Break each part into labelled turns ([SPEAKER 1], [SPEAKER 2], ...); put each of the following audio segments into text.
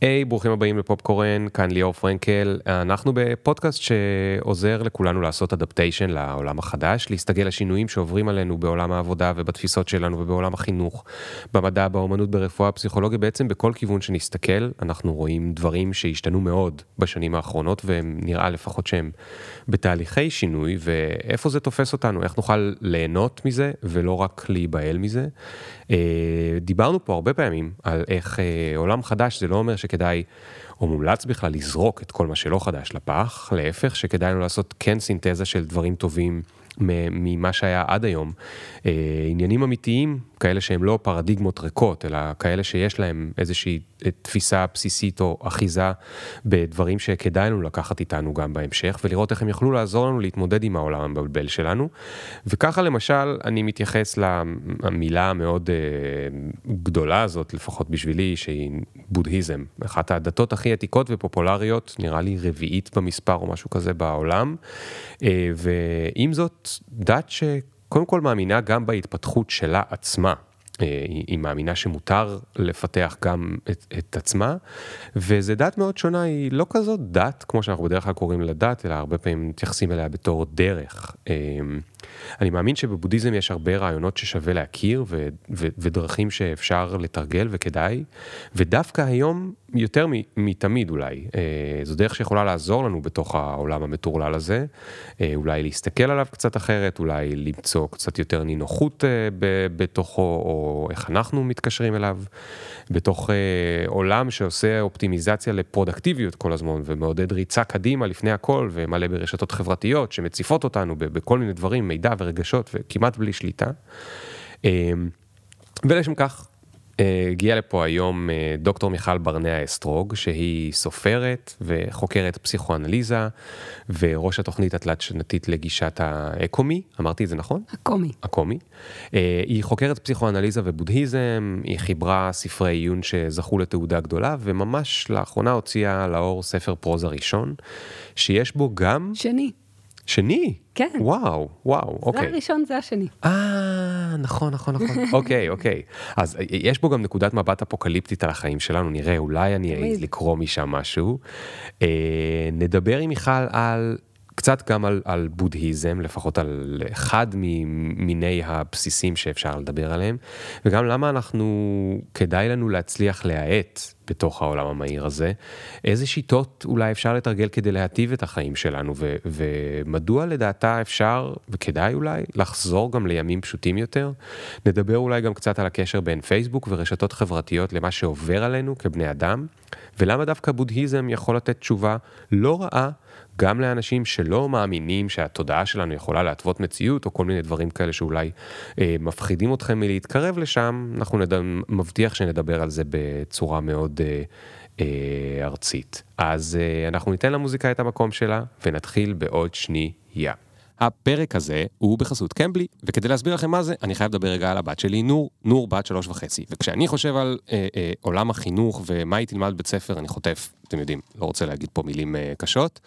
[SPEAKER 1] היי, hey, ברוכים הבאים לפופקורן, כאן ליאור פרנקל. אנחנו בפודקאסט שעוזר לכולנו לעשות אדפטיישן לעולם החדש, להסתגל לשינויים שעוברים עלינו בעולם העבודה ובתפיסות שלנו ובעולם החינוך, במדע, באומנות, ברפואה, פסיכולוגיה, בעצם בכל כיוון שנסתכל, אנחנו רואים דברים שהשתנו מאוד בשנים האחרונות, ונראה לפחות שהם בתהליכי שינוי, ואיפה זה תופס אותנו, איך נוכל ליהנות מזה ולא רק להיבהל מזה. אה, דיברנו פה הרבה פעמים על איך אה, עולם חדש זה לא אומר שכדאי או מומלץ בכלל לזרוק את כל מה שלא חדש לפח, להפך שכדאי לנו לעשות כן סינתזה של דברים טובים ממה שהיה עד היום. אה, עניינים אמיתיים, כאלה שהם לא פרדיגמות ריקות, אלא כאלה שיש להם איזושהי תפיסה בסיסית או אחיזה בדברים שכדאי לנו לקחת איתנו גם בהמשך, ולראות איך הם יכלו לעזור לנו להתמודד עם העולם המבלבל שלנו. וככה למשל, אני מתייחס למילה המאוד uh, גדולה הזאת, לפחות בשבילי, שהיא בודהיזם. אחת הדתות הכי עתיקות ופופולריות, נראה לי רביעית במספר או משהו כזה בעולם. Uh, ועם זאת, דת שקודם כל מאמינה גם בהתפתחות שלה עצמה. אה, היא מאמינה שמותר לפתח גם את, את עצמה, וזו דת מאוד שונה, היא לא כזאת דת, כמו שאנחנו בדרך כלל קוראים לה דת, אלא הרבה פעמים מתייחסים אליה בתור דרך. אה, אני מאמין שבבודהיזם יש הרבה רעיונות ששווה להכיר ו- ו- ודרכים שאפשר לתרגל וכדאי, ודווקא היום יותר מתמיד אולי. אה, זו דרך שיכולה לעזור לנו בתוך העולם המטורלל הזה, אה, אולי להסתכל עליו קצת אחרת, אולי למצוא קצת יותר נינוחות אה, בתוכו, או איך אנחנו מתקשרים אליו, בתוך עולם שעושה אופטימיזציה לפרודקטיביות כל הזמן, ומעודד ריצה קדימה לפני הכל, ומלא ברשתות חברתיות שמציפות אותנו בכל מיני דברים, מידע ורגשות, וכמעט בלי שליטה. ולשם כך הגיע לפה היום אה, דוקטור מיכל ברנע אסטרוג, שהיא סופרת וחוקרת פסיכואנליזה, וראש התוכנית התלת-שנתית לגישת האקומי, אמרתי את זה נכון?
[SPEAKER 2] הקומי.
[SPEAKER 1] הקומי. אה, היא חוקרת פסיכואנליזה ובודהיזם, היא חיברה ספרי עיון שזכו לתעודה גדולה, וממש לאחרונה הוציאה לאור ספר פרוזה ראשון, שיש בו גם...
[SPEAKER 2] שני.
[SPEAKER 1] שני?
[SPEAKER 2] כן.
[SPEAKER 1] וואו, וואו, אוקיי.
[SPEAKER 2] זה הראשון, זה השני.
[SPEAKER 1] אה, נכון, נכון, נכון. אוקיי, אוקיי. אז יש בו גם נקודת מבט אפוקליפטית על החיים שלנו, נראה, אולי אני אעז לקרוא משם משהו. אה, נדבר עם מיכל על קצת גם על, על בודהיזם, לפחות על אחד ממיני הבסיסים שאפשר לדבר עליהם, וגם למה אנחנו, כדאי לנו להצליח להאט בתוך העולם המהיר הזה, איזה שיטות אולי אפשר לתרגל כדי להטיב את החיים שלנו, ו, ומדוע לדעתה אפשר, וכדאי אולי, לחזור גם לימים פשוטים יותר. נדבר אולי גם קצת על הקשר בין פייסבוק ורשתות חברתיות למה שעובר עלינו כבני אדם, ולמה דווקא בודהיזם יכול לתת תשובה לא רעה. גם לאנשים שלא מאמינים שהתודעה שלנו יכולה להתוות מציאות, או כל מיני דברים כאלה שאולי אה, מפחידים אתכם מלהתקרב לשם, אנחנו נד... מבטיח שנדבר על זה בצורה מאוד אה, אה, ארצית. אז אה, אנחנו ניתן למוזיקה את המקום שלה, ונתחיל בעוד שנייה. הפרק הזה הוא בחסות קמבלי, וכדי להסביר לכם מה זה, אני חייב לדבר רגע על הבת שלי, נור, נור בת שלוש וחצי. וכשאני חושב על אה, אה, עולם החינוך ומה היא תלמד בית ספר, אני חוטף, אתם יודעים, לא רוצה להגיד פה מילים אה, קשות,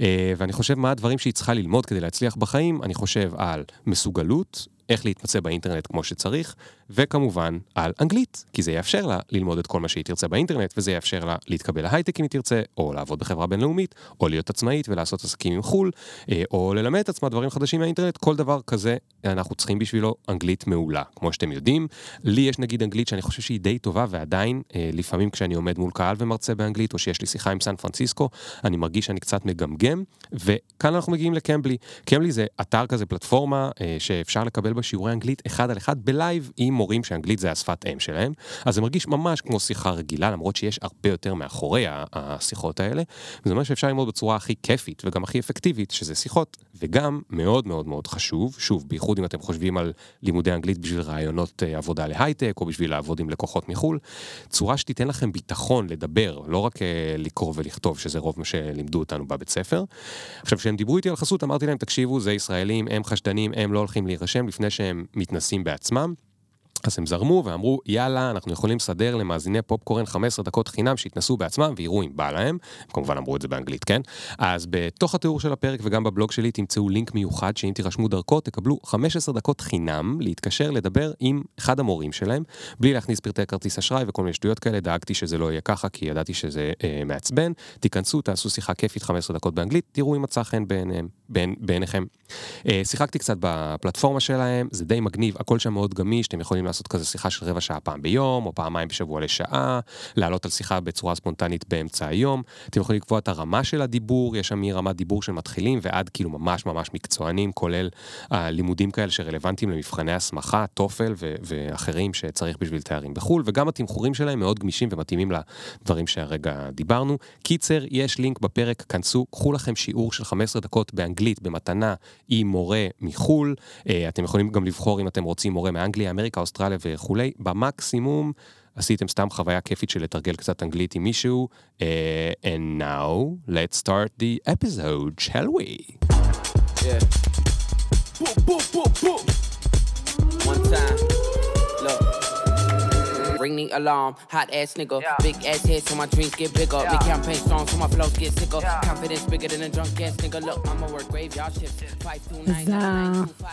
[SPEAKER 1] אה, ואני חושב מה הדברים שהיא צריכה ללמוד כדי להצליח בחיים, אני חושב על מסוגלות, איך להתמצא באינטרנט כמו שצריך, וכמובן על אנגלית, כי זה יאפשר לה ללמוד את כל מה שהיא תרצה באינטרנט, וזה יאפשר לה להתקבל להייטק אם היא תרצה, או לעבוד בחברה בינלאומית, או להיות עצמאית ולעשות עסקים עם חו"ל, אה, או ללמד את עצמה דברים חדשים מהאינטרנט, כל דבר כזה אנחנו צריכים בשבילו אנגלית מעולה. כמו שאתם יודעים, לי יש נגיד אנגלית שאני חושב שהיא די טובה, ועדיין, אה, לפעמים כשאני עומד מול קהל ומרצה באנגלית, או שיש לי שיחה עם סן פרנסיסקו, אני מרגיש שאני קצת מגמגם, וכאן אנחנו מגיעים לקמבלי. קמבלי זה אתר כזה, פלטפורמה, אה, שאפשר לקבל בה שיעורי אנגלית אחד על אחד בלייב עם מורים שאנגלית זה השפת אם שלהם, אז זה מרגיש ממש כמו שיחה רגילה, למרות שיש הרבה יותר מאחורי השיחות האלה, וזה אומר שאפשר ללמוד בצורה הכי כיפית וגם הכי אפקטיבית, שזה שיחות, וגם מאוד מאוד מאוד חשוב, שוב, בייחוד אם אתם חושבים על לימודי אנגלית בשביל רעיונות אה, עבודה להייטק, או בשביל לעבוד עם לקוחות מחו"ל, צורה שתיתן לכם ביטחון לדבר, לא רק אה, לקרוא ולכתוב, שזה רוב מה שלימדו אותנו בבית ספר. עכשיו, כשהם דיברו איתי על חסות, אמרתי להם, תקשיבו, זה ישראלים, הם חשדנים, הם לא הולכים להירשם לפני שהם מתנסים בעצמם. אז הם זרמו ואמרו, יאללה, אנחנו יכולים לסדר למאזיני פופקורן 15 דקות חינם שיתנסו בעצמם ויראו אם בא להם. הם כמובן אמרו את זה באנגלית, כן? אז בתוך התיאור של הפרק וגם בבלוג שלי תמצאו לינק מיוחד שאם תירשמו דרכו תקבלו 15 דקות חינם להתקשר לדבר עם אחד המורים שלהם, בלי להכניס פרטי כרטיס אשראי וכל מיני שטויות כאלה, דאגתי שזה לא יהיה ככה כי ידעתי שזה אה, מעצבן. תיכנסו, תעשו שיחה כיפית 15 דקות באנגלית, תראו אם מצא חן בעיניהם, בעין, בעיניכם. אה, שיחקתי קצת בפלטפורמה שלהם, זה די מגניב, הכל שם מאוד גמיש, אתם יכולים לעשות כזה שיחה של רבע שעה פעם ביום, או פעמיים בשבוע לשעה, לעלות על שיחה בצורה ספונטנית באמצע היום. אתם יכולים לקבוע את הרמה של הדיבור, יש שם מרמת דיבור של מתחילים ועד כאילו ממש ממש מקצוענים, כולל הלימודים כאלה שרלוונטיים למבחני הסמכה, טופל ואחרים שצריך בשביל תארים בחו"ל, וגם התמחורים שלהם מאוד גמישים ומתאימים לדברים שהרגע דיברנו. קיצר, יש לינק בפרק, כנסו, קחו לכם שיעור של 15 דקות באנגלית במתנה עם מורה מחו"ל. אה, אתם יכולים גם לבחור אם אתם רוצים מורה מאנגליה, אמריקה, אוסטרליה וכולי. במקסימום עשיתם סתם חוויה כיפית של לתרגל קצת אנגלית עם מישהו. Uh, and now, let's start the episode, shall we? Yeah. Boop, boop, boop, alarm. Hot ass nigga, yeah. big ass head so my dreams get bigger. Yeah. Big campaign strong so my flows get sicker. Yeah. Confidence bigger than a drunk ass nigga. Look, I'ma work graveyard shift.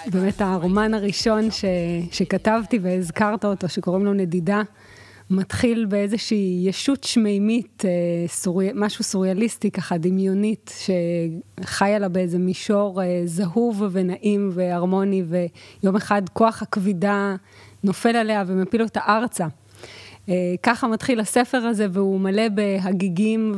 [SPEAKER 1] זה באמת הרומן הראשון ש... שכתבתי והזכרת אותו, שקוראים לו נדידה. מתחיל באיזושהי ישות שמימית, אה, סורי, משהו סוריאליסטי ככה, דמיונית, שחיה לה באיזה מישור אה, זהוב ונעים והרמוני, ויום אחד כוח הכבידה נופל עליה ומפיל אותה ארצה. אה, ככה מתחיל הספר הזה, והוא מלא בהגיגים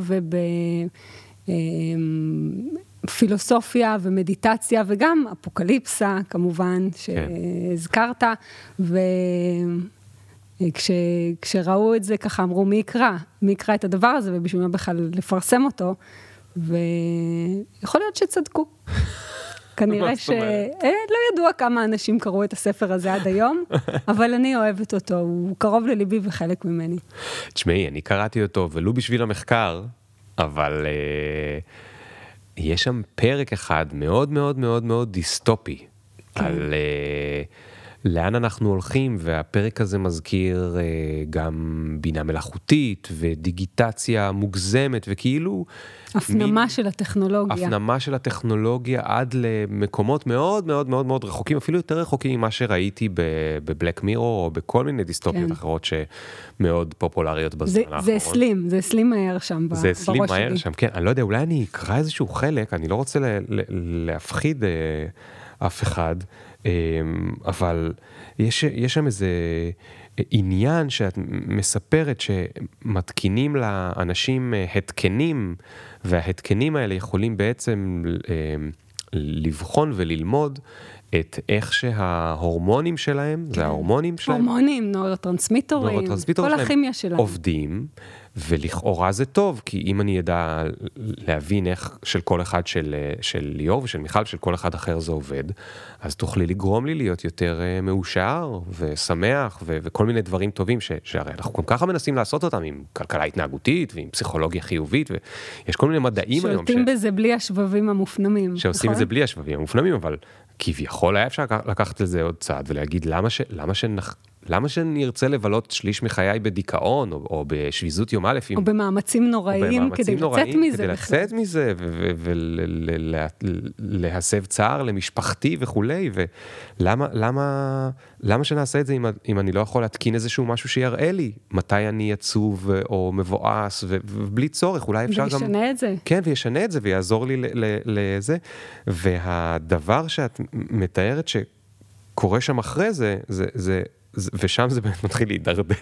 [SPEAKER 1] ובפילוסופיה ומדיטציה, וגם אפוקליפסה, כמובן, כן. שהזכרת, וכשראו את זה ככה אמרו, מי יקרא? מי יקרא את הדבר הזה, ובשביל מה בכלל לפרסם אותו, ויכול להיות שצדקו. כנראה שלא ידוע כמה אנשים קראו את הספר הזה עד היום, אבל אני אוהבת אותו, הוא קרוב לליבי וחלק ממני. תשמעי, אני קראתי אותו, ולו בשביל המחקר, אבל uh, יש שם פרק אחד מאוד מאוד מאוד מאוד דיסטופי, כן. על... Uh, לאן אנחנו הולכים, והפרק הזה מזכיר אה, גם בינה מלאכותית ודיגיטציה מוגזמת, וכאילו...
[SPEAKER 2] הפנמה מין, של הטכנולוגיה.
[SPEAKER 1] הפנמה של הטכנולוגיה עד למקומות מאוד מאוד מאוד מאוד רחוקים, אפילו יותר רחוקים ממה שראיתי בבלק מירו, או בכל מיני דיסטופיות כן. אחרות שמאוד פופולריות בזמן האחרון.
[SPEAKER 2] זה הסלים, זה הסלים מהר שם בראש
[SPEAKER 1] שלי. זה הסלים מהר שם, כן. אני לא יודע, אולי אני אקרא איזשהו חלק, אני לא רוצה להפחיד אה, אף אחד. אמ, אבל יש, יש שם איזה עניין שאת מספרת שמתקינים לאנשים התקנים, וההתקנים האלה יכולים בעצם אמ, לבחון וללמוד את איך שההורמונים שלהם, כן. זה ההורמונים שלהם,
[SPEAKER 2] הורמונים, נורוטרנסמיטורים, כל הכימיה שלהם,
[SPEAKER 1] עובדים, ולכאורה זה טוב, כי אם אני אדע להבין איך של כל אחד של, של ליאור ושל מיכל ושל כל אחד אחר זה עובד, אז תוכלי לגרום לי להיות יותר אה, מאושר ושמח ו- וכל מיני דברים טובים ש- שהרי אנחנו כל ככה מנסים לעשות אותם עם כלכלה התנהגותית ועם פסיכולוגיה חיובית ויש כל מיני מדעים
[SPEAKER 2] היום. שעושים בזה בלי השבבים המופנמים.
[SPEAKER 1] שעושים נכון? את זה בלי השבבים המופנמים, אבל כביכול היה אפשר לקחת לזה עוד צעד ולהגיד למה, ש, למה, שנח, למה שאני ארצה לבלות שליש מחיי בדיכאון או, או בשביזות יום א',
[SPEAKER 2] או עם, במאמצים נוראיים או כדי לצאת מזה
[SPEAKER 1] כדי בכלל. לצאת מזה ולהסב צער למשפחתי וכולי, ולמה למה, למה שנעשה את זה אם, אם אני לא יכול להתקין איזשהו משהו שיראה לי מתי אני עצוב או מבואס ובלי צורך, אולי אפשר
[SPEAKER 2] גם... וישנה את זה.
[SPEAKER 1] כן, וישנה את זה ויעזור לי לזה, והדבר שאת מתארת שקורה שם אחרי זה, זה, זה ושם זה באמת מתחיל להידרדר.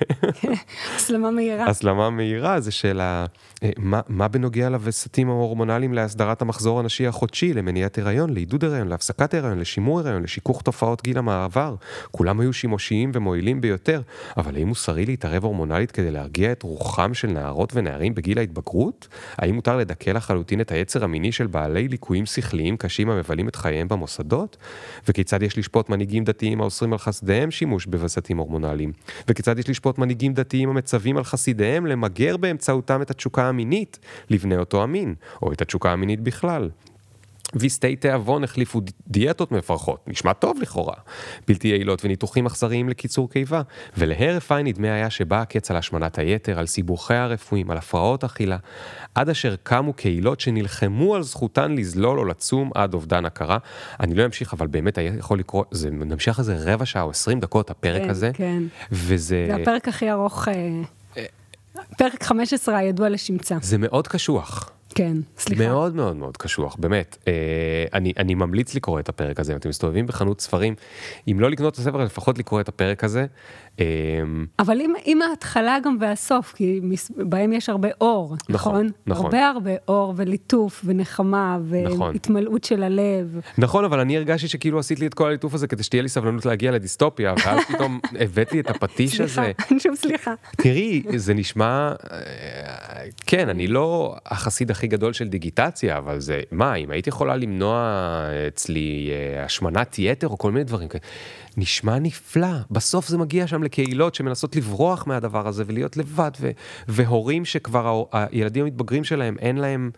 [SPEAKER 2] הסלמה מהירה.
[SPEAKER 1] הסלמה מהירה זה שאלה, אה, מה, מה בנוגע לווסתים ההורמונליים להסדרת המחזור הנשי החודשי, למניעת הריון, לעידוד הריון, להפסקת הריון, לשימור הריון, לשיכוך תופעות גיל המעבר? כולם היו שימושיים ומועילים ביותר, אבל האם מוסרי להתערב הורמונלית כדי להרגיע את רוחם של נערות ונערים בגיל ההתבגרות? האם מותר לדכא לחלוטין את היצר המיני של בעלי ליקויים שכליים קשים המבלים את חייהם במוסדות? וכיצד יש לשפוט מנהיגים דתיים האוסרים על חסדיהם שימוש בווסתים וסתים הורמונליים, וכיצד יש לשפוט מנהיגים דתיים המצווים על חסידיהם למגר באמצעותם את התשוקה המינית לבני אותו המין, או את התשוקה המינית בכלל. ויסטי תיאבון החליפו דיאטות מפרכות, נשמע טוב לכאורה, בלתי יעילות וניתוחים אכזריים לקיצור קיבה, ולהרף עין נדמה היה שבא הקץ על השמנת היתר, על סיבוכיה הרפואיים, על הפרעות אכילה, עד אשר קמו קהילות שנלחמו על זכותן לזלול או לצום עד אובדן הכרה. אני לא אמשיך, אבל באמת היה יכול לקרוא, זה נמשיך איזה רבע שעה או עשרים דקות, הפרק
[SPEAKER 2] כן,
[SPEAKER 1] הזה.
[SPEAKER 2] כן.
[SPEAKER 1] וזה...
[SPEAKER 2] זה הפרק הכי ארוך, אה, פרק 15 הידוע לשמצה.
[SPEAKER 1] זה מאוד קשוח.
[SPEAKER 2] כן, סליחה.
[SPEAKER 1] מאוד מאוד מאוד קשוח, באמת. אה, אני, אני ממליץ לקרוא את הפרק הזה, אם אתם מסתובבים בחנות ספרים, אם לא לקנות את הספר, לפחות לקרוא את הפרק הזה.
[SPEAKER 2] אמ, אבל עם, עם ההתחלה גם והסוף, כי בהם יש הרבה אור, נכון? נכון. נכון. הרבה הרבה אור וליטוף ונחמה נכון. והתמלאות של הלב.
[SPEAKER 1] נכון, אבל אני הרגשתי שכאילו עשית לי את כל הליטוף הזה כדי שתהיה לי סבלנות להגיע לדיסטופיה, ואז פתאום הבאת לי את הפטיש הזה.
[SPEAKER 2] סליחה, שוב סליחה.
[SPEAKER 1] תראי, זה נשמע, אה, כן, אני לא החסיד הכי גדול של דיגיטציה, אבל זה, מה, אם היית יכולה למנוע אצלי אה, השמנת יתר או כל מיני דברים כאלה. נשמע נפלא. בסוף זה מגיע שם לקהילות שמנסות לברוח מהדבר הזה ולהיות לבד, ו- והורים שכבר הילדים המתבגרים שלהם, אין להם...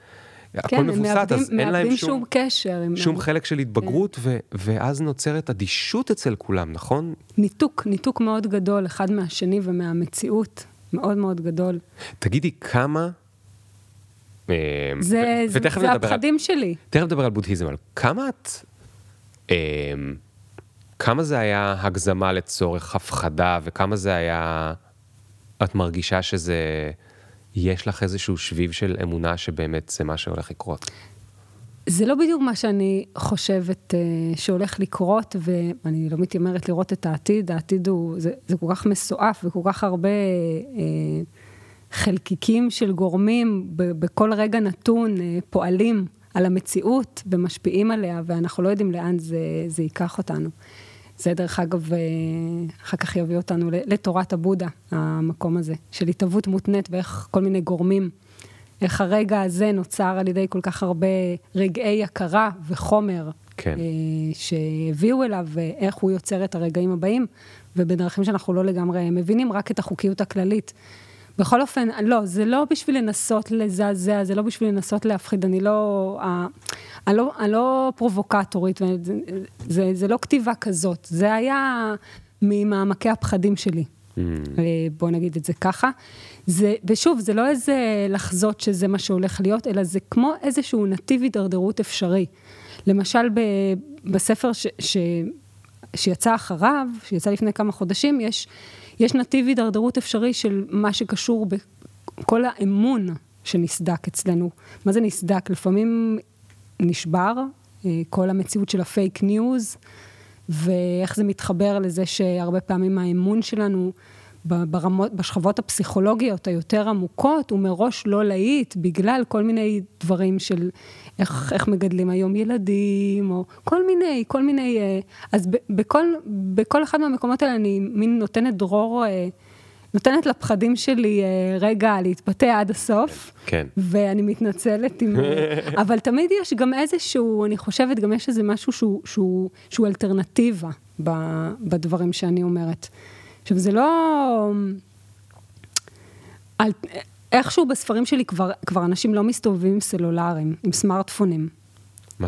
[SPEAKER 2] כן, הכל מבוסת, אז אין להם שום, שום קשר.
[SPEAKER 1] שום חלק של התבגרות, כן. ו- ואז נוצרת אדישות אצל כולם, נכון?
[SPEAKER 2] ניתוק, ניתוק מאוד גדול, אחד מהשני ומהמציאות, מאוד מאוד גדול.
[SPEAKER 1] תגידי, כמה...
[SPEAKER 2] אה, זה, ו- זה, זה הפחדים
[SPEAKER 1] על,
[SPEAKER 2] שלי.
[SPEAKER 1] תכף נדבר על בודהיזם, אבל כמה את... כמה זה היה הגזמה לצורך הפחדה, וכמה זה היה... את מרגישה שזה... יש לך איזשהו שביב של אמונה שבאמת זה מה שהולך לקרות?
[SPEAKER 2] זה לא בדיוק מה שאני חושבת uh, שהולך לקרות, ואני לא מתיימרת לראות את העתיד, העתיד הוא, זה, זה כל כך מסועף וכל כך הרבה uh, חלקיקים של גורמים ב, בכל רגע נתון uh, פועלים על המציאות ומשפיעים עליה, ואנחנו לא יודעים לאן זה, זה ייקח אותנו. זה דרך אגב, אה, אחר כך יביא אותנו לתורת הבודה, המקום הזה, של התהוות מותנית ואיך כל מיני גורמים, איך הרגע הזה נוצר על ידי כל כך הרבה רגעי הכרה וחומר. כן. אה, שהביאו אליו, ואיך הוא יוצר את הרגעים הבאים, ובדרכים שאנחנו לא לגמרי מבינים, רק את החוקיות הכללית. בכל אופן, לא, זה לא בשביל לנסות לזעזע, זה לא בשביל לנסות להפחיד, אני לא, אני לא, אני לא פרובוקטורית, זה, זה, זה לא כתיבה כזאת, זה היה ממעמקי הפחדים שלי. Mm. אה, בוא נגיד את זה ככה. זה, ושוב, זה לא איזה לחזות שזה מה שהולך להיות, אלא זה כמו איזשהו נתיב הידרדרות אפשרי. למשל, ב, בספר ש, ש, שיצא אחריו, שיצא לפני כמה חודשים, יש, יש נתיב הידרדרות אפשרי של מה שקשור בכל האמון שנסדק אצלנו. מה זה נסדק? לפעמים נשבר, אה, כל המציאות של ה fake news, ואיך זה מתחבר לזה שהרבה פעמים האמון שלנו ברמות, בשכבות הפסיכולוגיות היותר עמוקות, הוא מראש לא להיט, בגלל כל מיני דברים של איך, איך מגדלים היום ילדים, או כל מיני, כל מיני, אה, אז בכל, בכל אחד מהמקומות האלה אני מין נותנת דרור, אה, נותנת לפחדים שלי אה, רגע להתבטא עד הסוף.
[SPEAKER 1] כן.
[SPEAKER 2] ואני מתנצלת עם... אבל תמיד יש גם איזשהו, אני חושבת, גם יש איזה משהו שהוא, שהוא, שהוא אלטרנטיבה בדברים שאני אומרת. עכשיו, זה לא... על... איכשהו בספרים שלי כבר, כבר אנשים לא מסתובבים עם סלולריים, עם סמארטפונים.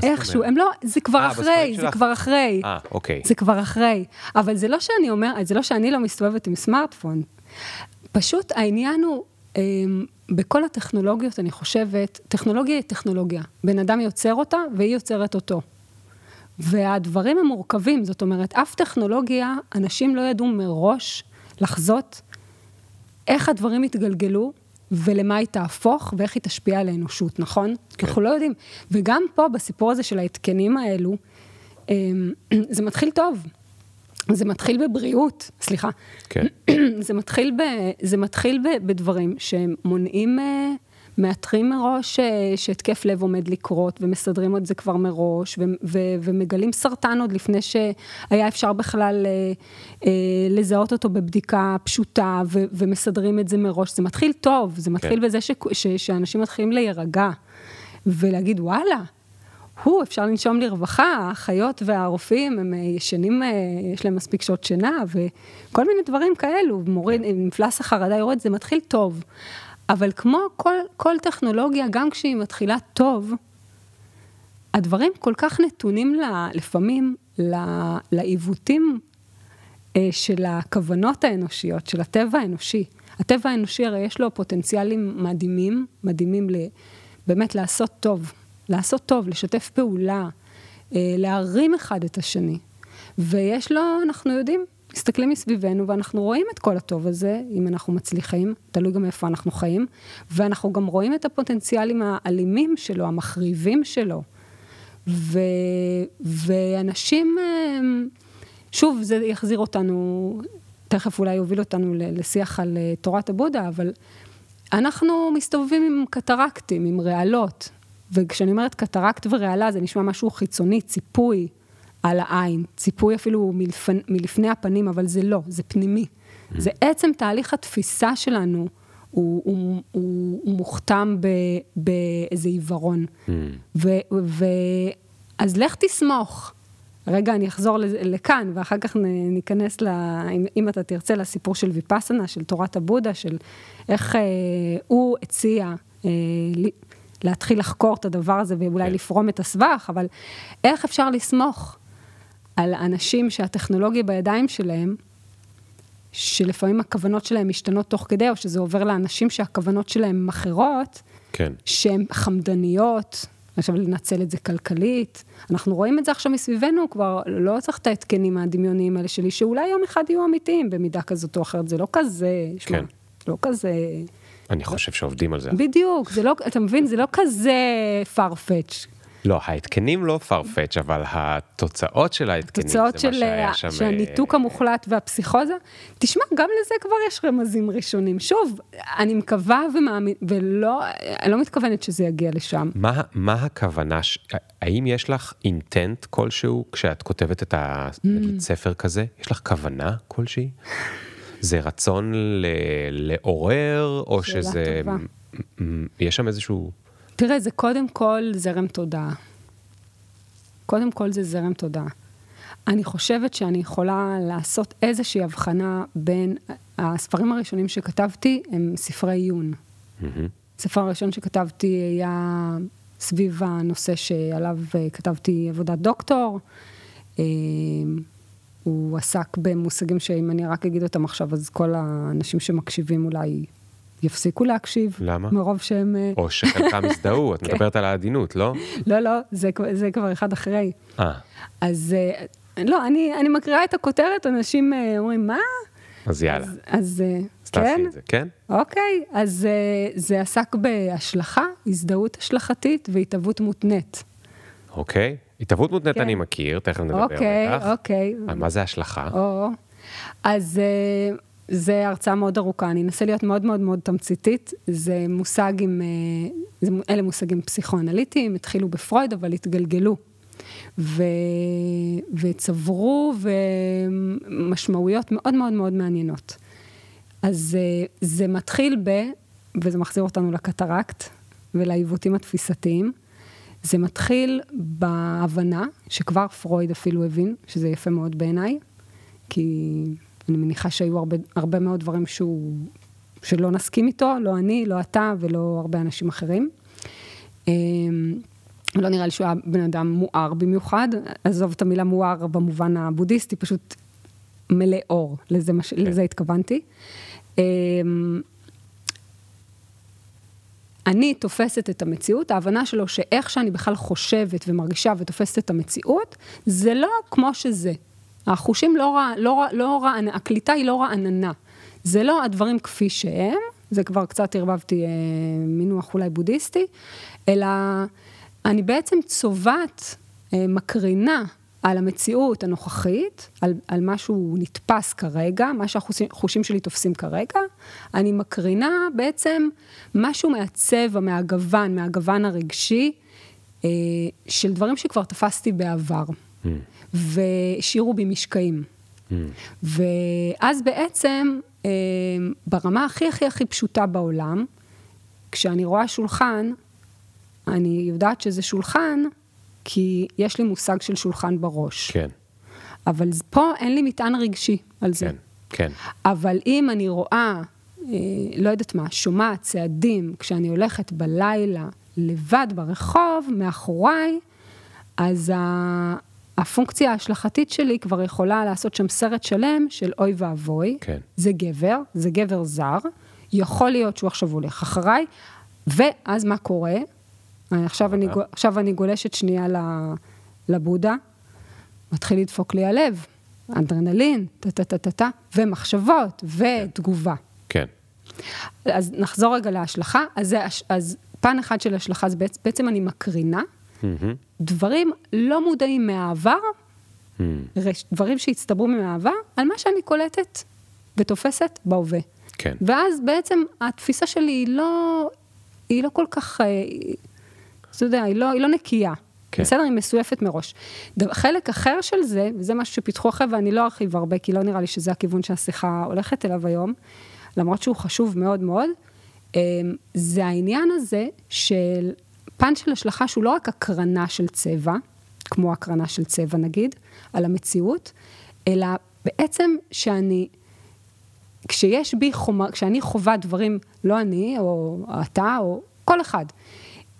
[SPEAKER 2] איכשהו, הם לא, זה כבר 아, אחרי, זה שלך... כבר אחרי.
[SPEAKER 1] אה, אוקיי.
[SPEAKER 2] זה כבר אחרי. אבל זה לא שאני אומרת, זה לא שאני לא מסתובבת עם סמארטפון. פשוט העניין הוא, אמ, בכל הטכנולוגיות, אני חושבת, טכנולוגיה היא טכנולוגיה. בן אדם יוצר אותה והיא יוצרת אותו. והדברים הם מורכבים, זאת אומרת, אף טכנולוגיה, אנשים לא ידעו מראש לחזות איך הדברים יתגלגלו ולמה היא תהפוך ואיך היא תשפיע על האנושות, נכון? כן. אנחנו לא יודעים. וגם פה, בסיפור הזה של ההתקנים האלו, אמ, זה מתחיל טוב. זה מתחיל בבריאות, סליחה.
[SPEAKER 1] כן.
[SPEAKER 2] זה מתחיל, ב, זה מתחיל ב, בדברים שמונעים, אה, מאתרים מראש אה, שהתקף לב עומד לקרות, ומסדרים את זה כבר מראש, ומגלים סרטן עוד לפני שהיה אפשר בכלל אה, לזהות אותו בבדיקה פשוטה, ומסדרים את זה מראש. זה מתחיל טוב, זה מתחיל כן. בזה ש, ש, שאנשים מתחילים להירגע, ולהגיד, וואלה, הוא, אפשר לנשום לרווחה, האחיות והרופאים, הם אה, ישנים, אה, יש להם מספיק שעות שינה, וכל מיני דברים כאלו, מוריד, כן. מפלס החרדה יורד, זה מתחיל טוב. אבל כמו כל, כל טכנולוגיה, גם כשהיא מתחילה טוב, הדברים כל כך נתונים לפעמים לעיוותים אה, של הכוונות האנושיות, של הטבע האנושי. הטבע האנושי הרי יש לו פוטנציאלים מדהימים, מדהימים ל, באמת לעשות טוב, לעשות טוב, לשתף פעולה, אה, להרים אחד את השני. ויש לו, אנחנו יודעים, מסתכלים מסביבנו ואנחנו רואים את כל הטוב הזה, אם אנחנו מצליחים, תלוי גם איפה אנחנו חיים, ואנחנו גם רואים את הפוטנציאלים האלימים שלו, המחריבים שלו. ו, ואנשים, אה, שוב, זה יחזיר אותנו, תכף אולי יוביל אותנו לשיח על אה, תורת הבודה, אבל אנחנו מסתובבים עם קטרקטים, עם רעלות, וכשאני אומרת קטרקט ורעלה זה נשמע משהו חיצוני, ציפוי על העין, ציפוי אפילו מלפני, מלפני הפנים, אבל זה לא, זה פנימי. Mm. זה עצם תהליך התפיסה שלנו. הוא, הוא, הוא, הוא מוכתם באיזה עיוורון. Mm. ו, ו, אז לך תסמוך. רגע, אני אחזור לכאן, ואחר כך ניכנס, ל, אם, אם אתה תרצה, לסיפור של ויפאסנה, של תורת הבודה, של איך אה, הוא הציע אה, להתחיל לחקור את הדבר הזה ואולי כן. לפרום את הסבך, אבל איך אפשר לסמוך על אנשים שהטכנולוגיה בידיים שלהם, שלפעמים הכוונות שלהם משתנות תוך כדי, או שזה עובר לאנשים שהכוונות שלהם אחרות,
[SPEAKER 1] כן.
[SPEAKER 2] שהן חמדניות, עכשיו לנצל את זה כלכלית. אנחנו רואים את זה עכשיו מסביבנו, כבר לא צריך את ההתקנים הדמיוניים האלה שלי, שאולי יום אחד יהיו אמיתיים במידה כזאת או אחרת, זה לא כזה, שמע, כן. לא כזה...
[SPEAKER 1] אני חושב שעובדים על זה.
[SPEAKER 2] בדיוק, זה לא, אתה מבין, זה לא כזה farfetch.
[SPEAKER 1] לא, ההתקנים לא farfetch, אבל התוצאות של ההתקנים, זה מה שהיה שם...
[SPEAKER 2] התוצאות של הניתוק המוחלט והפסיכוזה, תשמע, גם לזה כבר יש רמזים ראשונים. שוב, אני מקווה ומאמין, ולא, אני לא מתכוונת שזה יגיע לשם.
[SPEAKER 1] מה, מה הכוונה, ש... האם יש לך אינטנט כלשהו כשאת כותבת את הספר mm. כזה? יש לך כוונה כלשהי? זה רצון ל... לעורר, או שזה... טובה. יש שם איזשהו...
[SPEAKER 2] תראה, זה קודם כל זרם תודעה. קודם כל זה זרם תודעה. אני חושבת שאני יכולה לעשות איזושהי הבחנה בין הספרים הראשונים שכתבתי, הם ספרי עיון. Mm-hmm. הספר הראשון שכתבתי היה סביב הנושא שעליו אה, כתבתי עבודת דוקטור. אה, הוא עסק במושגים שאם אני רק אגיד אותם עכשיו, אז כל האנשים שמקשיבים אולי יפסיקו להקשיב.
[SPEAKER 1] למה?
[SPEAKER 2] מרוב שהם... אה,
[SPEAKER 1] או שחלקם יזדהו, את כן. מדברת על העדינות, לא?
[SPEAKER 2] לא, לא, זה, זה כבר אחד אחרי.
[SPEAKER 1] אה.
[SPEAKER 2] אז אה, לא, אני, אני מקריאה את הכותרת, אנשים אה, אומרים, מה?
[SPEAKER 1] אז יאללה.
[SPEAKER 2] אז, אז
[SPEAKER 1] כן? את זה, כן?
[SPEAKER 2] אוקיי, אז זה עסק בהשלכה, הזדהות השלכתית והתהוות מותנית.
[SPEAKER 1] אוקיי, התהוות מותנית כן. אני מכיר, תכף נדבר
[SPEAKER 2] אוקיי, בטח. אוקיי, אוקיי.
[SPEAKER 1] מה זה השלכה?
[SPEAKER 2] או, אז זה הרצאה מאוד ארוכה, אני אנסה להיות מאוד מאוד מאוד תמציתית. זה מושג עם, אה, זה, אלה מושגים פסיכואנליטיים, התחילו בפרויד, אבל התגלגלו. ו, וצברו ומשמעויות מאוד מאוד מאוד מעניינות. אז אה, זה מתחיל ב, וזה מחזיר אותנו לקטרקט ולעיוותים התפיסתיים, זה מתחיל בהבנה, שכבר פרויד אפילו הבין, שזה יפה מאוד בעיניי, כי אני מניחה שהיו הרבה, הרבה מאוד דברים שהוא, שלא נסכים איתו, לא אני, לא אתה ולא הרבה אנשים אחרים. אמ, לא נראה לי שהוא היה בן אדם מואר במיוחד, עזוב את המילה מואר במובן הבודהיסטי, פשוט מלא אור, לזה, מש... כן. לזה התכוונתי. אמ, אני תופסת את המציאות, ההבנה שלו שאיך שאני בכלל חושבת ומרגישה ותופסת את המציאות, זה לא כמו שזה. החושים לא רע, לא, לא רע, הקליטה היא לא רעננה. זה לא הדברים כפי שהם, זה כבר קצת ערבבתי אה, מינוח אולי בודהיסטי, אלא אני בעצם צובעת, אה, מקרינה על המציאות הנוכחית, על, על מה שהוא נתפס כרגע, מה שהחושים שלי תופסים כרגע, אני מקרינה בעצם משהו מהצבע, מהגוון, מהגוון הרגשי, אה, של דברים שכבר תפסתי בעבר. Mm. והשאירו בי משקעים. Mm. ואז בעצם, אה, ברמה הכי הכי הכי פשוטה בעולם, כשאני רואה שולחן, אני יודעת שזה שולחן, כי יש לי מושג של שולחן בראש.
[SPEAKER 1] כן.
[SPEAKER 2] אבל פה אין לי מטען רגשי על זה.
[SPEAKER 1] כן, כן.
[SPEAKER 2] אבל אם אני רואה, אה, לא יודעת מה, שומעת צעדים, כשאני הולכת בלילה לבד ברחוב, מאחוריי, אז הפונקציה ההשלכתית שלי כבר יכולה לעשות שם סרט שלם של אוי ואבוי.
[SPEAKER 1] כן.
[SPEAKER 2] זה גבר, זה גבר זר, יכול להיות שהוא עכשיו הולך אחריי, ואז מה קורה? עכשיו אני, עכשיו אני גולשת שנייה לבודה, מתחיל לדפוק לי הלב, אדרנלין, טה-טה-טה-טה, ומחשבות, ותגובה.
[SPEAKER 1] כן.
[SPEAKER 2] אז נחזור רגע להשלכה, אז, אז פן אחד של השלכה זה בעצם, בעצם אני מקרינה. דברים לא מודעים מהעבר, mm. דברים שהצטברו מהעבר, על מה שאני קולטת ותופסת בהווה.
[SPEAKER 1] כן.
[SPEAKER 2] ואז בעצם התפיסה שלי היא לא, היא לא כל כך, אה, אתה יודע, היא לא, היא לא נקייה. כן. בסדר, היא מסויפת מראש. חלק אחר של זה, וזה משהו שפיתחו אחרי, ואני לא ארחיב הרבה, כי לא נראה לי שזה הכיוון שהשיחה הולכת אליו היום, למרות שהוא חשוב מאוד מאוד, אמ, זה העניין הזה של פן של השלכה שהוא לא רק הקרנה של צבע, כמו הקרנה של צבע נגיד, על המציאות, אלא בעצם שאני, כשיש בי חומר, כשאני חווה דברים, לא אני, או אתה, או כל אחד,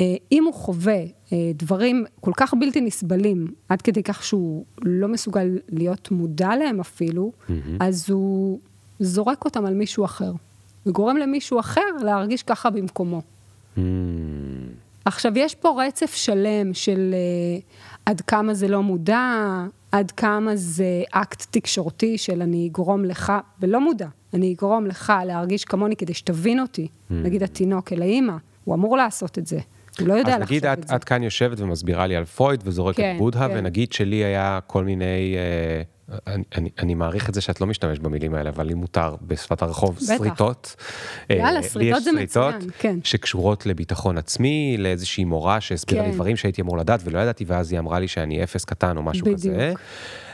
[SPEAKER 2] אה, אם הוא חווה אה, דברים כל כך בלתי נסבלים, עד כדי כך שהוא לא מסוגל להיות מודע להם אפילו, mm-hmm. אז הוא זורק אותם על מישהו אחר, וגורם למישהו אחר להרגיש ככה במקומו. Mm-hmm. עכשיו, יש פה רצף שלם של uh, עד כמה זה לא מודע, עד כמה זה אקט תקשורתי של אני אגרום לך, ולא מודע, אני אגרום לך להרגיש כמוני כדי שתבין אותי, mm. נגיד התינוק אל האימא, הוא אמור לעשות את זה. הוא לא יודע לחשוב את זה.
[SPEAKER 1] אז נגיד את, את כאן יושבת ומסבירה לי על פרויד וזורקת כן, בודהה, כן. ונגיד שלי היה כל מיני... אה, אני, אני, אני מעריך את זה שאת לא משתמש במילים האלה, אבל לי מותר בשפת הרחוב בטח. שריטות.
[SPEAKER 2] יאללה, שריטות זה מצוין, כן.
[SPEAKER 1] שקשורות לביטחון עצמי, לאיזושהי מורה שהסבירה כן. לי דברים שהייתי אמור לדעת ולא ידעתי, ואז היא אמרה לי שאני אפס קטן או משהו בדיוק. כזה.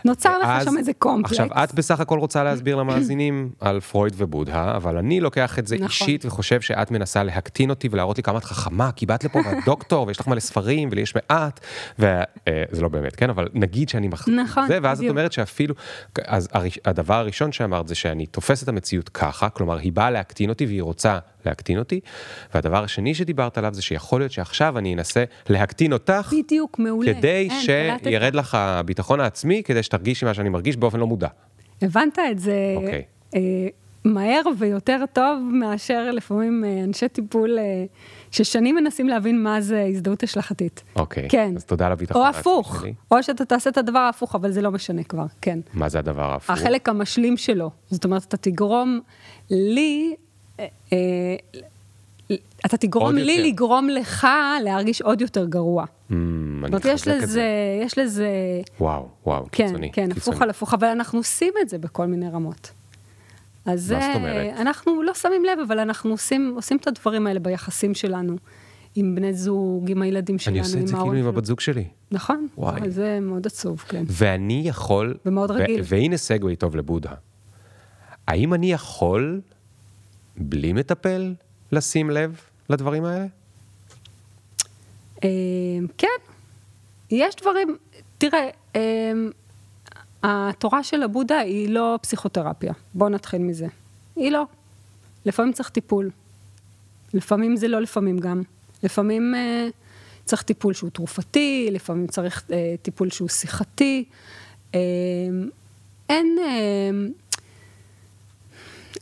[SPEAKER 2] נוצר לך שם איזה קומפלקס.
[SPEAKER 1] עכשיו, את בסך הכל רוצה להסביר למאזינים על פרויד ובודהה, אבל אני לוקח את זה נכון. אישית וחושב שאת מנסה להקטין אותי ולהראות לי כמה את חכמה, כי באת לפה ואת דוקטור, ויש לך מלא ספרים, ולי יש מעט, וזה אה, לא באמת, כן? אבל נגיד שאני מחזיק נכון, זה, ואז בדיוק. את אומרת שאפילו, אז הדבר הראשון שאמרת זה שאני תופס את המציאות ככה, כלומר, היא באה להקטין אותי והיא רוצה להקטין אותי, והדבר השני שדיברת עליו זה שיכול להיות שעכשיו אני אנסה להקטין אותך,
[SPEAKER 2] בדיוק, מעולה.
[SPEAKER 1] כדי שירד לך הביטחון העצמי, כדי שתרגישי מה שאני מרגיש באופן לא מודע.
[SPEAKER 2] הבנת את זה okay. אוקיי. אה, מהר ויותר טוב מאשר לפעמים אה, אנשי טיפול אה, ששנים מנסים להבין מה זה הזדהות השלכתית.
[SPEAKER 1] אוקיי, okay. כן. אז תודה על הביטחון.
[SPEAKER 2] או הפוך, או שאתה תעשה את הדבר ההפוך, אבל זה לא משנה כבר, כן.
[SPEAKER 1] מה זה הדבר ההפוך?
[SPEAKER 2] החלק המשלים שלו, זאת אומרת, אתה תגרום לי אתה תגרום לי יותר. לגרום לך להרגיש עוד יותר גרוע.
[SPEAKER 1] Mm, אני מחזק את זה.
[SPEAKER 2] יש לזה...
[SPEAKER 1] וואו, וואו,
[SPEAKER 2] כן, קיצוני. כן, כן, הפוך על הפוך, אבל אנחנו עושים את זה בכל מיני רמות. אז
[SPEAKER 1] מה זאת אומרת?
[SPEAKER 2] אנחנו לא שמים לב, אבל אנחנו עושים, עושים את הדברים האלה ביחסים שלנו. עם בני זוג, עם הילדים שלנו,
[SPEAKER 1] עם ההורים. אני עושה את זה כאילו עם הבת זוג שלי.
[SPEAKER 2] נכון, וואי. זה מאוד עצוב, כן.
[SPEAKER 1] ואני יכול...
[SPEAKER 2] ומאוד רגיל.
[SPEAKER 1] והנה סגווי טוב לבודה. האם אני יכול בלי מטפל לשים לב לדברים האלה?
[SPEAKER 2] אמ, כן, יש דברים, תראה, אמ, התורה של הבודה היא לא פסיכותרפיה, בואו נתחיל מזה. היא לא. לפעמים צריך טיפול. לפעמים זה לא לפעמים גם. לפעמים uh, צריך טיפול שהוא תרופתי, לפעמים צריך uh, טיפול שהוא שיחתי. Uh, אין,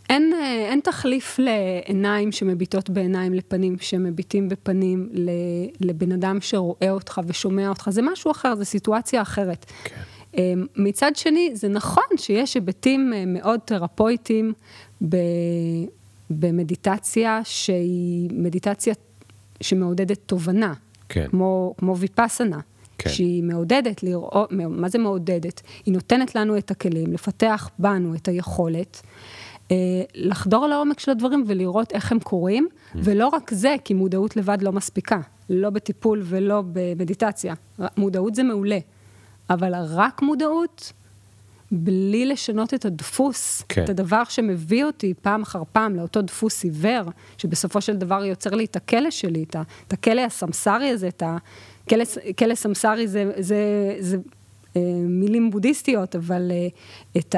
[SPEAKER 2] אין, אה, אין תחליף לעיניים שמביטות בעיניים, לפנים שמביטים בפנים, לבן אדם שרואה אותך ושומע אותך, זה משהו אחר, זו סיטואציה אחרת. כן. אמ, מצד שני, זה נכון שיש היבטים אה, מאוד תרפויטיים במדיטציה, שהיא מדיטציה שמעודדת תובנה,
[SPEAKER 1] כן.
[SPEAKER 2] כמו, כמו ויפאסנה. כן. שהיא מעודדת לראות, מה זה מעודדת? היא נותנת לנו את הכלים, לפתח בנו את היכולת אה, לחדור לעומק של הדברים ולראות איך הם קורים, mm. ולא רק זה, כי מודעות לבד לא מספיקה, לא בטיפול ולא במדיטציה. מודעות זה מעולה, אבל רק מודעות, בלי לשנות את הדפוס, כן. את הדבר שמביא אותי פעם אחר פעם לאותו דפוס עיוור, שבסופו של דבר יוצר לי את הכלא שלי, את הכלא הסמסרי הזה, את הכלא סמסרי זה, זה, זה, זה אה, מילים בודהיסטיות, אבל אה, את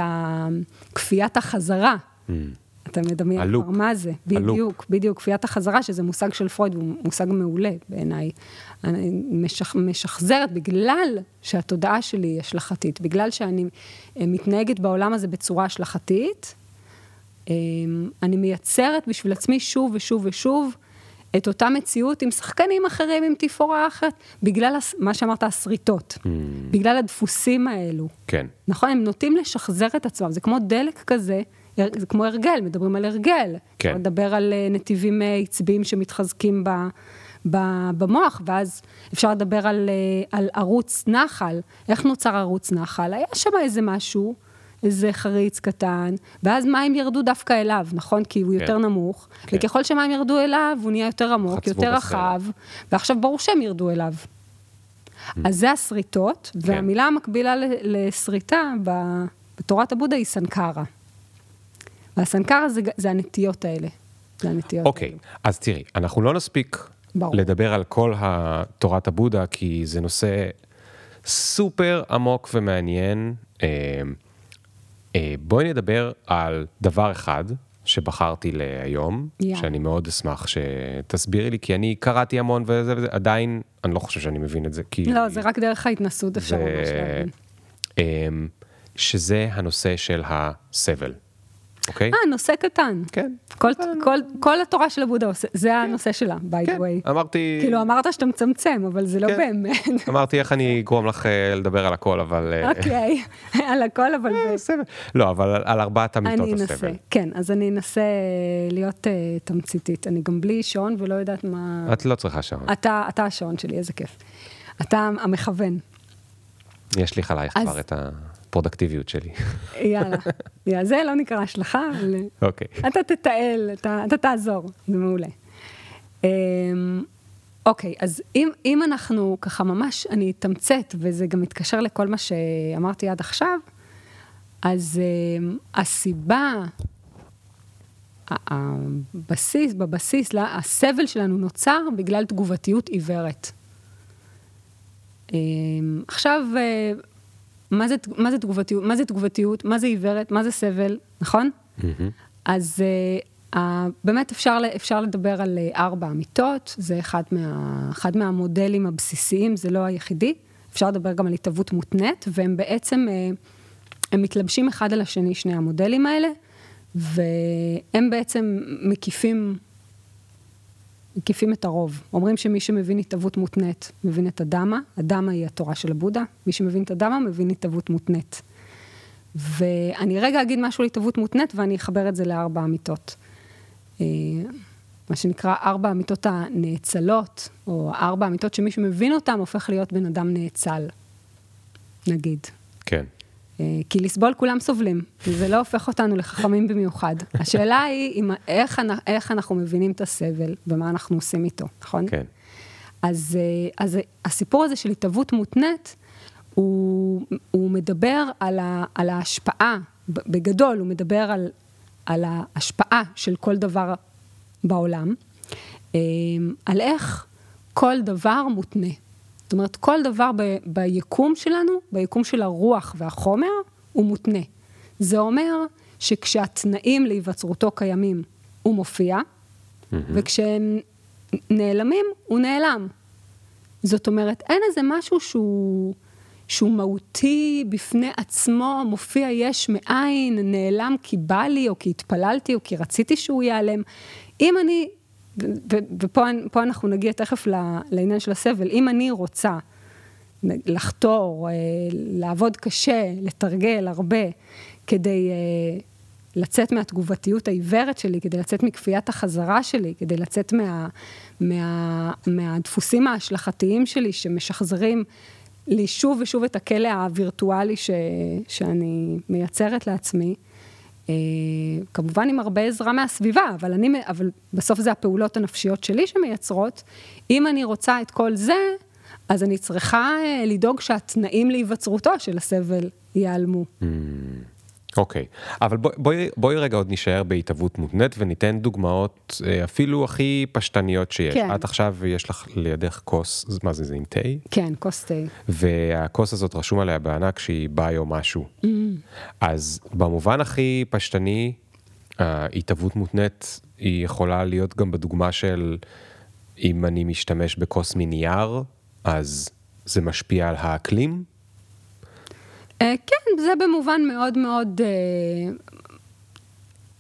[SPEAKER 2] כפיית החזרה. Mm. אתה מדמיין
[SPEAKER 1] הלופ.
[SPEAKER 2] כבר מה זה. בדיוק, בדיוק, כפיית החזרה, שזה מושג של פרויד, הוא מושג מעולה בעיניי. אני משח, משחזרת בגלל שהתודעה שלי היא השלכתית, בגלל שאני אה, מתנהגת בעולם הזה בצורה השלכתית, אה, אני מייצרת בשביל עצמי שוב ושוב ושוב את אותה מציאות עם שחקנים אחרים, עם תפאורה אחרת, בגלל הס- מה שאמרת, השריטות, בגלל הדפוסים האלו.
[SPEAKER 1] כן.
[SPEAKER 2] נכון, הם נוטים לשחזר את עצמם, זה כמו דלק כזה, זה כמו הרגל, מדברים על הרגל.
[SPEAKER 1] כן.
[SPEAKER 2] לדבר על אה, נתיבים אה, עצביים שמתחזקים ב, ב, במוח, ואז אפשר לדבר על, אה, על ערוץ נחל. איך נוצר ערוץ נחל? היה שם איזה משהו, איזה חריץ קטן, ואז מים ירדו דווקא אליו, נכון? כי הוא
[SPEAKER 1] כן.
[SPEAKER 2] יותר נמוך,
[SPEAKER 1] כן.
[SPEAKER 2] וככל שמים ירדו אליו, הוא נהיה יותר עמוק, יותר. רחב, ועכשיו ברור שהם ירדו אליו. אז זה השריטות,
[SPEAKER 1] כן.
[SPEAKER 2] והמילה המקבילה לשריטה בתורת הבודה היא סנקרה. והסנקרה זה, זה הנטיות האלה. זה הנטיות
[SPEAKER 1] אוקיי,
[SPEAKER 2] האלה.
[SPEAKER 1] אז תראי, אנחנו לא נספיק
[SPEAKER 2] ברור.
[SPEAKER 1] לדבר על כל תורת הבודה, כי זה נושא סופר עמוק ומעניין. אה, אה, בואי נדבר על דבר אחד שבחרתי להיום,
[SPEAKER 2] יאללה.
[SPEAKER 1] שאני מאוד אשמח שתסבירי לי, כי אני קראתי המון וזה וזה, עדיין אני לא חושב שאני מבין את זה, כי...
[SPEAKER 2] לא, זה רק דרך ההתנסות אפשר ממש להבין.
[SPEAKER 1] אמ, שזה הנושא של הסבל, אוקיי?
[SPEAKER 2] אה, נושא קטן.
[SPEAKER 1] כן.
[SPEAKER 2] כל, כל, כל התורה של הבודה, עושה- זה הנושא שלה, by the
[SPEAKER 1] כן,
[SPEAKER 2] way.
[SPEAKER 1] אמרתי...
[SPEAKER 2] כאילו, אמרת שאתה מצמצם, אבל זה לא
[SPEAKER 1] כן.
[SPEAKER 2] באמת.
[SPEAKER 1] אמרתי איך אני אגרום לך אה, לדבר על הכל, אבל... אה,
[SPEAKER 2] אוקיי, על הכל, אבל...
[SPEAKER 1] אה. לא, אבל על- ארבעת אמיתות
[SPEAKER 2] אני אנסה,
[SPEAKER 1] הסבל.
[SPEAKER 2] כן, אז אני אנסה להיות אה, תמציתית. אני גם בלי שעון ולא יודעת מה...
[SPEAKER 1] את לא צריכה שעון,
[SPEAKER 2] אתה, אתה השעון שלי, איזה כיף. אתה המכוון.
[SPEAKER 1] יש לי עלייך
[SPEAKER 2] אז-
[SPEAKER 1] כבר את הפרודקטיביות שלי.
[SPEAKER 2] יאללה. יאללה, זה לא נקרא השלכה, אבל
[SPEAKER 1] אוקיי.
[SPEAKER 2] אתה תתעל, אתה, אתה תעזור, זה מעולה. אמ, אוקיי, אז אם, אם אנחנו ככה ממש, אני אתמצת, וזה גם מתקשר לכל מה שאמרתי עד עכשיו, אז אמ, הסיבה, הבסיס, בבסיס, לה- הסבל שלנו נוצר בגלל תגובתיות עיוורת. אמ, עכשיו, אה, מה זה, מה זה תגובתיות? מה זה תגובתיות? מה זה עיוורת? מה זה סבל? נכון?
[SPEAKER 1] מהמם.
[SPEAKER 2] אז uh, uh, באמת אפשר, אפשר לדבר על uh, ארבע אמיתות, זה אחד, מה, אחד מהמודלים הבסיסיים, זה לא היחידי. אפשר לדבר גם על התהוות מותנית, והם בעצם, uh, הם מתלבשים אחד על השני, שני המודלים האלה, והם בעצם מקיפים, מקיפים את הרוב. אומרים שמי שמבין התהוות מותנית, מבין את הדמה, הדמה היא התורה של הבודה, מי שמבין את הדמה, מבין התהוות מותנית. ואני רגע אגיד משהו על התהוות מותנית, ואני אחבר את זה לארבע אמיתות. אה, מה שנקרא ארבע אמיתות הנאצלות, או ארבע אמיתות שמי שמבין אותן הופך להיות בן אדם נאצל, נגיד.
[SPEAKER 1] כן.
[SPEAKER 2] אה, כי לסבול כולם סובלים, וזה לא הופך אותנו לחכמים במיוחד. השאלה היא איך, איך אנחנו מבינים את הסבל ומה אנחנו עושים איתו, נכון?
[SPEAKER 1] כן.
[SPEAKER 2] אז, אה, אז הסיפור הזה של התהוות מותנית, הוא, הוא מדבר על, ה, על ההשפעה, בגדול הוא מדבר על, על ההשפעה של כל דבר בעולם, אה, על איך כל דבר מותנה. זאת אומרת, כל דבר ב, ביקום שלנו, ביקום של הרוח והחומר, הוא מותנה. זה אומר שכשהתנאים להיווצרותו קיימים, הוא מופיע, וכשהם נעלמים, הוא נעלם. זאת אומרת, אין איזה משהו שהוא, שהוא מהותי בפני עצמו, מופיע יש מאין, נעלם כי בא לי, או כי התפללתי, או כי רציתי שהוא ייעלם. אם אני, ופה פה אנחנו נגיע תכף לעניין של הסבל, אם אני רוצה לחתור, אה, לעבוד קשה, לתרגל הרבה, כדי אה, לצאת מהתגובתיות העיוורת שלי, כדי לצאת מכפיית החזרה שלי, כדי לצאת מה, מה, מהדפוסים ההשלכתיים שלי שמשחזרים לי שוב ושוב את הכלא הווירטואלי ש, שאני מייצרת לעצמי. אה, כמובן עם הרבה עזרה מהסביבה, אבל, אני, אבל בסוף זה הפעולות הנפשיות שלי שמייצרות. אם אני רוצה את כל זה, אז אני צריכה אה, לדאוג שהתנאים להיווצרותו של הסבל ייעלמו.
[SPEAKER 1] אוקיי, אבל בוא, בואי, בואי רגע עוד נישאר בהתהוות מותנית וניתן דוגמאות אה, אפילו הכי פשטניות שיש.
[SPEAKER 2] כן.
[SPEAKER 1] את עכשיו יש לך לידך כוס, מה זה, זה עם תה?
[SPEAKER 2] כן, כוס תה.
[SPEAKER 1] והכוס הזאת רשום עליה בענק שהיא ביו משהו. אז במובן הכי פשטני, ההתהוות מותנית היא יכולה להיות גם בדוגמה של אם אני משתמש בכוס מנייר, אז זה משפיע על האקלים?
[SPEAKER 2] אה, כן, זה במובן מאוד מאוד... אה,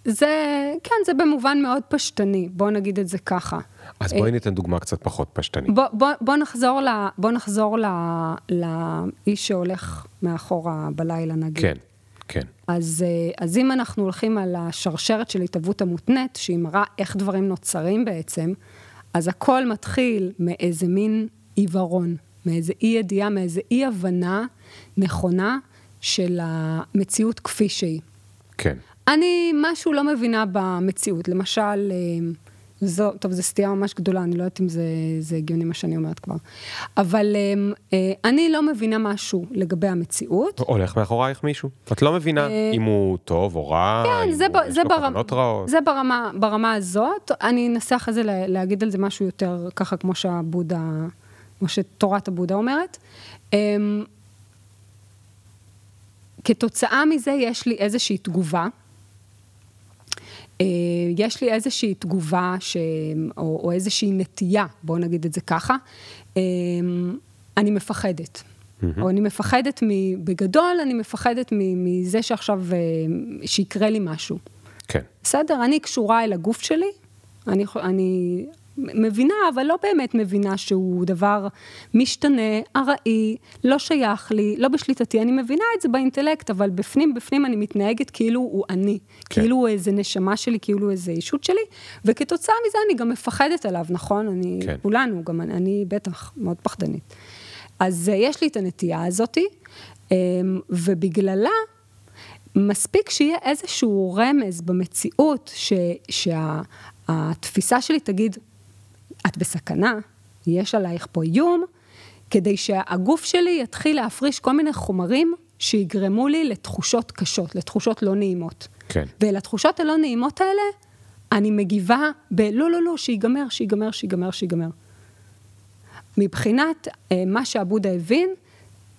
[SPEAKER 2] זה, כן, זה במובן מאוד פשטני, בוא נגיד את זה ככה.
[SPEAKER 1] אז בואי ניתן דוגמה קצת פחות פשטנית.
[SPEAKER 2] בוא, בוא, בוא נחזור, ל, בוא נחזור ל, לאיש שהולך מאחורה בלילה, נגיד.
[SPEAKER 1] כן, כן.
[SPEAKER 2] אז, אז אם אנחנו הולכים על השרשרת של התהוות המותנית, שהיא מראה איך דברים נוצרים בעצם, אז הכל מתחיל מאיזה מין עיוורון, מאיזה אי ידיעה, מאיזה אי הבנה נכונה של המציאות כפי שהיא.
[SPEAKER 1] כן.
[SPEAKER 2] אני משהו לא מבינה במציאות, למשל, אה, זו, טוב, זו סטייה ממש גדולה, אני לא יודעת אם זה, זה הגיוני מה שאני אומרת כבר. אבל אה, אה, אני לא מבינה משהו לגבי המציאות.
[SPEAKER 1] הולך מאחורייך מישהו. את לא מבינה אם הוא טוב או רע,
[SPEAKER 2] כן, זה,
[SPEAKER 1] אם
[SPEAKER 2] ב,
[SPEAKER 1] יש
[SPEAKER 2] זה,
[SPEAKER 1] לו
[SPEAKER 2] ברמה,
[SPEAKER 1] כוונות רעות.
[SPEAKER 2] זה ברמה, ברמה הזאת. אני אנסה אחרי זה לה, להגיד על זה משהו יותר ככה, כמו שהבודה, כמו שתורת הבודה אומרת. כתוצאה מזה יש לי איזושהי תגובה. אה, יש לי איזושהי תגובה ש... או, או איזושהי נטייה, בואו נגיד את זה ככה, אה, אני מפחדת. Mm-hmm. או אני מפחדת, מ... בגדול, אני מפחדת מזה שעכשיו, אה, שיקרה לי משהו.
[SPEAKER 1] כן.
[SPEAKER 2] בסדר? אני קשורה אל הגוף שלי, אני, אני מבינה, אבל לא באמת מבינה שהוא דבר משתנה, ארעי, לא שייך לי, לא בשליטתי. אני מבינה את זה באינטלקט, אבל בפנים, בפנים אני מתנהגת כאילו הוא אני. כן. כאילו הוא איזה נשמה שלי, כאילו הוא איזה אישות שלי, וכתוצאה מזה אני גם מפחדת עליו, נכון? אני, כן. כולנו, גם אני, אני בטח מאוד פחדנית. אז uh, יש לי את הנטייה הזאתי, um, ובגללה, מספיק שיהיה איזשהו רמז במציאות, ש, שהתפיסה שלי תגיד, את בסכנה, יש עלייך פה איום, כדי שהגוף שלי יתחיל להפריש כל מיני חומרים שיגרמו לי לתחושות קשות, לתחושות לא נעימות.
[SPEAKER 1] כן.
[SPEAKER 2] ולתחושות הלא נעימות האלה, אני מגיבה בלא, לא, לא, שיגמר, שיגמר, שיגמר, שיגמר. מבחינת אה, מה שעבודה הבין,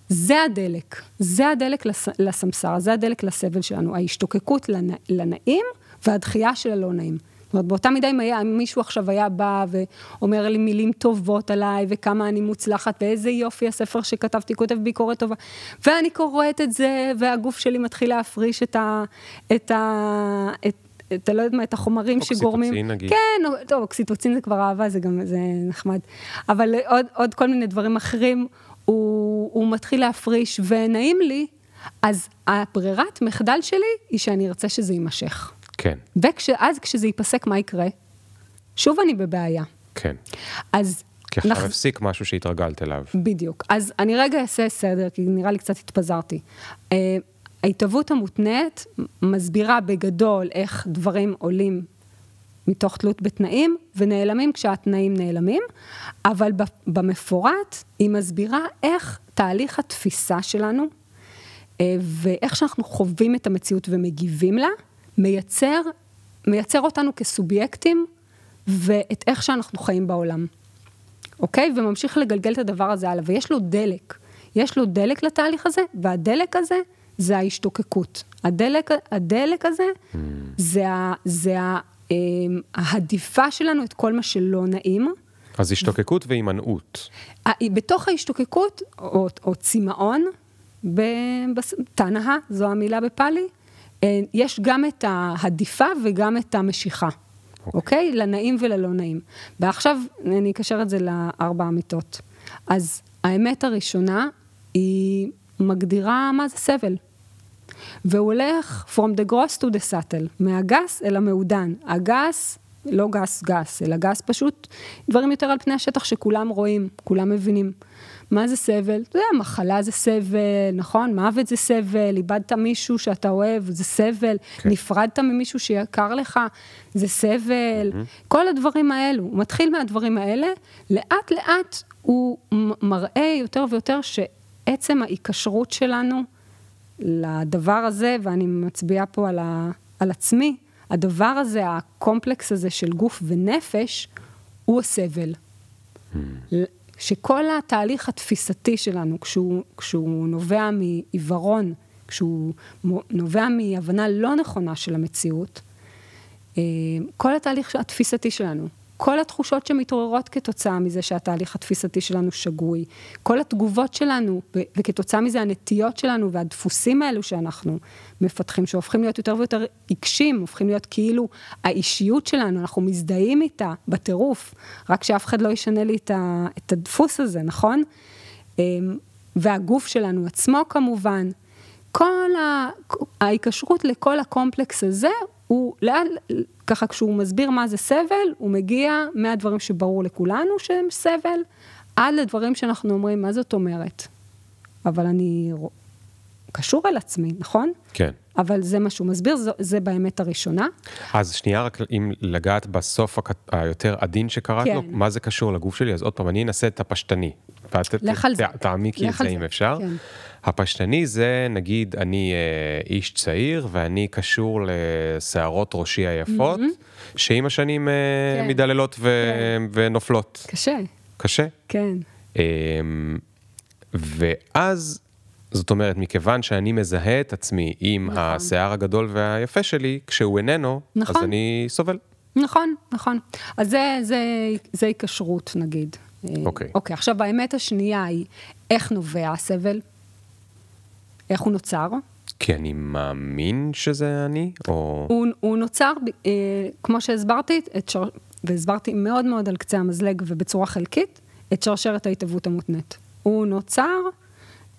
[SPEAKER 2] זה הדלק, זה הדלק לס, לסמסר, זה הדלק לסבל שלנו, ההשתוקקות לנ, לנעים והדחייה של הלא נעים. זאת אומרת, באותה מידה אם היה, מישהו עכשיו היה בא ואומר לי מילים טובות עליי, וכמה אני מוצלחת, ואיזה יופי הספר שכתבתי, כותב ביקורת טובה, ואני קוראת את זה, והגוף שלי מתחיל להפריש את ה... את ה... את, אתה לא יודעת מה, את החומרים שגורמים...
[SPEAKER 1] אוקסיטוצין נגיד.
[SPEAKER 2] כן, טוב, אוקסיטוצין זה כבר אהבה, זה גם, זה נחמד. אבל עוד, עוד כל מיני דברים אחרים, הוא, הוא מתחיל להפריש, ונעים לי, אז הברירת מחדל שלי היא שאני ארצה שזה יימשך.
[SPEAKER 1] כן.
[SPEAKER 2] ואז כשזה ייפסק, מה יקרה? שוב אני בבעיה.
[SPEAKER 1] כן.
[SPEAKER 2] אז...
[SPEAKER 1] כי עכשיו נח... הפסיק משהו שהתרגלת אליו.
[SPEAKER 2] בדיוק. אז אני רגע אעשה סדר, כי נראה לי קצת התפזרתי. Uh, ההתהוות המותנית מסבירה בגדול איך דברים עולים מתוך תלות בתנאים ונעלמים כשהתנאים נעלמים, אבל במפורט היא מסבירה איך תהליך התפיסה שלנו אה, ואיך שאנחנו חווים את המציאות ומגיבים לה, מייצר, מייצר אותנו כסובייקטים ואת איך שאנחנו חיים בעולם, אוקיי? וממשיך לגלגל את הדבר הזה הלאה, ויש לו דלק. יש לו דלק לתהליך הזה, והדלק הזה זה ההשתוקקות. הדלק, הדלק הזה mm. זה, ה, זה ה, אה, ההדיפה שלנו את כל מה שלא נעים.
[SPEAKER 1] אז השתוקקות והימנעות.
[SPEAKER 2] בתוך ההשתוקקות, או, או צמאון, תנאה, זו המילה בפאלי, יש גם את ההדיפה וגם את המשיכה, אוקיי? Okay. אוקיי? לנעים וללא נעים. ועכשיו אני אקשר את זה לארבע אמיתות. אז האמת הראשונה היא מגדירה מה זה סבל. והוא הולך from the gross to the subtle, מהגס אל המעודן. הגס, לא גס גס, אלא גס פשוט דברים יותר על פני השטח שכולם רואים, כולם מבינים. מה זה סבל? אתה יודע, מחלה זה סבל, נכון? מוות זה סבל, איבדת מישהו שאתה אוהב, זה סבל, כן. נפרדת ממישהו שיקר לך, זה סבל, mm-hmm. כל הדברים האלו. הוא מתחיל מהדברים האלה, לאט לאט הוא מראה יותר ויותר שעצם ההיקשרות שלנו לדבר הזה, ואני מצביעה פה על, ה, על עצמי, הדבר הזה, הקומפלקס הזה של גוף ונפש, הוא הסבל. Mm. שכל התהליך התפיסתי שלנו, כשהוא, כשהוא נובע מעיוורון, כשהוא נובע מהבנה לא נכונה של המציאות, כל התהליך התפיסתי שלנו, כל התחושות שמתעוררות כתוצאה מזה שהתהליך התפיסתי שלנו שגוי, כל התגובות שלנו, וכתוצאה מזה הנטיות שלנו והדפוסים האלו שאנחנו מפתחים, שהופכים להיות יותר ויותר עיקשים, הופכים להיות כאילו האישיות שלנו, אנחנו מזדהים איתה בטירוף, רק שאף אחד לא ישנה לי את הדפוס הזה, נכון? אמ, והגוף שלנו עצמו כמובן. כל ההיקשרות לכל הקומפלקס הזה, הוא לאן, ככה כשהוא מסביר מה זה סבל, הוא מגיע מהדברים שברור לכולנו שהם סבל, עד לדברים שאנחנו אומרים, מה זאת אומרת? אבל אני קשור אל עצמי, נכון?
[SPEAKER 1] כן.
[SPEAKER 2] אבל זה מה שהוא מסביר, זה, זה באמת הראשונה.
[SPEAKER 1] אז שנייה, רק אם לגעת בסוף היותר עדין שקראת כן. לו, מה זה קשור לגוף שלי? אז עוד פעם, אני אנסה את הפשטני.
[SPEAKER 2] זה.
[SPEAKER 1] תעמיקי את זה אם אפשר. כן. הפשטני זה, נגיד, אני אה, איש צעיר ואני קשור לשערות ראשי היפות, mm-hmm. שעם השנים אה, כן. מדללות ו- כן. ונופלות.
[SPEAKER 2] קשה.
[SPEAKER 1] קשה?
[SPEAKER 2] כן.
[SPEAKER 1] אה, ואז, זאת אומרת, מכיוון שאני מזהה את עצמי עם נכון. השיער הגדול והיפה שלי, כשהוא איננו, נכון. אז אני סובל.
[SPEAKER 2] נכון, נכון. אז זה, זה, זה היקשרות, נגיד.
[SPEAKER 1] אוקיי.
[SPEAKER 2] אוקיי, עכשיו, האמת השנייה היא, איך נובע הסבל? איך הוא נוצר?
[SPEAKER 1] כי אני מאמין שזה אני, או...
[SPEAKER 2] הוא, הוא נוצר, אה, כמו שהסברתי, שר... והסברתי מאוד מאוד על קצה המזלג ובצורה חלקית, את שרשרת ההתהוות המותנית. הוא נוצר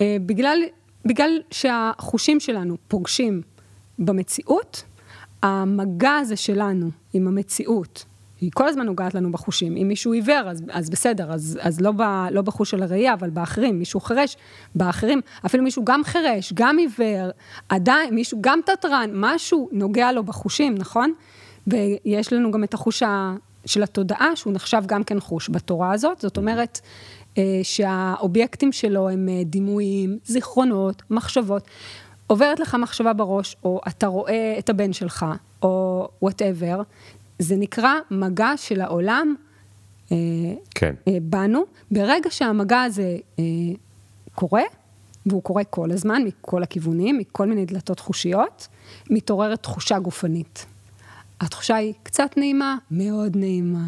[SPEAKER 2] בגלל, בגלל שהחושים שלנו פוגשים במציאות, המגע הזה שלנו עם המציאות, היא כל הזמן נוגעת לנו בחושים. אם מישהו עיוור, אז, אז בסדר, אז, אז לא, ב, לא בחוש של הראייה, אבל באחרים, מישהו חירש, באחרים, אפילו מישהו גם חירש, גם עיוור, עדיין, מישהו גם תתרן, משהו נוגע לו בחושים, נכון? ויש לנו גם את החוש של התודעה, שהוא נחשב גם כן חוש בתורה הזאת, זאת אומרת, אה, שהאובייקטים שלו הם אה, דימויים, זיכרונות, מחשבות. עוברת לך מחשבה בראש, או אתה רואה את הבן שלך, או וואטאבר, זה נקרא מגע של העולם
[SPEAKER 1] אה, כן.
[SPEAKER 2] אה, בנו. ברגע שהמגע הזה אה, קורה, והוא קורה כל הזמן, מכל הכיוונים, מכל מיני דלתות חושיות, מתעוררת תחושה גופנית. התחושה היא קצת נעימה, מאוד נעימה.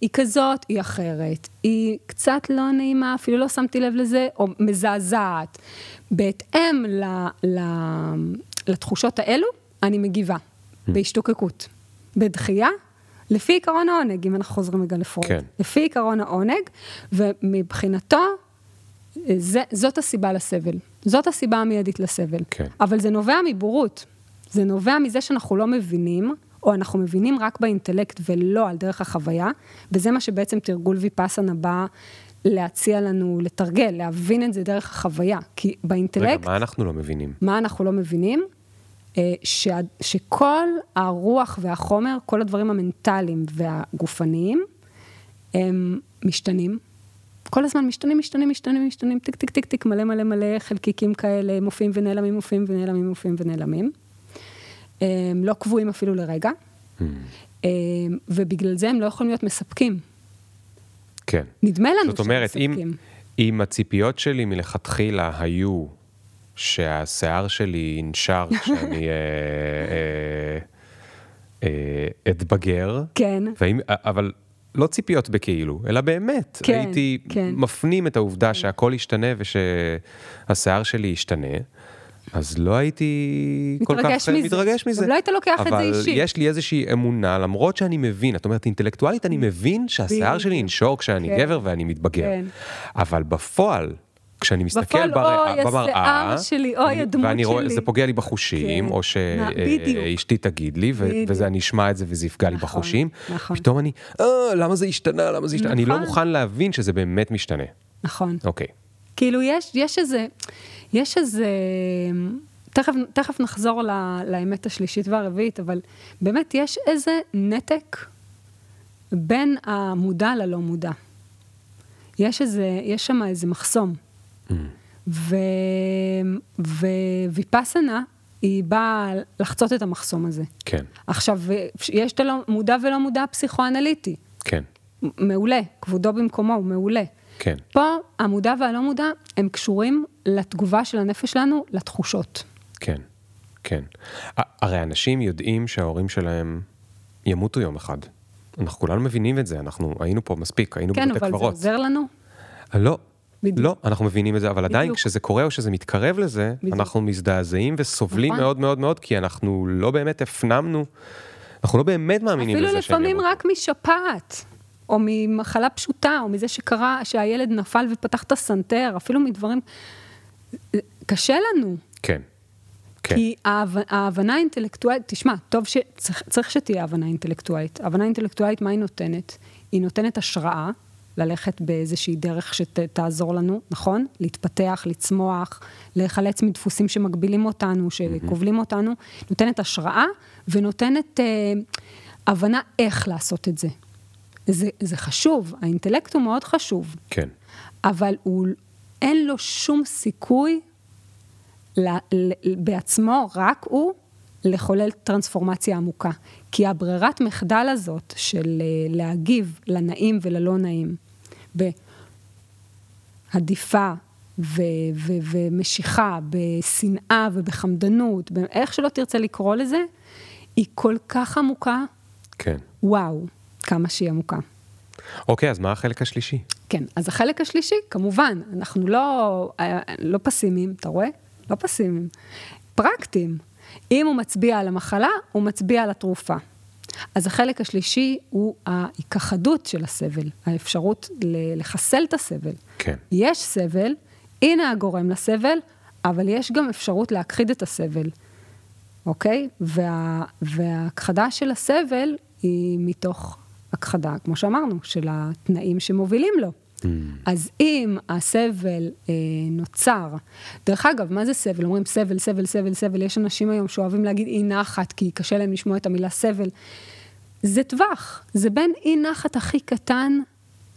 [SPEAKER 2] היא כזאת, היא אחרת. היא קצת לא נעימה, אפילו לא שמתי לב לזה, או מזעזעת. בהתאם ל, ל, לתחושות האלו, אני מגיבה, mm. בהשתוקקות. בדחייה, לפי עיקרון העונג, אם אנחנו חוזרים רגע לפרוט.
[SPEAKER 1] כן.
[SPEAKER 2] לפי עיקרון העונג, ומבחינתו, זה, זאת הסיבה לסבל. זאת הסיבה המיידית לסבל.
[SPEAKER 1] כן.
[SPEAKER 2] אבל זה נובע מבורות. זה נובע מזה שאנחנו לא מבינים, או אנחנו מבינים רק באינטלקט ולא על דרך החוויה, וזה מה שבעצם תרגול ויפאסנה בא להציע לנו לתרגל, להבין את זה דרך החוויה. כי באינטלקט... רגע,
[SPEAKER 1] מה אנחנו לא מבינים?
[SPEAKER 2] מה אנחנו לא מבינים? אה, ש, שכל הרוח והחומר, כל הדברים המנטליים והגופניים, הם משתנים. כל הזמן משתנים, משתנים, משתנים, משתנים, טיק, טיק, טיק, טיק, מלא מלא מלא חלקיקים כאלה, מופיעים ונעלמים, מופיעים ונעלמים, מופיעים ונעלמים. הם לא קבועים אפילו לרגע, mm. ובגלל זה הם לא יכולים להיות מספקים.
[SPEAKER 1] כן.
[SPEAKER 2] נדמה לנו
[SPEAKER 1] שהם מספקים. זאת אומרת, אם, אם הציפיות שלי מלכתחילה היו שהשיער שלי ינשר כשאני אה, אה, אה, אתבגר.
[SPEAKER 2] כן.
[SPEAKER 1] והאם, אבל לא ציפיות בכאילו, אלא באמת.
[SPEAKER 2] כן,
[SPEAKER 1] הייתי
[SPEAKER 2] כן.
[SPEAKER 1] מפנים את העובדה שהכל ישתנה ושהשיער שלי ישתנה. אז לא הייתי כל כך
[SPEAKER 2] מזה.
[SPEAKER 1] מתרגש מזה.
[SPEAKER 2] לא היית לוקח את זה אישי.
[SPEAKER 1] אבל יש לי איזושהי אמונה, למרות שאני מבין, את אומרת, אינטלקטואלית אני מבין שהשיער שלי ינשור כשאני כן. גבר ואני מתבגר. כן. אבל בפועל, כשאני מסתכל בר...
[SPEAKER 2] אוי, במראה, השיער שלי, אוי, הדמות
[SPEAKER 1] ואני
[SPEAKER 2] שלי.
[SPEAKER 1] רואה, זה פוגע לי בחושים, כן. או שאשתי תגיד לי, ו... וזה, אני אשמע את זה וזה יפגע לי נכון, בחושים,
[SPEAKER 2] נכון.
[SPEAKER 1] פתאום אני, אה, למה זה השתנה, למה זה השתנה, נכון. אני לא נכון. מוכן להבין שזה באמת משתנה.
[SPEAKER 2] נכון.
[SPEAKER 1] אוקיי.
[SPEAKER 2] כאילו, יש, יש איזה, יש איזה, תכף, תכף נחזור לה, לאמת השלישית והרביעית, אבל באמת יש איזה נתק בין המודע ללא מודע. יש איזה, יש שם איזה מחסום. ו... וויפאסנה, היא באה לחצות את המחסום הזה.
[SPEAKER 1] כן.
[SPEAKER 2] עכשיו, יש את המודע ולא מודע פסיכואנליטי.
[SPEAKER 1] כן.
[SPEAKER 2] מעולה, כבודו במקומו, הוא מעולה.
[SPEAKER 1] כן.
[SPEAKER 2] פה, המודע והלא מודע, הם קשורים לתגובה של הנפש שלנו לתחושות.
[SPEAKER 1] כן. כן. הרי אנשים יודעים שההורים שלהם ימותו יום אחד. אנחנו כולנו מבינים את זה, אנחנו היינו פה מספיק, היינו
[SPEAKER 2] כן,
[SPEAKER 1] בבתי קברות.
[SPEAKER 2] כן, אבל זה עוזר לנו?
[SPEAKER 1] לא, בדיוק. לא, אנחנו מבינים את זה, אבל בדיוק. עדיין כשזה קורה או שזה מתקרב לזה, בדיוק. אנחנו מזדעזעים וסובלים נכון. מאוד מאוד מאוד, כי אנחנו לא באמת הפנמנו, אנחנו לא באמת מאמינים לזה.
[SPEAKER 2] אפילו לפעמים רק משפעת, או ממחלה פשוטה, או מזה שקרה, שהילד נפל ופתח את הסנטר, אפילו מדברים, קשה לנו.
[SPEAKER 1] כן.
[SPEAKER 2] כן. כי ההבנה האינטלקטואלית, תשמע, טוב שצריך שתהיה הבנה אינטלקטואלית. הבנה אינטלקטואלית, מה היא נותנת? היא נותנת השראה, ללכת באיזושהי דרך שתעזור לנו, נכון? להתפתח, לצמוח, להיחלץ מדפוסים שמגבילים אותנו, שכובלים אותנו, נותנת השראה ונותנת אה, הבנה איך לעשות את זה. זה. זה חשוב, האינטלקט הוא מאוד חשוב.
[SPEAKER 1] כן.
[SPEAKER 2] אבל הוא, אין לו שום סיכוי ל, ל, בעצמו, רק הוא, לחולל טרנספורמציה עמוקה. כי הברירת מחדל הזאת של אה, להגיב לנעים וללא נעים, בהדיפה ו- ו- ומשיכה, בשנאה ובחמדנות, איך שלא תרצה לקרוא לזה, היא כל כך עמוקה.
[SPEAKER 1] כן.
[SPEAKER 2] וואו, כמה שהיא עמוקה.
[SPEAKER 1] אוקיי, אז מה החלק השלישי?
[SPEAKER 2] כן, אז החלק השלישי, כמובן, אנחנו לא, לא פסימיים, אתה רואה? לא פסימיים. פרקטיים. אם הוא מצביע על המחלה, הוא מצביע על התרופה. אז החלק השלישי הוא ההיכחדות של הסבל, האפשרות לחסל את הסבל.
[SPEAKER 1] כן.
[SPEAKER 2] יש סבל, הנה הגורם לסבל, אבל יש גם אפשרות להכחיד את הסבל, אוקיי? וה, וההכחדה של הסבל היא מתוך הכחדה, כמו שאמרנו, של התנאים שמובילים לו. Mm. אז אם הסבל אה, נוצר, דרך אגב, מה זה סבל? אומרים סבל, סבל, סבל, סבל, יש אנשים היום שאוהבים להגיד אי נחת, כי קשה להם לשמוע את המילה סבל. זה טווח, זה בין אי נחת הכי קטן,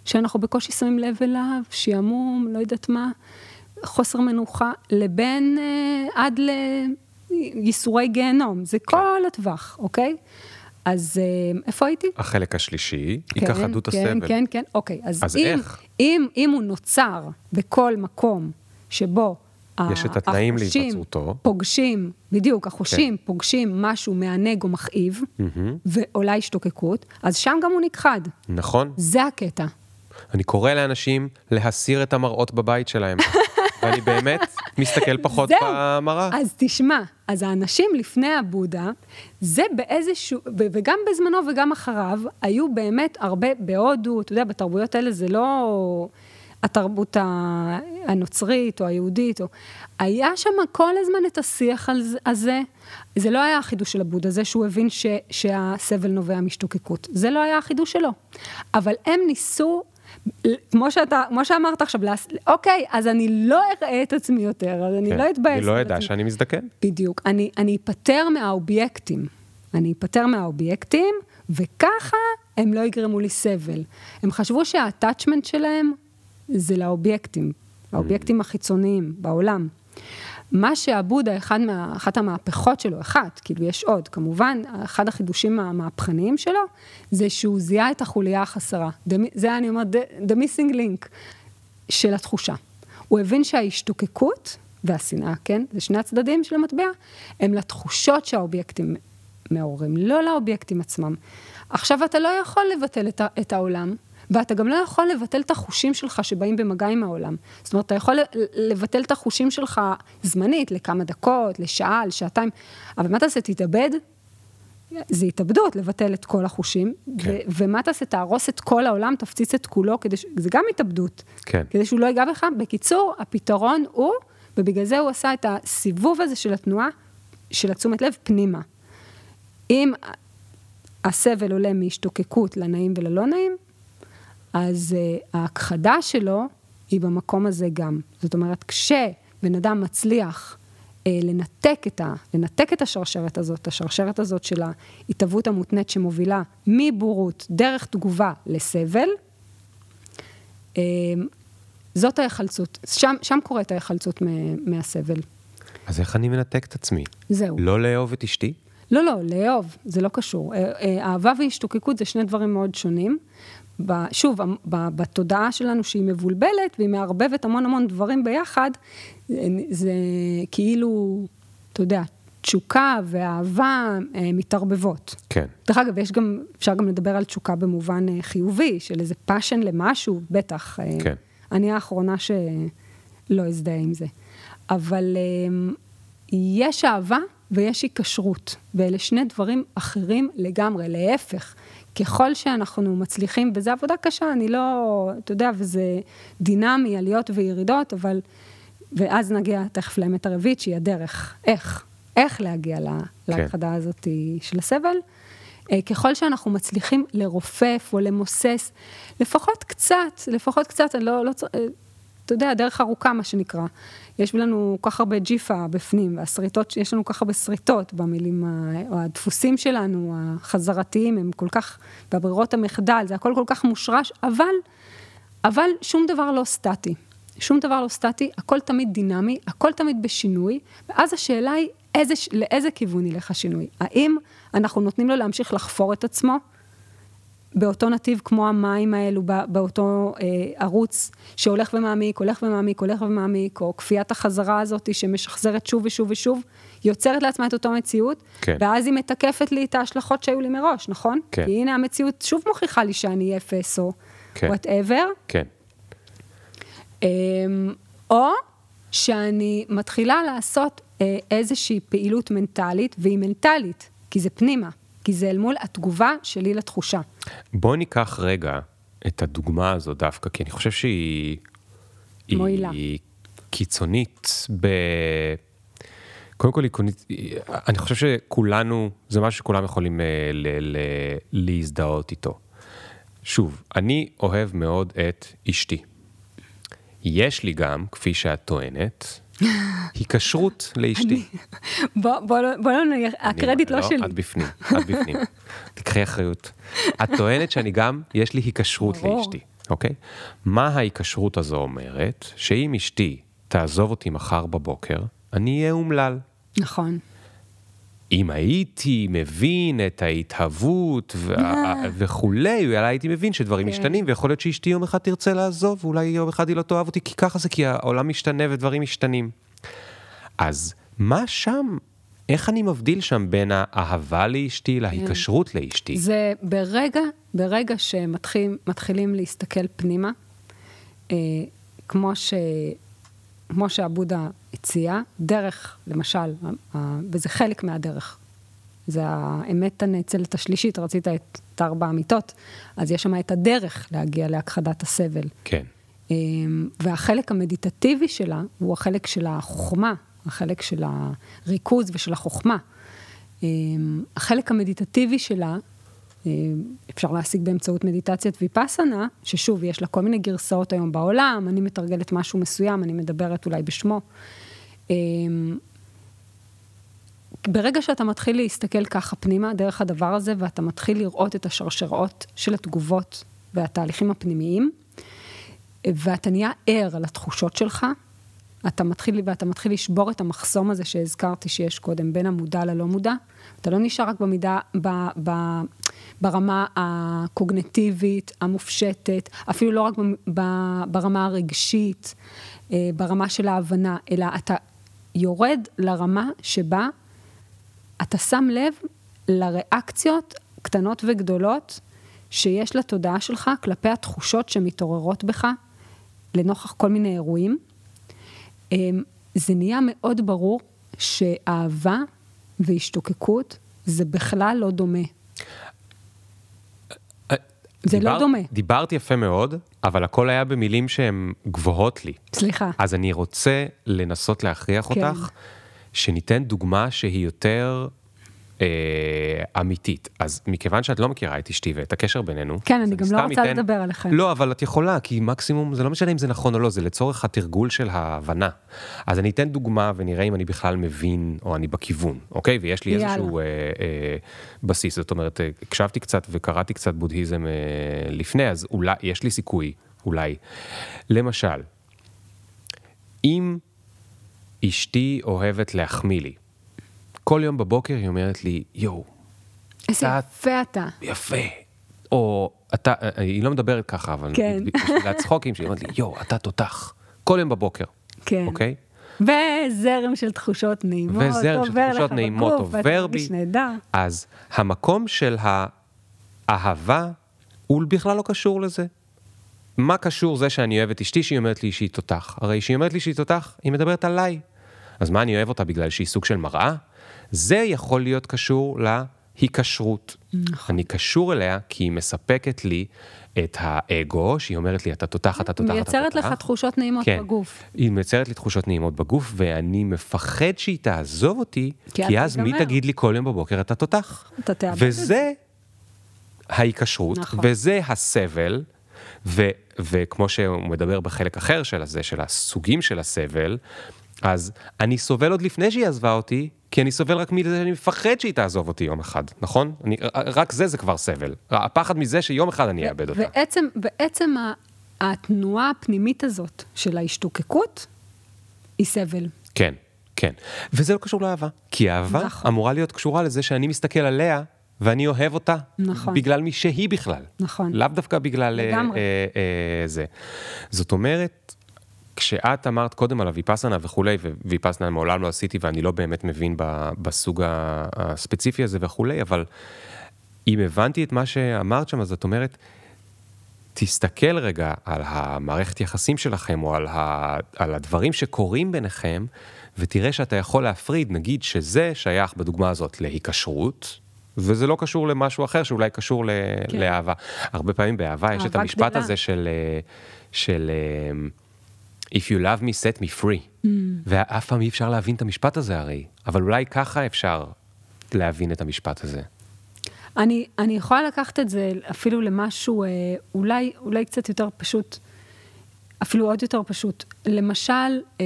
[SPEAKER 2] שאנחנו בקושי שמים לב אליו, שעמום, לא יודעת מה, חוסר מנוחה, לבין אה, עד לייסורי גיהנום, זה כן. כל הטווח, אוקיי? אז אה, איפה הייתי?
[SPEAKER 1] החלק השלישי, כן, היכחדות
[SPEAKER 2] כן,
[SPEAKER 1] הסבל.
[SPEAKER 2] כן, כן, כן, אוקיי. אז,
[SPEAKER 1] אז
[SPEAKER 2] אם,
[SPEAKER 1] איך?
[SPEAKER 2] אם, אם הוא נוצר בכל מקום שבו
[SPEAKER 1] יש את התנאים להיווצרותו.
[SPEAKER 2] פוגשים, בדיוק, החושים כן. פוגשים משהו מענג או מכאיב, mm-hmm. ועולה השתוקקות, אז שם גם הוא נכחד.
[SPEAKER 1] נכון.
[SPEAKER 2] זה הקטע.
[SPEAKER 1] אני קורא לאנשים להסיר את המראות בבית שלהם. ואני באמת מסתכל פחות במראה.
[SPEAKER 2] אז תשמע, אז האנשים לפני הבודה, זה באיזשהו, וגם בזמנו וגם אחריו, היו באמת הרבה, בהודו, אתה יודע, בתרבויות האלה זה לא התרבות הנוצרית או היהודית, או... היה שם כל הזמן את השיח הזה. זה לא היה החידוש של הבודה, זה שהוא הבין ש, שהסבל נובע משתוקקות. זה לא היה החידוש שלו. אבל הם ניסו כמו שאתה, כמו שאמרת עכשיו, אוקיי, אז אני לא אראה את עצמי יותר, אז אני כן, לא אתבאס.
[SPEAKER 1] אני לא אדע שאני מזדקן.
[SPEAKER 2] בדיוק. אני, אני אפטר מהאובייקטים. אני אפטר מהאובייקטים, וככה הם לא יגרמו לי סבל. הם חשבו שהטאצ'מנט שלהם זה לאובייקטים, האובייקטים החיצוניים בעולם. מה שעבודה, אחד מה, אחת המהפכות שלו, אחת, כאילו יש עוד, כמובן, אחד החידושים המהפכניים שלו, זה שהוא זיהה את החוליה החסרה. זה אני אומרת, the missing link של התחושה. הוא הבין שההשתוקקות והשנאה, כן, זה שני הצדדים של המטבע, הם לתחושות שהאובייקטים מעוררים, לא לאובייקטים עצמם. עכשיו, אתה לא יכול לבטל את, את העולם, ואתה גם לא יכול לבטל את החושים שלך שבאים במגע עם העולם. זאת אומרת, אתה יכול לבטל את החושים שלך זמנית, לכמה דקות, לשעה, לשעתיים, אבל מה תעשה, תתאבד? זה התאבדות, לבטל את כל החושים. כן. ו- ומה תעשה, תהרוס את כל העולם, תפציץ את כולו, כדי ש... זה גם התאבדות.
[SPEAKER 1] כן.
[SPEAKER 2] כדי שהוא לא ייגע בך. בקיצור, הפתרון הוא, ובגלל זה הוא עשה את הסיבוב הזה של התנועה, של התשומת לב פנימה. אם הסבל עולה מהשתוקקות לנעים וללא נעים, אז uh, ההכחדה שלו היא במקום הזה גם. זאת אומרת, כשבן אדם מצליח uh, לנתק את, ה, לנתק את השרשרת הזאת, השרשרת הזאת של ההתהוות המותנית שמובילה מבורות דרך תגובה לסבל, uh, זאת ההיחלצות, שם, שם קורית ההיחלצות מהסבל.
[SPEAKER 1] אז איך אני מנתק את עצמי?
[SPEAKER 2] זהו.
[SPEAKER 1] לא לאהוב את אשתי?
[SPEAKER 2] לא, לא, לאהוב, זה לא קשור. אהבה והשתוקקות זה שני דברים מאוד שונים. שוב, בתודעה שלנו שהיא מבולבלת והיא מערבבת המון המון דברים ביחד, זה כאילו, אתה יודע, תשוקה ואהבה אה, מתערבבות.
[SPEAKER 1] כן.
[SPEAKER 2] דרך אגב, יש גם, אפשר גם לדבר על תשוקה במובן אה, חיובי, של איזה passion למשהו, בטח. אה,
[SPEAKER 1] כן.
[SPEAKER 2] אני האחרונה שלא אזדהה עם זה. אבל אה, יש אהבה ויש היקשרות, ואלה שני דברים אחרים לגמרי, להפך. ככל שאנחנו מצליחים, וזו עבודה קשה, אני לא, אתה יודע, וזה דינמי, עליות וירידות, אבל, ואז נגיע תכף לאמת הרביעית, שהיא הדרך, איך, איך להגיע לה,
[SPEAKER 1] כן.
[SPEAKER 2] להכחדה הזאת של הסבל. אה, ככל שאנחנו מצליחים לרופף או למוסס, לפחות קצת, לפחות קצת, אני לא, לא צריך, אה, אתה יודע, דרך ארוכה, מה שנקרא. יש לנו כל כך הרבה ג'יפה בפנים, והשריטות, יש לנו כל כך הרבה שריטות במילים, או הדפוסים שלנו, החזרתיים, הם כל כך, והברירות המחדל, זה הכל כל כך מושרש, אבל, אבל שום דבר לא סטטי. שום דבר לא סטטי, הכל תמיד דינמי, הכל תמיד בשינוי, ואז השאלה היא, איזה, לאיזה כיוון ילך השינוי? האם אנחנו נותנים לו להמשיך לחפור את עצמו? באותו נתיב כמו המים האלו, בא- באותו אה, ערוץ שהולך ומעמיק, הולך ומעמיק, הולך ומעמיק, או כפיית החזרה הזאת שמשחזרת שוב ושוב ושוב, יוצרת לעצמה את אותו מציאות,
[SPEAKER 1] כן.
[SPEAKER 2] ואז היא מתקפת לי את ההשלכות שהיו לי מראש, נכון?
[SPEAKER 1] כן.
[SPEAKER 2] כי הנה המציאות שוב מוכיחה לי שאני אפס, או
[SPEAKER 1] כן.
[SPEAKER 2] וואטאבר.
[SPEAKER 1] כן.
[SPEAKER 2] אמ, או שאני מתחילה לעשות אה, איזושהי פעילות מנטלית, והיא מנטלית, כי זה פנימה, כי זה אל מול התגובה שלי לתחושה.
[SPEAKER 1] בוא ניקח רגע את הדוגמה הזו דווקא, כי אני חושב שהיא...
[SPEAKER 2] מועילה.
[SPEAKER 1] היא קיצונית ב... קודם כל, אני חושב שכולנו, זה משהו שכולם יכולים אה, ל- ל- להזדהות איתו. שוב, אני אוהב מאוד את אשתי. יש לי גם, כפי שאת טוענת, היקשרות לאשתי.
[SPEAKER 2] בוא, בוא, לא- בוא לא נהיה, הקרדיט לא שלי.
[SPEAKER 1] את בפנים, את בפנים. תקחי אחריות. את טוענת שאני גם, יש לי היקשרות. לאשתי, אוקיי? מה ההיקשרות הזו אומרת? שאם אשתי תעזוב אותי מחר בבוקר, אני אהיה אומלל.
[SPEAKER 2] נכון.
[SPEAKER 1] אם הייתי מבין את ההתהוות וה- וכולי, אולי הייתי מבין שדברים
[SPEAKER 2] כן.
[SPEAKER 1] משתנים, ויכול להיות שאשתי יום אחד תרצה לעזוב, ואולי יום אחד היא לא תאהב אותי, כי ככה זה, כי העולם משתנה ודברים משתנים. אז מה שם, איך אני מבדיל שם בין האהבה לאשתי להיקשרות לאשתי?
[SPEAKER 2] זה ברגע, ברגע שמתחילים להסתכל פנימה, אה, כמו, ש, כמו שעבודה הציע, דרך, למשל, וזה חלק מהדרך, זה האמת הנאצלת השלישית, רצית את, את ארבע המיטות, אז יש שם את הדרך להגיע להכחדת הסבל.
[SPEAKER 1] כן,
[SPEAKER 2] אמ, והחלק המדיטטיבי שלה הוא החלק של החוכמה, החלק של הריכוז ושל החוכמה. אמ, החלק המדיטטיבי שלה, אמ, אפשר להשיג באמצעות מדיטציית ויפאסנה, ששוב, יש לה כל מיני גרסאות היום בעולם, אני מתרגלת משהו מסוים, אני מדברת אולי בשמו. אמ, ברגע שאתה מתחיל להסתכל ככה פנימה, דרך הדבר הזה, ואתה מתחיל לראות את השרשראות של התגובות והתהליכים הפנימיים, ואתה נהיה ער לתחושות שלך, אתה מתחיל, ואתה מתחיל לשבור את המחסום הזה שהזכרתי שיש קודם, בין המודע ללא מודע. אתה לא נשאר רק במידה, ב, ב, ברמה הקוגנטיבית, המופשטת, אפילו לא רק ב, ב, ברמה הרגשית, אה, ברמה של ההבנה, אלא אתה יורד לרמה שבה אתה שם לב לריאקציות קטנות וגדולות שיש לתודעה שלך כלפי התחושות שמתעוררות בך לנוכח כל מיני אירועים. אמ, זה נהיה מאוד ברור שאהבה והשתוקקות זה בכלל לא דומה. זה לא דומה.
[SPEAKER 1] דיברת יפה מאוד, אבל הכל היה במילים שהן גבוהות לי.
[SPEAKER 2] סליחה.
[SPEAKER 1] אז אני רוצה לנסות להכריח
[SPEAKER 2] כן.
[SPEAKER 1] אותך, שניתן דוגמה שהיא יותר אמיתית. אז מכיוון שאת לא מכירה את אשתי ואת הקשר בינינו,
[SPEAKER 2] כן, אני גם לא רוצה
[SPEAKER 1] אתן-
[SPEAKER 2] לדבר עליכם.
[SPEAKER 1] לא, אבל את יכולה, כי מקסימום, זה לא משנה אם זה נכון או לא, זה לצורך התרגול של ההבנה. אז אני אתן דוגמה ונראה אם אני בכלל מבין או אני בכיוון, אוקיי? ויש לי
[SPEAKER 2] יאללה.
[SPEAKER 1] איזשהו אה, אה, בסיס, זאת אומרת, אה, הקשבתי קצת וקראתי קצת בודהיזם אה, לפני, אז אולי, יש לי סיכוי, אולי. למשל, אם אשתי אוהבת להחמיא לי, כל יום בבוקר היא אומרת לי, יואו,
[SPEAKER 2] איזה
[SPEAKER 1] קצת-
[SPEAKER 2] יפה אתה.
[SPEAKER 1] יפה. או אתה, היא לא מדברת ככה, אבל
[SPEAKER 2] כן.
[SPEAKER 1] בשביל הצחוקים שהיא אומרת לי, יואו, אתה תותח. כל יום בבוקר,
[SPEAKER 2] כן.
[SPEAKER 1] אוקיי?
[SPEAKER 2] וזרם של תחושות נעימות
[SPEAKER 1] וזרם של תחושות נעימות
[SPEAKER 2] בגוף,
[SPEAKER 1] עובר בי.
[SPEAKER 2] נהדר.
[SPEAKER 1] אז המקום של האהבה הוא בכלל לא קשור לזה. מה קשור זה שאני אוהב את אשתי שהיא אומרת לי שהיא תותח? הרי שהיא אומרת לי שהיא תותח, היא מדברת עליי. אז מה אני אוהב אותה בגלל שהיא סוג של מראה? זה יכול להיות קשור להיקשרות.
[SPEAKER 2] נכון.
[SPEAKER 1] אני קשור אליה כי היא מספקת לי את האגו, שהיא אומרת לי, אתה תותח, אתה תותח, אתה תותח.
[SPEAKER 2] מייצרת לך תחושות נעימות
[SPEAKER 1] כן.
[SPEAKER 2] בגוף.
[SPEAKER 1] היא מייצרת לי תחושות נעימות בגוף, ואני מפחד שהיא תעזוב אותי,
[SPEAKER 2] כי
[SPEAKER 1] כי,
[SPEAKER 2] אז
[SPEAKER 1] מי. תגיד לי כל יום בבוקר, אתה תותח.
[SPEAKER 2] אתה תאבד.
[SPEAKER 1] וזה ההיקשרות,
[SPEAKER 2] נכון.
[SPEAKER 1] וזה הסבל, ו, וכמו שהוא מדבר בחלק אחר של הזה, של הסוגים של הסבל, אז אני סובל עוד לפני שהיא עזבה אותי, כי אני סובל רק מזה שאני מפחד שהיא תעזוב אותי יום אחד, נכון? אני, רק זה זה כבר סבל. הפחד מזה שיום אחד אני אאבד אותה.
[SPEAKER 2] בעצם, בעצם התנועה הפנימית הזאת של ההשתוקקות היא סבל.
[SPEAKER 1] כן, כן. וזה לא קשור לאהבה. כי אהבה
[SPEAKER 2] נכון.
[SPEAKER 1] אמורה להיות קשורה לזה שאני מסתכל עליה ואני אוהב אותה.
[SPEAKER 2] נכון.
[SPEAKER 1] בגלל מי שהיא בכלל.
[SPEAKER 2] נכון.
[SPEAKER 1] לאו דווקא בגלל אה. אה, אה, זה. זאת אומרת, כשאת אמרת קודם על הוויפאסנה וכולי, וויפאסנה מעולם לא עשיתי ואני לא באמת מבין בסוג הספציפי הזה וכולי, אבל אם הבנתי את מה שאמרת שם, אז את אומרת, תסתכל רגע על המערכת יחסים שלכם, או על, ה, על הדברים שקורים ביניכם, ותראה שאתה יכול להפריד, נגיד שזה שייך בדוגמה הזאת להיקשרות, וזה לא קשור למשהו אחר שאולי קשור ל,
[SPEAKER 2] כן.
[SPEAKER 1] לאהבה. הרבה פעמים באהבה יש את המשפט
[SPEAKER 2] גדלה.
[SPEAKER 1] הזה של, אה, של אה, If you love me, set me free.
[SPEAKER 2] Mm.
[SPEAKER 1] ואף פעם אי אפשר להבין את המשפט הזה הרי, אבל אולי ככה אפשר להבין את המשפט הזה.
[SPEAKER 2] אני, אני יכולה לקחת את זה אפילו למשהו אה, אולי, אולי קצת יותר פשוט, אפילו עוד יותר פשוט. למשל, אה,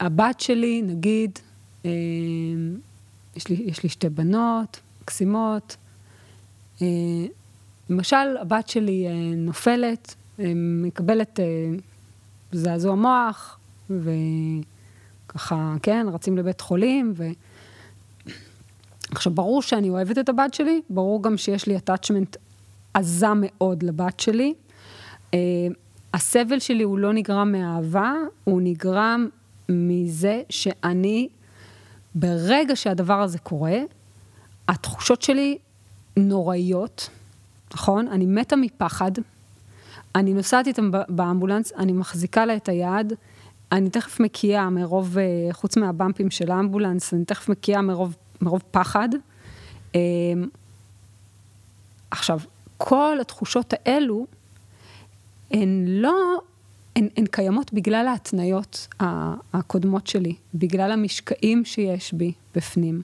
[SPEAKER 2] הבת שלי, נגיד, אה, יש, לי, יש לי שתי בנות מקסימות, אה, למשל, הבת שלי אה, נופלת, מקבלת אה, זעזוע מוח, וככה, כן, רצים לבית חולים, ו... עכשיו, ברור שאני אוהבת את הבת שלי, ברור גם שיש לי attachment עזה מאוד לבת שלי. Uh, הסבל שלי הוא לא נגרם מאהבה, הוא נגרם מזה שאני, ברגע שהדבר הזה קורה, התחושות שלי נוראיות, נכון? אני מתה מפחד. אני נוסעת איתם באמבולנס, אני מחזיקה לה את היד, אני תכף מקיאה מרוב, אה, חוץ מהבמפים של האמבולנס, אני תכף מקיאה מרוב, מרוב פחד. אה, עכשיו, כל התחושות האלו, הן לא, הן, הן קיימות בגלל ההתניות הקודמות שלי, בגלל המשקעים שיש בי בפנים,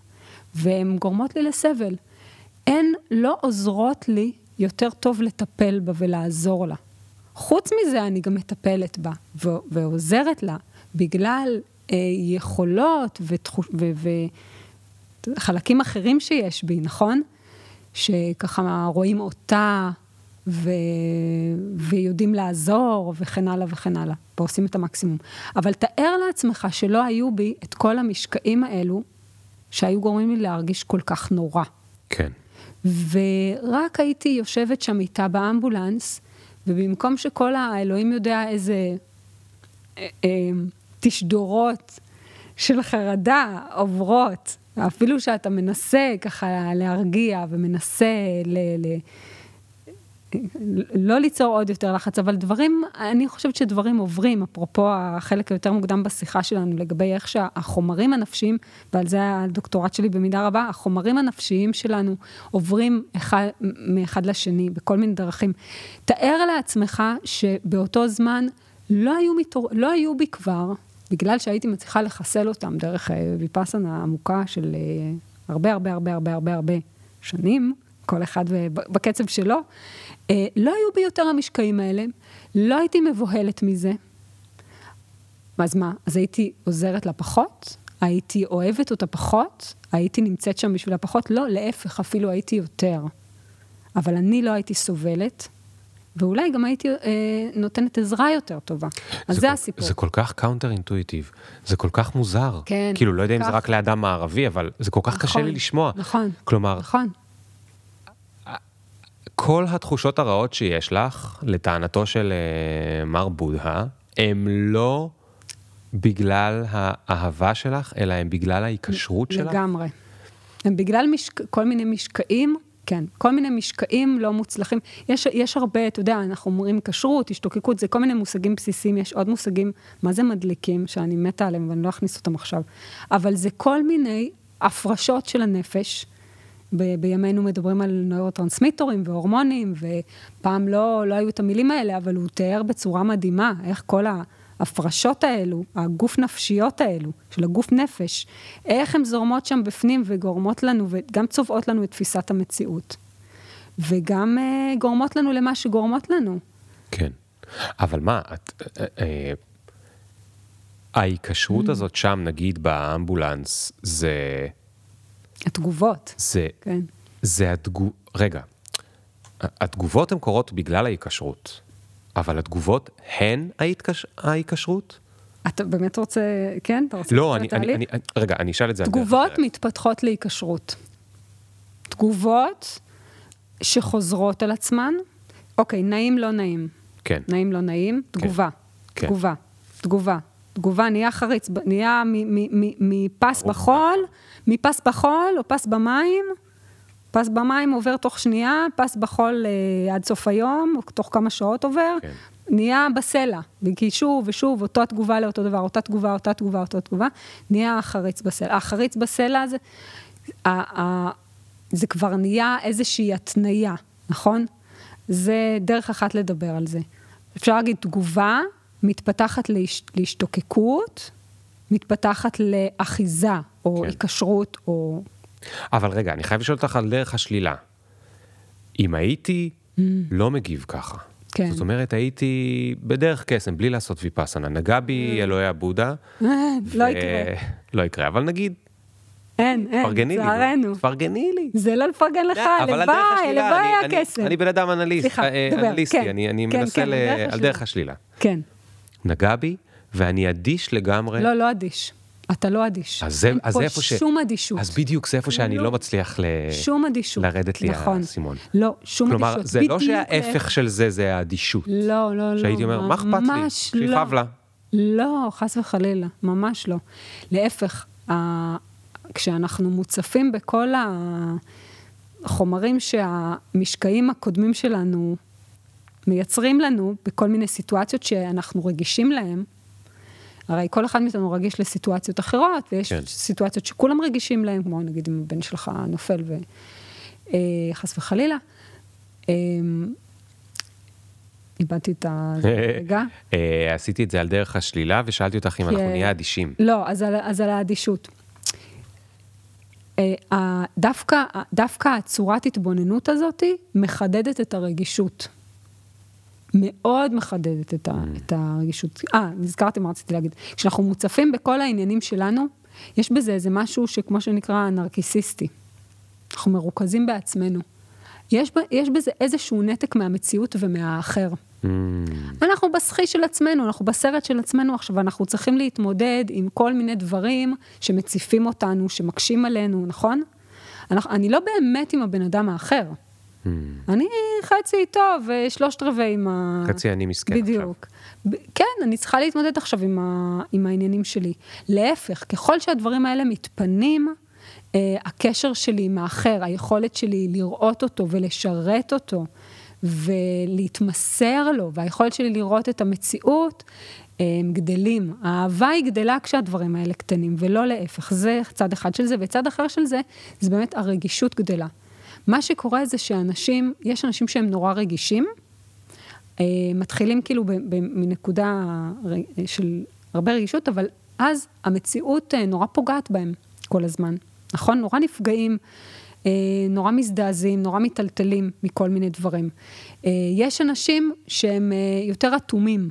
[SPEAKER 2] והן גורמות לי לסבל. הן לא עוזרות לי יותר טוב לטפל בה ולעזור לה. חוץ מזה, אני גם מטפלת בה ו- ועוזרת לה, בגלל אה, יכולות ותחוש... ו- ו- אחרים שיש בי, נכון? שככה רואים אותה ו... ויודעים לעזור וכן הלאה וכן הלאה, ועושים את המקסימום. אבל תאר לעצמך שלא היו בי את כל המשקעים האלו, שהיו גורמים לי להרגיש כל כך נורא.
[SPEAKER 1] כן.
[SPEAKER 2] ורק הייתי יושבת שם איתה באמבולנס, ובמקום שכל האלוהים יודע איזה אה, אה, תשדורות של חרדה עוברות, אפילו שאתה מנסה ככה להרגיע ומנסה ל... ל לא ליצור עוד יותר לחץ, אבל דברים, אני חושבת שדברים עוברים, אפרופו החלק היותר מוקדם בשיחה שלנו, לגבי איך שהחומרים הנפשיים, ועל זה הדוקטורט שלי במידה רבה, החומרים הנפשיים שלנו עוברים אחד, מאחד לשני בכל מיני דרכים. תאר לעצמך שבאותו זמן לא היו, מתור... לא היו בי כבר, בגלל שהייתי מצליחה לחסל אותם דרך אה, ויפאסנה עמוקה של אה, הרבה הרבה הרבה הרבה הרבה הרבה שנים, כל אחד בקצב שלו, אה, לא היו בי יותר המשקעים האלה, לא הייתי מבוהלת מזה. אז מה, אז הייתי עוזרת לה פחות? הייתי אוהבת אותה פחות? הייתי נמצאת שם בשבילה פחות? לא, להפך, אפילו הייתי יותר. אבל אני לא הייתי סובלת, ואולי גם הייתי אה, נותנת עזרה יותר טובה. אז זה,
[SPEAKER 1] כל,
[SPEAKER 2] הסיפור.
[SPEAKER 1] זה כל כך counter intuitive, זה כל כך מוזר.
[SPEAKER 2] כן,
[SPEAKER 1] כאילו, לא יודע אם
[SPEAKER 2] כך.
[SPEAKER 1] זה רק לאדם מערבי, אבל זה כל כך קשה
[SPEAKER 2] נכון,
[SPEAKER 1] לי לשמוע.
[SPEAKER 2] נכון.
[SPEAKER 1] כלומר,
[SPEAKER 2] נכון.
[SPEAKER 1] כל התחושות הרעות שיש לך, לטענתו של uh, מר בודהה, הם לא בגלל האהבה שלך, אלא הם בגלל ההיקשרות שלך?
[SPEAKER 2] לגמרי. הם בגלל משק... כל מיני משקעים, כן, כל מיני משקעים לא מוצלחים. יש, יש הרבה, אתה יודע, אנחנו אומרים כשרות, השתוקקות, זה כל מיני מושגים בסיסיים, יש עוד מושגים, מה זה מדליקים, שאני מתה עליהם ואני לא אכניס אותם עכשיו. אבל זה כל מיני הפרשות של הנפש. ב- בימינו מדברים על נוירוטרנסמיטורים והורמונים, ופעם לא, לא היו את המילים האלה, אבל הוא תיאר בצורה מדהימה איך כל ההפרשות האלו, הגוף נפשיות האלו, של הגוף נפש, איך הן זורמות שם בפנים וגורמות לנו, וגם צובעות לנו את תפיסת המציאות. וגם uh, גורמות לנו למה שגורמות לנו.
[SPEAKER 1] כן. אבל מה, את... אה, אה, ההיקשרות mm. הזאת שם, נגיד באמבולנס, זה...
[SPEAKER 2] התגובות.
[SPEAKER 1] זה,
[SPEAKER 2] כן.
[SPEAKER 1] זה התגוב... רגע, התגובות הן קורות בגלל ההיקשרות, אבל התגובות הן ההתקש... ההיקשרות?
[SPEAKER 2] אתה באמת רוצה, כן? אתה רוצה
[SPEAKER 1] לא, אני, אני, אני, רגע, אני אשאל את זה.
[SPEAKER 2] תגובות מתפתחות להיקשרות. תגובות שחוזרות על עצמן, אוקיי, נעים, לא נעים.
[SPEAKER 1] כן.
[SPEAKER 2] נעים, לא נעים,
[SPEAKER 1] כן.
[SPEAKER 2] תגובה.
[SPEAKER 1] כן.
[SPEAKER 2] תגובה, תגובה. תגובה נהיה חריץ, נהיה מפס בחול, מפס בחול או פס במים, פס במים עובר תוך שנייה, פס בחול אה, עד סוף היום, או תוך כמה שעות עובר,
[SPEAKER 1] כן.
[SPEAKER 2] נהיה בסלע, כי שוב ושוב, אותה תגובה לאותו דבר, אותה תגובה, אותה תגובה, אותה תגובה, נהיה חריץ בסלע. החריץ בסלע זה, ה, ה, זה כבר נהיה איזושהי התניה, נכון? זה דרך אחת לדבר על זה. אפשר להגיד תגובה, מתפתחת להש, להשתוקקות, מתפתחת לאחיזה, או
[SPEAKER 1] כן.
[SPEAKER 2] היקשרות, או...
[SPEAKER 1] אבל רגע, אני חייב לשאול אותך על דרך השלילה. אם הייתי לא מגיב ככה,
[SPEAKER 2] Mm. כן.
[SPEAKER 1] זאת אומרת, הייתי בדרך קסם, בלי לעשות ויפאסנה, נגע בי אלוהי הבודה.
[SPEAKER 2] לא יקרה.
[SPEAKER 1] לא יקרה, אבל נגיד,
[SPEAKER 2] אין, אין,
[SPEAKER 1] תפרגני לי. נו,
[SPEAKER 2] לצערנו.
[SPEAKER 1] תפרגני לי.
[SPEAKER 2] זה לא לפרגן לך, הלוואי, הלוואי היה
[SPEAKER 1] אני- בן אדם אנליסט,
[SPEAKER 2] סליחה,
[SPEAKER 1] אה,
[SPEAKER 2] דבר,
[SPEAKER 1] אנליסטי,
[SPEAKER 2] כן,
[SPEAKER 1] אני
[SPEAKER 2] כן,
[SPEAKER 1] מנסה
[SPEAKER 2] כן, על דרך
[SPEAKER 1] השלילה.
[SPEAKER 2] כן.
[SPEAKER 1] נגע בי, ואני אדיש לגמרי.
[SPEAKER 2] לא, לא אדיש. אתה לא אדיש.
[SPEAKER 1] אז זה-
[SPEAKER 2] אין
[SPEAKER 1] אז
[SPEAKER 2] פה
[SPEAKER 1] זה איפה ש-
[SPEAKER 2] שום אדישות.
[SPEAKER 1] אז בדיוק זה איפה שאני
[SPEAKER 2] לא.
[SPEAKER 1] לא מצליח ל...
[SPEAKER 2] שום אדישות.
[SPEAKER 1] לרדת לי
[SPEAKER 2] נכון.
[SPEAKER 1] האסימון.
[SPEAKER 2] לא, שום
[SPEAKER 1] כלומר,
[SPEAKER 2] אדישות.
[SPEAKER 1] זה לא שההפך של זה זה האדישות.
[SPEAKER 2] לא, לא, לא.
[SPEAKER 1] שהייתי אומר, מה אכפת לי?
[SPEAKER 2] ממש לא.
[SPEAKER 1] שיכאב לה.
[SPEAKER 2] לא, חס וחלילה, ממש לא. להפך, ה... כשאנחנו מוצפים בכל החומרים שהמשקעים הקודמים שלנו מייצרים לנו, בכל מיני סיטואציות שאנחנו רגישים להן, הרי כל אחד מאיתנו רגיש לסיטואציות אחרות, ויש
[SPEAKER 1] כן.
[SPEAKER 2] סיטואציות שכולם רגישים להן, כמו נגיד אם הבן שלך נופל וחס וחלילה. אה, איבדתי את ה... רגע.
[SPEAKER 1] אה, עשיתי את זה על דרך השלילה, ושאלתי אותך אם אנחנו
[SPEAKER 2] כן.
[SPEAKER 1] נהיה אדישים.
[SPEAKER 2] לא, אז על, אז על האדישות. אה, דווקא, דווקא הצורת התבוננות הזאת מחדדת את הרגישות. מאוד מחדדת את, ה, את הרגישות. אה, נזכרתי מה רציתי להגיד. כשאנחנו מוצפים בכל העניינים שלנו, יש בזה איזה משהו שכמו שנקרא נרקיסיסטי. אנחנו מרוכזים בעצמנו. יש, יש בזה איזשהו נתק מהמציאות ומהאחר.
[SPEAKER 1] Mm,
[SPEAKER 2] אנחנו בסחי של עצמנו, אנחנו בסרט של עצמנו עכשיו, אנחנו צריכים להתמודד עם כל מיני דברים שמציפים אותנו, שמקשים עלינו, נכון? אנחנו, אני לא באמת עם הבן אדם האחר.
[SPEAKER 1] Mm.
[SPEAKER 2] אני חצי איתו ושלושת רבעי עם ה...
[SPEAKER 1] חצי אני מסכן עכשיו.
[SPEAKER 2] בדיוק. ב- כן, אני צריכה להתמודד עכשיו עם, ה... עם העניינים שלי. להפך, ככל שהדברים האלה מתפנים, אה, הקשר שלי עם האחר, היכולת שלי לראות אותו ולשרת אותו ולהתמסר לו, והיכולת שלי לראות את המציאות, אה, הם גדלים. האהבה היא גדלה כשהדברים האלה קטנים, ולא להפך. זה צד אחד של זה, וצד אחר של זה, זה באמת הרגישות גדלה. מה שקורה זה שאנשים, יש אנשים שהם נורא רגישים, אה, מתחילים כאילו מנקודה של הרבה רגישות, אבל אז המציאות אה, נורא פוגעת בהם כל הזמן, נכון? נורא נפגעים, אה, נורא מזדעזעים, נורא מיטלטלים מכל מיני דברים. יש אנשים שהם יותר אטומים.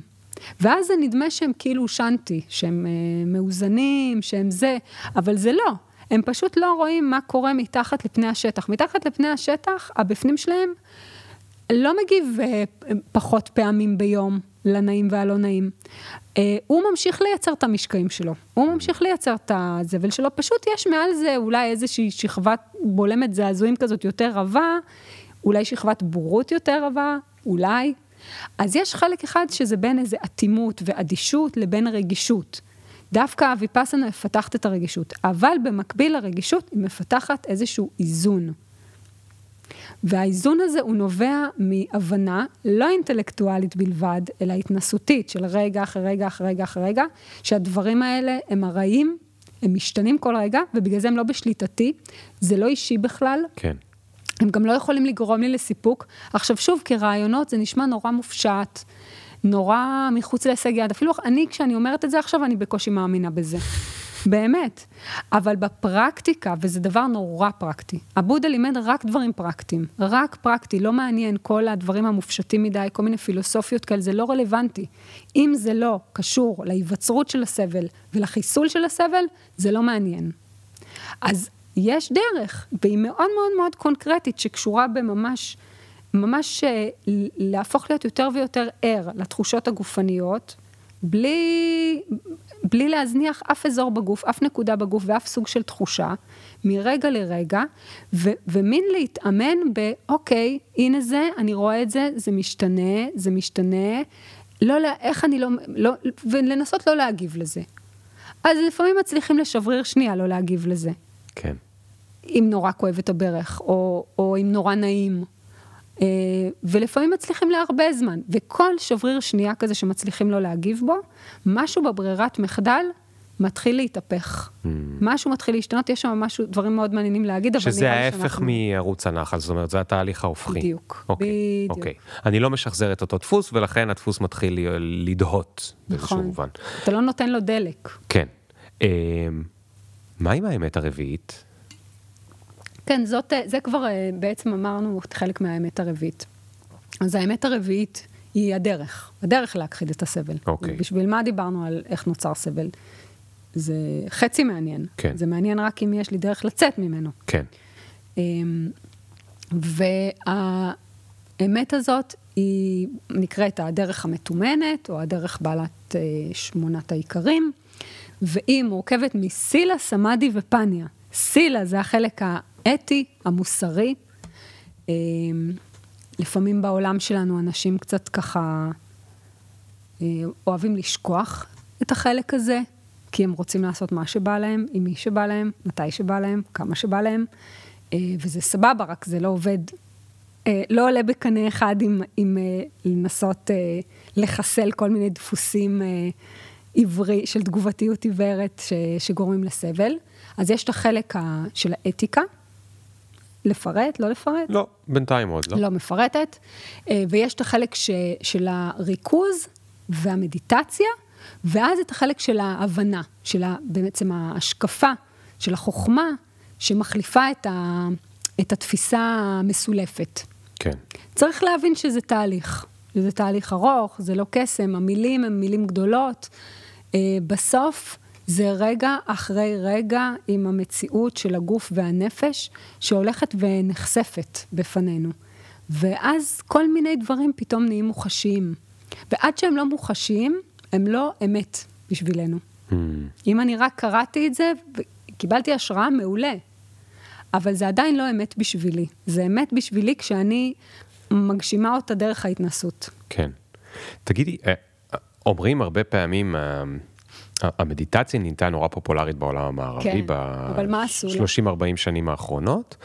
[SPEAKER 2] ואז זה נדמה שהם כאילו שנטי, שהם מאוזנים, שהם זה, אבל זה לא. הם פשוט לא רואים מה קורה מתחת לפני השטח. מתחת לפני השטח, הבפנים שלהם לא מגיב אה, פחות פעמים ביום לנעים והלא נעים. אה, הוא ממשיך לייצר את המשקעים שלו, הוא ממשיך לייצר את הזבל שלו, פשוט יש מעל זה אולי איזושהי שכבת בולמת זעזועים כזאת יותר רבה, אולי שכבת בורות יותר רבה, אולי. אז יש חלק אחד שזה בין איזה אטימות ואדישות לבין רגישות. דווקא הוויפאסנה מפתחת את הרגישות, אבל במקביל לרגישות היא מפתחת איזשהו איזון. והאיזון הזה הוא נובע מהבנה לא אינטלקטואלית בלבד, אלא התנסותית של רגע אחרי רגע אחרי רגע אחרי רגע, שהדברים האלה הם הרעים, הם משתנים כל רגע, ובגלל זה הם לא בשליטתי, זה לא אישי בכלל.
[SPEAKER 1] כן.
[SPEAKER 2] הם גם לא יכולים לגרום לי לסיפוק. עכשיו שוב, כרעיונות זה נשמע נורא מופשט, נורא מחוץ להישג יד. אפילו אני, כשאני אומרת את זה עכשיו, אני בקושי מאמינה בזה. באמת. אבל בפרקטיקה, וזה דבר נורא פרקטי, הבודה לימד רק דברים פרקטיים, רק פרקטי, לא מעניין כל הדברים המופשטים מדי, כל מיני פילוסופיות כאלה, זה לא רלוונטי. אם זה לא קשור להיווצרות של הסבל ולחיסול של הסבל, זה לא מעניין. אז יש דרך, והיא מאוד מאוד מאוד קונקרטית, שקשורה בממש, ממש אה, להפוך להיות יותר ויותר ער לתחושות הגופניות, בלי, בלי להזניח אף אזור בגוף, אף נקודה בגוף ואף סוג של תחושה, מרגע לרגע, ו, ומין להתאמן באוקיי, הנה זה, אני רואה את זה, זה משתנה, זה משתנה, לא, איך אני לא, לא, ולנסות לא להגיב לזה. אז לפעמים מצליחים לשבריר שנייה לא להגיב לזה.
[SPEAKER 1] כן.
[SPEAKER 2] אם נורא כואב את הברך, או, או אם נורא נעים. אה, ולפעמים מצליחים להרבה זמן, וכל שבריר שנייה כזה שמצליחים לא להגיב בו, משהו בברירת מחדל מתחיל להתהפך. Mm. משהו מתחיל להשתנות, יש שם משהו, דברים מאוד מעניינים להגיד, אבל
[SPEAKER 1] שזה ההפך מערוץ הנחל, זאת אומרת, זה התהליך ההופכי.
[SPEAKER 2] בדיוק,
[SPEAKER 1] אוקיי,
[SPEAKER 2] בדיוק.
[SPEAKER 1] אוקיי. אני לא משחזר את אותו דפוס, ולכן הדפוס מתחיל לדהות באיזשהו
[SPEAKER 2] נכון.
[SPEAKER 1] מובן.
[SPEAKER 2] אתה לא נותן לו דלק.
[SPEAKER 1] כן. אה, מה עם האמת הרביעית?
[SPEAKER 2] כן, זאת, זה כבר אה, בעצם אמרנו חלק מהאמת הרביעית. אז האמת הרביעית היא הדרך, הדרך להכחיד את הסבל.
[SPEAKER 1] אוקיי.
[SPEAKER 2] בשביל מה דיברנו על איך נוצר סבל? זה חצי מעניין.
[SPEAKER 1] כן.
[SPEAKER 2] זה מעניין רק אם יש לי דרך לצאת ממנו.
[SPEAKER 1] כן.
[SPEAKER 2] אמ, והאמת הזאת היא נקראת הדרך המתומנת, או הדרך בעלת אה, שמונת העיקרים, והיא מורכבת מסילה, סמאדי ופניה. סילה זה החלק האתי, המוסרי. אמ, לפעמים בעולם שלנו אנשים קצת ככה אה, אוהבים לשכוח את החלק הזה, כי הם רוצים לעשות מה שבא להם, עם מי שבא להם, מתי שבא להם, כמה שבא להם, אה, וזה סבבה, רק זה לא עובד, אה, לא עולה בקנה אחד עם, עם לנסות לחסל כל מיני דפוסים עברי, של תגובתיות עיוורת ש, שגורמים לסבל. אז יש את החלק של האתיקה, לפרט, לא לפרט?
[SPEAKER 1] לא, בינתיים עוד לא.
[SPEAKER 2] לא מפרטת. ויש את החלק ש, של הריכוז והמדיטציה, ואז את החלק של ההבנה, של בעצם ההשקפה, של החוכמה, שמחליפה את, ה, את התפיסה המסולפת.
[SPEAKER 1] כן.
[SPEAKER 2] צריך להבין שזה תהליך. זה תהליך ארוך, זה לא קסם, המילים הן מילים גדולות. בסוף, זה רגע אחרי רגע עם המציאות של הגוף והנפש שהולכת ונחשפת בפנינו. ואז כל מיני דברים פתאום נהיים מוחשיים. ועד שהם לא מוחשיים, הם לא אמת בשבילנו. Mm. אם אני רק קראתי את זה, קיבלתי השראה מעולה, אבל זה עדיין לא אמת בשבילי. זה אמת בשבילי כשאני מגשימה אותה דרך ההתנסות.
[SPEAKER 1] כן. תגידי, אה, אומרים הרבה פעמים, אה, המדיטציה נהייתה נורא פופולרית בעולם המערבי,
[SPEAKER 2] כן, אבל מה עשו
[SPEAKER 1] ב-30-40 שנים האחרונות.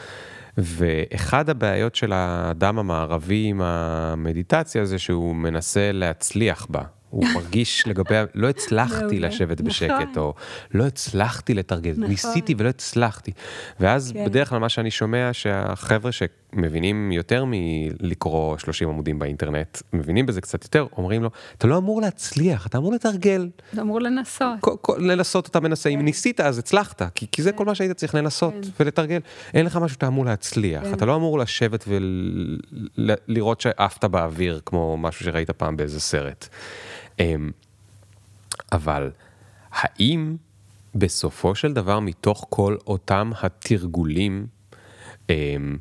[SPEAKER 1] ואחד הבעיות של האדם המערבי עם המדיטציה זה שהוא מנסה להצליח בה. הוא מרגיש לגבי, לא הצלחתי לשבת בשקט,
[SPEAKER 2] נכון.
[SPEAKER 1] או לא הצלחתי לתרגל,
[SPEAKER 2] נכון.
[SPEAKER 1] ניסיתי ולא הצלחתי. ואז
[SPEAKER 2] כן.
[SPEAKER 1] בדרך כלל מה שאני שומע, שהחבר'ה שמבינים יותר מלקרוא 30 עמודים באינטרנט, מבינים בזה קצת יותר, אומרים לו, אתה לא אמור להצליח, אתה אמור לתרגל.
[SPEAKER 2] אתה אמור לנסות.
[SPEAKER 1] לנסות אתה מנסה, אם ניסית אז הצלחת, כי, זה כל מה שהיית צריך לנסות
[SPEAKER 2] כן.
[SPEAKER 1] ולתרגל. אין לך משהו שאתה אמור להצליח,
[SPEAKER 2] כן.
[SPEAKER 1] אתה לא אמור לשבת ולראות שעפת באוויר כמו משהו שראית פעם באיזה סרט. אמ, אבל האם בסופו של דבר מתוך כל אותם התרגולים אמ,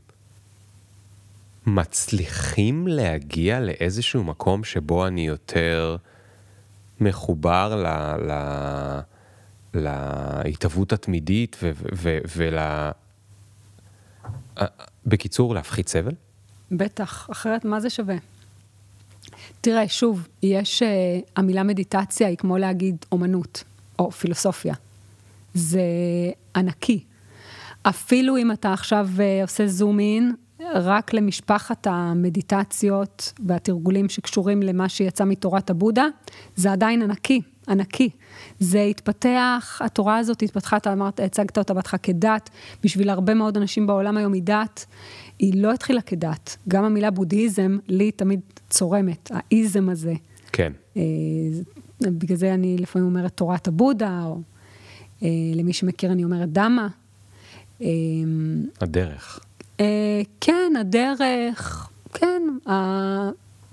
[SPEAKER 1] מצליחים להגיע לאיזשהו מקום שבו אני יותר מחובר ל... ל... להתהוות התמידית ו... ו... ול... בקיצור, להפחית סבל?
[SPEAKER 2] בטח, אחרת מה זה שווה? תראה, שוב, יש, uh, המילה מדיטציה היא כמו להגיד אומנות. או פילוסופיה. זה ענקי. אפילו אם אתה עכשיו אה, עושה זום אין, רק למשפחת המדיטציות והתרגולים שקשורים למה שיצא מתורת הבודה, זה עדיין ענקי, ענקי. זה התפתח, התורה הזאת התפתחה, אתה אמרת, הצגת אותה בהתחלה כדת, בשביל הרבה מאוד אנשים בעולם היום היא דת. היא לא התחילה כדת. גם המילה בודהיזם, לי תמיד צורמת, האיזם הזה.
[SPEAKER 1] כן. אה,
[SPEAKER 2] בגלל זה אני לפעמים אומרת תורת הבודה, או אה, למי שמכיר אני אומרת דמה.
[SPEAKER 1] אה, הדרך.
[SPEAKER 2] כן, הדרך, כן,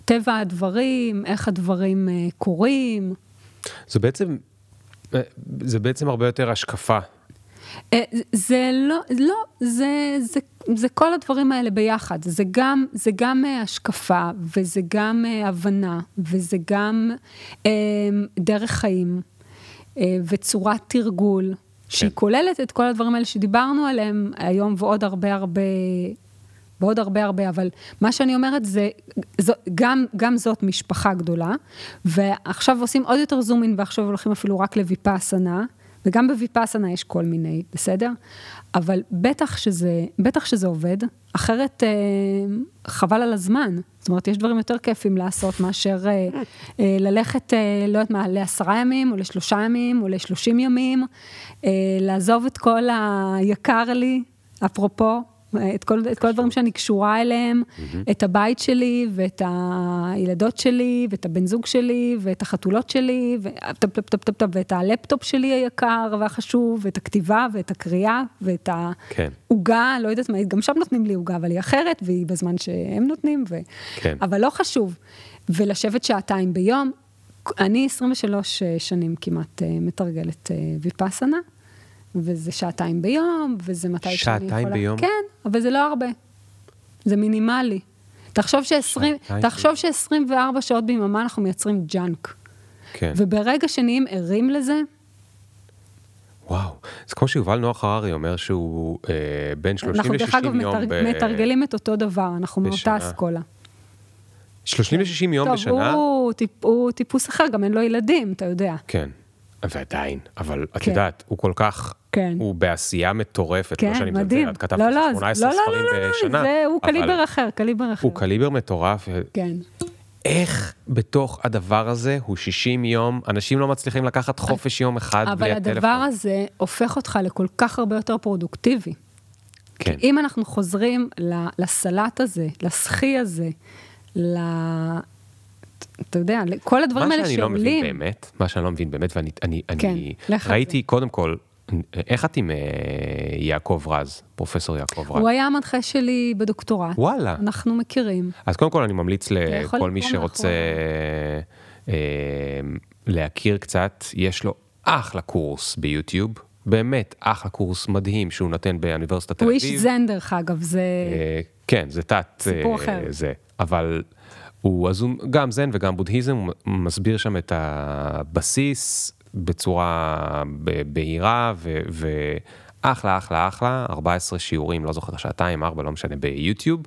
[SPEAKER 2] טבע הדברים, איך הדברים קורים.
[SPEAKER 1] זה בעצם, זה בעצם הרבה יותר השקפה
[SPEAKER 2] אה, זה לא, לא, זה, זה, זה כל הדברים האלה ביחד. זה גם, זה גם אה, השקפה, וזה גם אה, הבנה, וזה גם אה, דרך חיים, אה, וצורת תרגול, כן. שהיא כוללת את כל הדברים האלה שדיברנו עליהם היום, ועוד הרבה הרבה... ועוד הרבה הרבה, אבל מה שאני אומרת זה, זו, גם, גם זאת משפחה גדולה, ועכשיו עושים עוד יותר זומין, ועכשיו הולכים אפילו רק לויפאסנה, וגם בוויפאסנה יש כל מיני, בסדר? אבל בטח שזה, בטח שזה עובד, אחרת אה, חבל על הזמן. זאת אומרת, יש דברים יותר כיפים לעשות מאשר אה, אה, ללכת, אה, לא יודעת מה, לעשרה ימים, או לשלושה ימים, או לשלושים ימים, אה, לעזוב את כל היקר לי, אפרופו, את כל, את כל הדברים שאני קשורה אליהם, mm-hmm. את הבית שלי, ואת הילדות שלי, ואת הבן זוג שלי, ואת החתולות שלי, ואת הלפטופ שלי היקר והחשוב, ואת הכתיבה, ואת הקריאה, ואת כן. העוגה, לא יודעת מה, גם שם נותנים לי עוגה, אבל היא אחרת, והיא בזמן שהם נותנים, ו... כן. אבל לא חשוב. ולשבת שעתיים ביום, אני 23 שנים כמעט אה, מתרגלת אה, ויפאסנה. וזה שעתיים ביום, וזה מתי שאני יכולה...
[SPEAKER 1] שעתיים ביום?
[SPEAKER 2] כן, אבל זה לא הרבה. זה מינימלי. תחשוב ש-24 שעות ביממה אנחנו מייצרים ג'אנק. כן. וברגע שנהיים ערים לזה...
[SPEAKER 1] וואו, זה כמו שיובל נוח הררי אומר שהוא אה, בין 30 ל-60 יום... אנחנו דרך אגב
[SPEAKER 2] מתרג... ב... מתרגלים את אותו דבר, אנחנו בשנה. מאותה אסכולה.
[SPEAKER 1] 30 ל-60 יום
[SPEAKER 2] טוב,
[SPEAKER 1] בשנה?
[SPEAKER 2] טוב, הוא, טיפ, הוא טיפוס אחר, גם אין לו ילדים, אתה יודע.
[SPEAKER 1] כן, ועדיין, אבל את כן. יודעת, הוא כל כך כן. הוא בעשייה מטורפת,
[SPEAKER 2] כן, לא שאני מדהים.
[SPEAKER 1] את כתבת לא, לא, 18 לא, ספרים לא, לא, בשנה.
[SPEAKER 2] זה, הוא קליבר אחר, קליבר אחר.
[SPEAKER 1] הוא קליבר מטורף. כן. איך בתוך הדבר הזה הוא 60 יום, אנשים לא מצליחים לקחת חופש יום אחד בלי הטלפון.
[SPEAKER 2] אבל הדבר הזה הופך אותך לכל כך הרבה יותר פרודוקטיבי. כן. כי אם אנחנו חוזרים לסלט הזה, לסחי הזה, ל... אתה יודע, כל הדברים האלה שעולים...
[SPEAKER 1] מה שאני לא מבין באמת, מה שאני לא מבין באמת, ואני אני, כן, אני ראיתי קודם כל איך את עם אה, יעקב רז, פרופסור יעקב רז?
[SPEAKER 2] הוא היה המנחה שלי בדוקטורט.
[SPEAKER 1] וואלה.
[SPEAKER 2] אנחנו מכירים.
[SPEAKER 1] אז קודם כל אני ממליץ לכל מי שרוצה אה, להכיר קצת, יש לו אחלה קורס ביוטיוב. באמת אחלה קורס מדהים שהוא נותן באוניברסיטת תל אביב.
[SPEAKER 2] הוא איש זן דרך אגב, זה...
[SPEAKER 1] אה, כן, זה תת...
[SPEAKER 2] סיפור אחר.
[SPEAKER 1] זה, אבל הוא, אז הוא גם זן וגם בודהיזם, הוא מסביר שם את הבסיס, בצורה בהירה ואחלה, אחלה, אחלה, 14 שיעורים, לא זוכר, שעתיים, ארבע, לא משנה, ביוטיוב,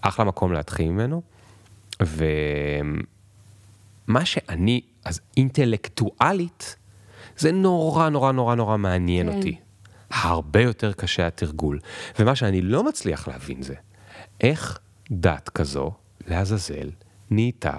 [SPEAKER 1] אחלה מקום להתחיל ממנו. ומה שאני, אז אינטלקטואלית, זה נורא נורא נורא נורא מעניין כן. אותי. הרבה יותר קשה התרגול. ומה שאני לא מצליח להבין זה, איך דת כזו, לעזאזל, נהייתה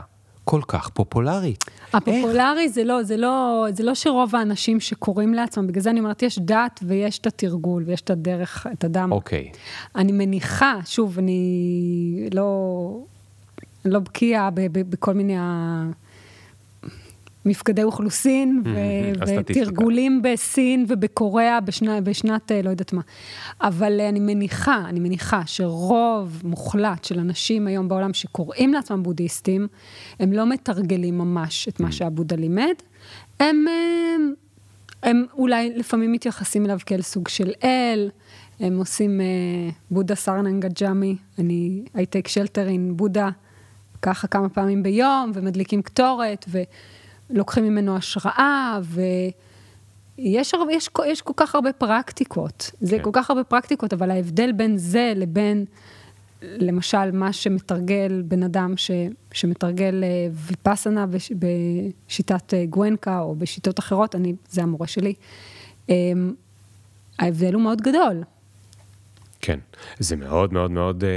[SPEAKER 1] כל כך פופולרית.
[SPEAKER 2] הפופולרי זה לא, זה לא, זה לא שרוב האנשים שקוראים לעצמם, בגלל זה אני אומרת, יש דת ויש את התרגול ויש את הדרך, את הדם.
[SPEAKER 1] אוקיי.
[SPEAKER 2] אני מניחה, שוב, אני לא, לא בקיאה בכל מיני מפקדי אוכלוסין ותרגולים בסין ובקוריאה בשנה, בשנת אה, לא יודעת מה. אבל אני מניחה, אני מניחה שרוב מוחלט של אנשים היום בעולם שקוראים לעצמם בודהיסטים, הם לא מתרגלים ממש את מה שהבודה לימד, הם, הם, הם אולי לפעמים מתייחסים אליו כאל סוג של אל, הם עושים אה, בודה סרננגה ג'אמי, אני הייטק שלטרין בודה ככה כמה פעמים ביום, ומדליקים קטורת, ו... לוקחים ממנו השראה, ויש הרבה, יש, יש כל כך הרבה פרקטיקות. זה כן. כל כך הרבה פרקטיקות, אבל ההבדל בין זה לבין למשל, מה שמתרגל בן אדם ש, שמתרגל אה, ויפאסנה בש, בשיטת אה, גואנקה או בשיטות אחרות, אני, זה המורה שלי. אמ, ההבדל הוא מאוד גדול.
[SPEAKER 1] כן, זה מאוד מאוד מאוד אה,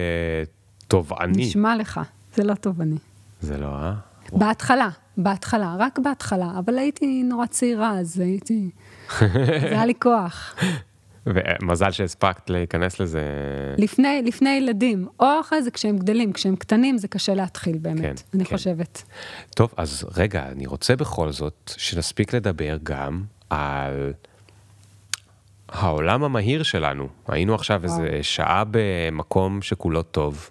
[SPEAKER 1] תובעני.
[SPEAKER 2] נשמע לך, זה לא תובעני.
[SPEAKER 1] זה לא, אה?
[SPEAKER 2] בהתחלה, בהתחלה, רק בהתחלה, אבל הייתי נורא צעירה, אז הייתי... זה היה לי כוח.
[SPEAKER 1] ומזל שהספקת להיכנס לזה.
[SPEAKER 2] לפני, לפני ילדים, או אחרי זה כשהם גדלים, כשהם קטנים זה קשה להתחיל באמת, כן, אני כן. חושבת.
[SPEAKER 1] טוב, אז רגע, אני רוצה בכל זאת שנספיק לדבר גם על העולם המהיר שלנו. היינו עכשיו וואו. איזה שעה במקום שכולו טוב.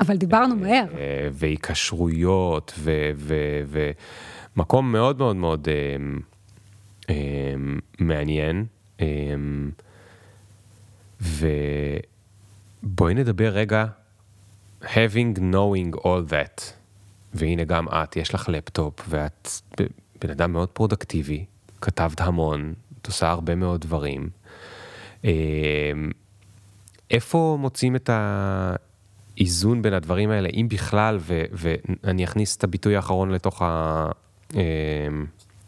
[SPEAKER 2] אבל דיברנו אה, מהר.
[SPEAKER 1] והיקשרויות, ומקום מאוד מאוד מאוד אה, אה, מעניין. ובואי נדבר רגע, having knowing all that, והנה גם את, יש לך לפטופ, ואת בן אדם מאוד פרודקטיבי, כתבת המון, את עושה הרבה מאוד דברים. איפה מוצאים את האיזון בין הדברים האלה, אם בכלל, ו, ואני אכניס את הביטוי האחרון לתוך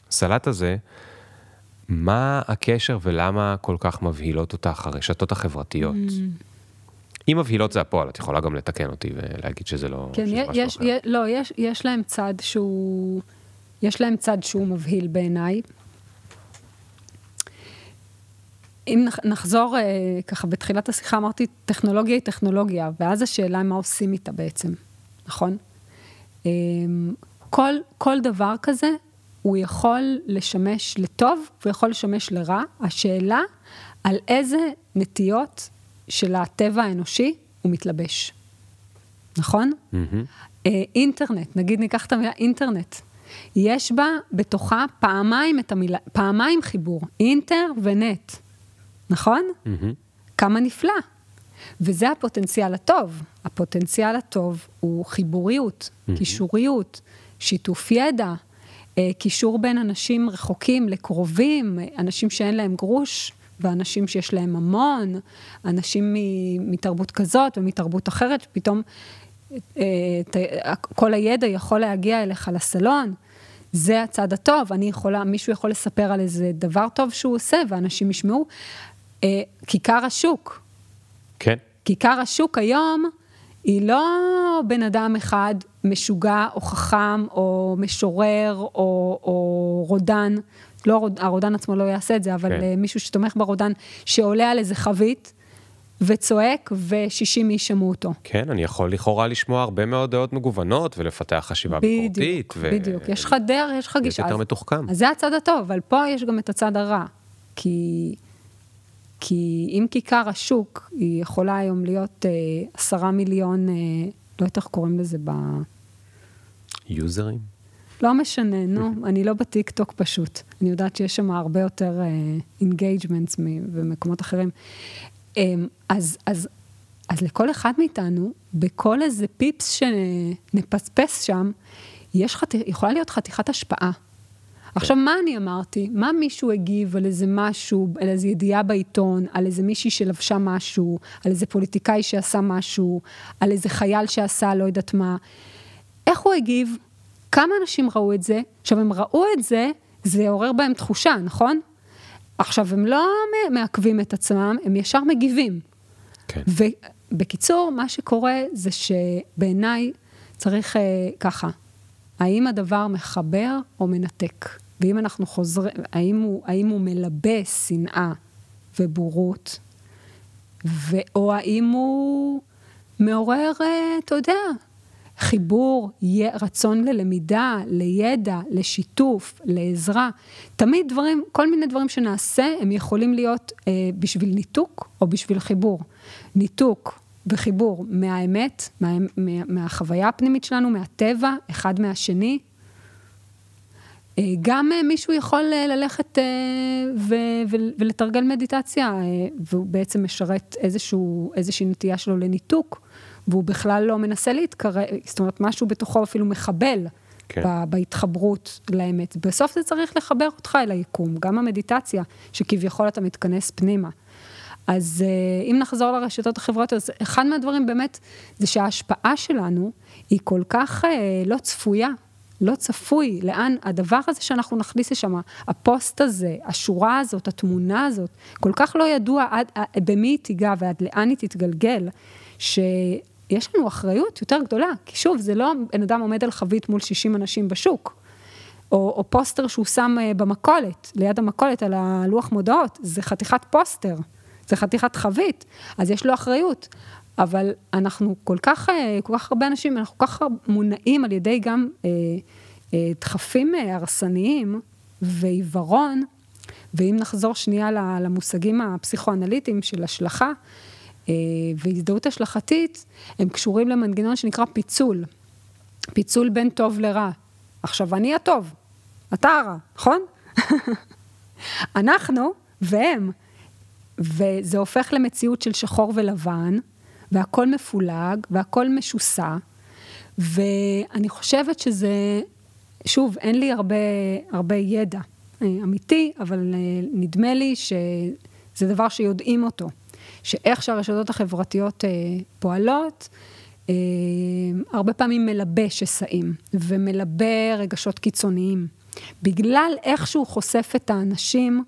[SPEAKER 1] הסלט הזה, מה הקשר ולמה כל כך מבהילות אותך הרשתות החברתיות? Mm. אם מבהילות זה הפועל, את יכולה גם לתקן אותי ולהגיד שזה לא...
[SPEAKER 2] כן, שזה יש, יש, לא, יש, יש להם צד שהוא, יש להם צד שהוא מבהיל בעיניי. אם נחזור אה, ככה בתחילת השיחה, אמרתי, טכנולוגיה היא טכנולוגיה, ואז השאלה מה עושים איתה בעצם, נכון? אה, כל, כל דבר כזה הוא יכול לשמש לטוב, הוא יכול לשמש לרע. השאלה על איזה נטיות של הטבע האנושי הוא מתלבש, נכון? Mm-hmm. אינטרנט, נגיד ניקח את המילה אינטרנט. יש בה בתוכה פעמיים את המילה, פעמיים חיבור, אינטר ונט, נכון? Mm-hmm. כמה נפלא. וזה הפוטנציאל הטוב. הפוטנציאל הטוב הוא חיבוריות, mm-hmm. קישוריות, שיתוף ידע, אה, קישור בין אנשים רחוקים לקרובים, אנשים שאין להם גרוש ואנשים שיש להם המון, אנשים מתרבות כזאת ומתרבות אחרת, פתאום אה, כל הידע יכול להגיע אליך לסלון. זה הצד הטוב, אני יכולה, מישהו יכול לספר על איזה דבר טוב שהוא עושה ואנשים ישמעו. אה, כיכר השוק.
[SPEAKER 1] כן.
[SPEAKER 2] כיכר השוק היום היא לא בן אדם אחד משוגע או חכם או משורר או, או רודן, לא, הרודן עצמו לא יעשה את זה, אבל כן. מישהו שתומך ברודן, שעולה על איזה חבית. וצועק, ו-60 איש שמעו אותו.
[SPEAKER 1] כן, אני יכול לכאורה לשמוע הרבה מאוד דעות מגוונות, ולפתח חשיבה
[SPEAKER 2] בדיוק, ביקורתית. בדיוק, בדיוק. יש לך דרך, יש לך גישה.
[SPEAKER 1] זה יותר מתוחכם.
[SPEAKER 2] אז זה הצד הטוב, אבל פה יש גם את הצד הרע. כי כי אם כיכר השוק, היא יכולה היום להיות אה, עשרה מיליון, אה, לא יודעת איך קוראים לזה ב...
[SPEAKER 1] יוזרים?
[SPEAKER 2] לא משנה, נו, אני לא בטיקטוק פשוט. אני יודעת שיש שם הרבה יותר engagements uh, במקומות אחרים. Um, אז, אז, אז לכל אחד מאיתנו, בכל איזה פיפס שנפספס שם, יש חת... יכולה להיות חתיכת השפעה. עכשיו, מה אני אמרתי? מה מישהו הגיב על איזה משהו, על איזה ידיעה בעיתון, על איזה מישהי שלבשה משהו, על איזה פוליטיקאי שעשה משהו, על איזה חייל שעשה לא יודעת מה. איך הוא הגיב? כמה אנשים ראו את זה? עכשיו, הם ראו את זה, זה עורר בהם תחושה, נכון? עכשיו, הם לא מעכבים את עצמם, הם ישר מגיבים. כן. ובקיצור, מה שקורה זה שבעיניי צריך אה, ככה, האם הדבר מחבר או מנתק? ואם אנחנו חוזרים, האם האם הוא מלבה שנאה ובורות, ו, או האם הוא מעורר, אה, אתה יודע, חיבור, רצון ללמידה, לידע, לשיתוף, לעזרה. תמיד דברים, כל מיני דברים שנעשה, הם יכולים להיות אה, בשביל ניתוק או בשביל חיבור. ניתוק וחיבור מהאמת, מה, מה, מהחוויה הפנימית שלנו, מהטבע, אחד מהשני, גם אה, מישהו יכול אה, ללכת ולתרגל מדיטציה, והוא בעצם משרת איזשהו, איזושהי נטייה שלו לניתוק, והוא בכלל לא מנסה להתקרב, זאת אומרת, משהו בתוכו אפילו מחבל כן. בהתחברות לאמת. בסוף זה צריך לחבר אותך אל היקום, גם המדיטציה, שכביכול אתה מתכנס פנימה. אז אה, אם נחזור לרשתות החברתיות, אז אחד מהדברים באמת זה שההשפעה שלנו היא כל כך אה, לא צפויה, לא צפוי, לאן הדבר הזה שאנחנו נכניס לשם, הפוסט הזה, השורה הזאת, התמונה הזאת, כל כך לא ידוע עד, אה, במי היא תיגע ועד לאן היא תתגלגל, שיש לנו אחריות יותר גדולה, כי שוב, זה לא בן אדם עומד על חבית מול 60 אנשים בשוק. או, או פוסטר שהוא שם במכולת, ליד המכולת על הלוח מודעות, זה חתיכת פוסטר. זה חתיכת חבית, אז יש לו אחריות. אבל אנחנו כל כך, אה, כל כך הרבה אנשים, אנחנו כל כך מונעים על ידי גם אה, אה, דחפים אה, הרסניים ועיוורון, ואם נחזור שנייה למושגים הפסיכואנליטיים של השלכה אה, והזדהות השלכתית, הם קשורים למנגנון שנקרא פיצול. פיצול בין טוב לרע. עכשיו, אני הטוב, אתה הרע, נכון? אנחנו והם. וזה הופך למציאות של שחור ולבן, והכל מפולג, והכל משוסע, ואני חושבת שזה, שוב, אין לי הרבה, הרבה ידע אה, אמיתי, אבל אה, נדמה לי שזה דבר שיודעים אותו, שאיך שהרשתות החברתיות אה, פועלות, הרבה פעמים מלבה שסעים, ומלבה רגשות קיצוניים. בגלל איך שהוא חושף את האנשים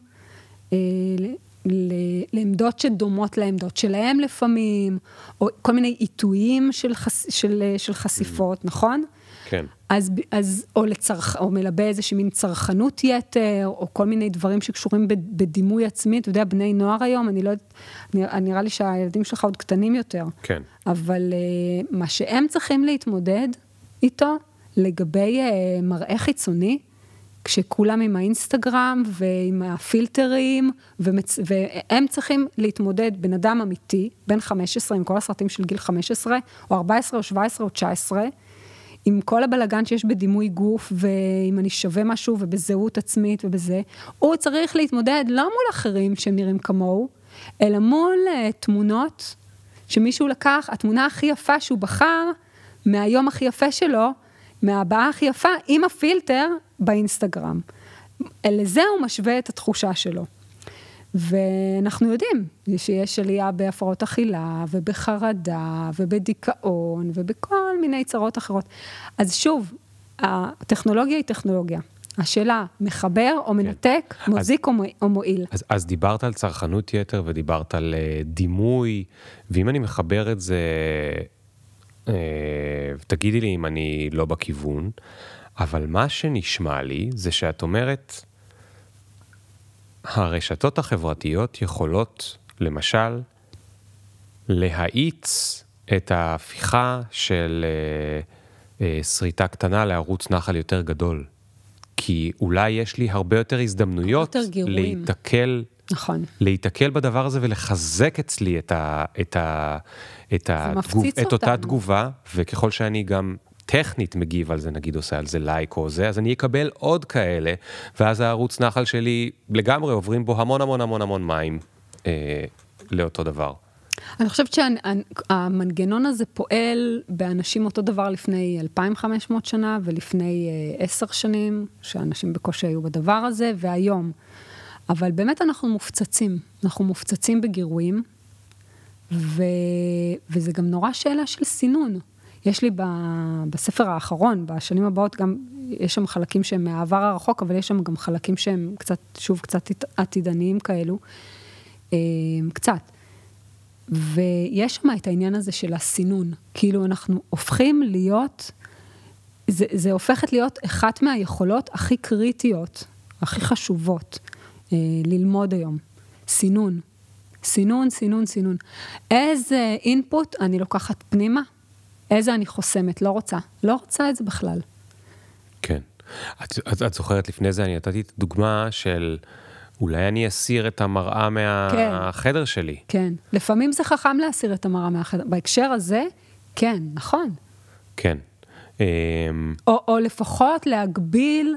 [SPEAKER 2] לעמדות שדומות לעמדות שלהם לפעמים, או כל מיני עיתויים של, חש, של, של חשיפות, mm. נכון?
[SPEAKER 1] כן.
[SPEAKER 2] אז, אז או, לצרכ, או מלבה איזושהי מין צרכנות יתר, או כל מיני דברים שקשורים בדימוי עצמי. אתה יודע, בני נוער היום, אני לא יודעת, נראה לי שהילדים שלך עוד קטנים יותר.
[SPEAKER 1] כן.
[SPEAKER 2] אבל uh, מה שהם צריכים להתמודד איתו, לגבי uh, מראה חיצוני, כשכולם עם האינסטגרם ועם הפילטרים, ומצ... והם צריכים להתמודד, בן אדם אמיתי, בן 15, עם כל הסרטים של גיל 15, או 14, או 17, או 19, עם כל הבלגן שיש בדימוי גוף, ואם אני שווה משהו, ובזהות עצמית ובזה, הוא צריך להתמודד לא מול אחרים שנראים כמוהו, אלא מול uh, תמונות שמישהו לקח, התמונה הכי יפה שהוא בחר, מהיום הכי יפה שלו, מהבעה הכי יפה, עם הפילטר באינסטגרם. לזה הוא משווה את התחושה שלו. ואנחנו יודעים שיש עלייה בהפרעות אכילה, ובחרדה, ובדיכאון, ובכל מיני צרות אחרות. אז שוב, הטכנולוגיה היא טכנולוגיה. השאלה, מחבר או כן. מנתק, כן. מוזיק אז, או מועיל.
[SPEAKER 1] אז, אז דיברת על צרכנות יתר ודיברת על uh, דימוי, ואם אני מחבר את זה, uh, תגידי לי אם אני לא בכיוון, אבל מה שנשמע לי זה שאת אומרת, הרשתות החברתיות יכולות, למשל, להאיץ את ההפיכה של אה, אה, שריטה קטנה לערוץ נחל יותר גדול. כי אולי יש לי הרבה יותר הזדמנויות
[SPEAKER 2] יותר
[SPEAKER 1] להיתקל,
[SPEAKER 2] נכון.
[SPEAKER 1] להיתקל בדבר הזה ולחזק אצלי את, ה, את, ה, את, התגוב, את אותה תגובה, וככל שאני גם טכנית מגיב על זה, נגיד עושה על זה לייק או זה, אז אני אקבל עוד כאלה, ואז הערוץ נחל שלי לגמרי עוברים בו המון המון המון המון מים אה, לאותו דבר.
[SPEAKER 2] אני חושבת שהמנגנון הזה פועל באנשים אותו דבר לפני 2,500 שנה ולפני אה, עשר שנים, שאנשים בקושי היו בדבר הזה, והיום. אבל באמת אנחנו מופצצים, אנחנו מופצצים בגירויים, ו... וזה גם נורא שאלה של סינון. יש לי ב, בספר האחרון, בשנים הבאות, גם, יש שם חלקים שהם מהעבר הרחוק, אבל יש שם גם חלקים שהם קצת, שוב, קצת עתידניים כאלו, אה, קצת. ויש שם את העניין הזה של הסינון, כאילו אנחנו הופכים להיות, זה, זה הופכת להיות אחת מהיכולות הכי קריטיות, הכי חשובות אה, ללמוד היום, סינון. סינון, סינון, סינון. איזה אינפוט אני לוקחת פנימה איזה אני חוסמת, לא רוצה. לא רוצה את זה בכלל.
[SPEAKER 1] כן. את, את, את זוכרת לפני זה, אני נתתי את הדוגמה של אולי אני אסיר את המראה מהחדר כן. שלי.
[SPEAKER 2] כן, לפעמים זה חכם להסיר את המראה מהחדר. בהקשר הזה, כן, נכון.
[SPEAKER 1] כן.
[SPEAKER 2] אמ, או, או לפחות להגביל,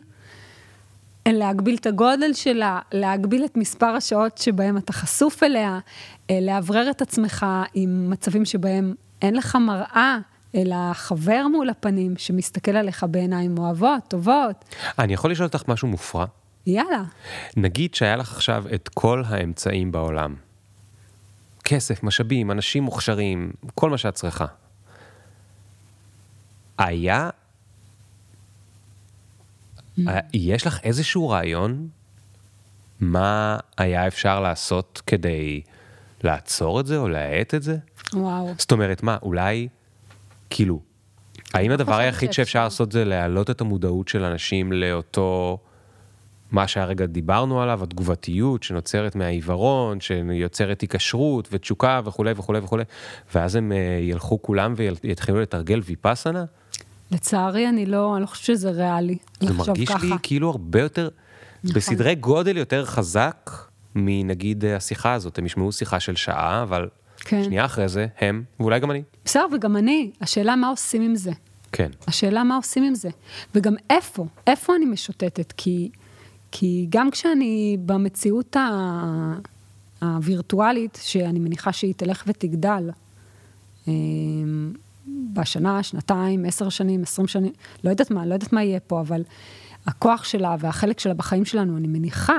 [SPEAKER 2] להגביל את הגודל שלה, להגביל את מספר השעות שבהם אתה חשוף אליה, אה, לאוורר את עצמך עם מצבים שבהם אין לך מראה. אלא חבר מול הפנים שמסתכל עליך בעיניים אוהבות, טובות.
[SPEAKER 1] אני יכול לשאול אותך משהו מופרע?
[SPEAKER 2] יאללה.
[SPEAKER 1] נגיד שהיה לך עכשיו את כל האמצעים בעולם, כסף, משאבים, אנשים מוכשרים, כל מה שאת צריכה. היה, יש לך איזשהו רעיון מה היה אפשר לעשות כדי לעצור את זה או להאט את זה?
[SPEAKER 2] וואו.
[SPEAKER 1] זאת אומרת, מה, אולי, כאילו, האם הדבר היחיד
[SPEAKER 2] שאפשר.
[SPEAKER 1] לעשות זה להעלות את המודעות של אנשים לאותו, מה שהרגע דיברנו עליו, התגובתיות שנוצרת מהעיוורון, שיוצרת היקשרות ותשוקה וכולי וכולי וכולי, ואז הם אה, ילכו כולם ויתחילו לתרגל ויפאסנה?
[SPEAKER 2] לצערי, אני לא, אני לא חושבת שזה ריאלי.
[SPEAKER 1] זה מרגיש
[SPEAKER 2] ככה.
[SPEAKER 1] לי כאילו הרבה יותר,
[SPEAKER 2] נכון.
[SPEAKER 1] בסדרי גודל יותר חזק מנגיד אה, השיחה הזאת. הם ישמעו שיחה של שעה, אבל
[SPEAKER 2] כן.
[SPEAKER 1] שנייה אחרי זה, הם, ואולי גם אני.
[SPEAKER 2] בסדר, וגם אני, השאלה מה עושים עם זה.
[SPEAKER 1] כן.
[SPEAKER 2] השאלה מה עושים עם זה. וגם איפה, איפה אני משוטטת, כי, כי גם כשאני במציאות ה... הווירטואלית, שאני מניחה שהיא תלך ותגדל, אמ, בשנה, שנתיים, עשר שנים, עשרים שנים, לא יודעת מה, לא יודעת מה יהיה פה, אבל הכוח שלה והחלק שלה בחיים שלנו, אני מניחה,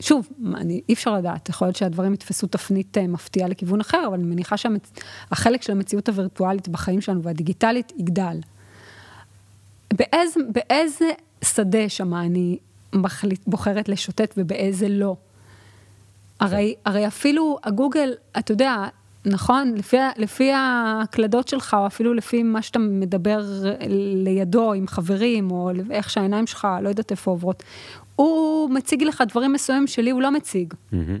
[SPEAKER 2] שוב, אני, אי אפשר לדעת, יכול להיות שהדברים יתפסו תפנית אה, מפתיעה לכיוון אחר, אבל אני מניחה שהחלק של המציאות הווירטואלית בחיים שלנו והדיגיטלית יגדל. באיזה, באיזה שדה שמה אני מחליט, בוחרת לשוטט ובאיזה לא? הרי, הרי אפילו הגוגל, אתה יודע, נכון, לפי, לפי ההקלדות שלך, או אפילו לפי מה שאתה מדבר לידו עם חברים, או איך שהעיניים שלך, לא יודעת איפה עוברות, הוא מציג לך דברים מסוימים שלי הוא לא מציג.
[SPEAKER 1] מהמם.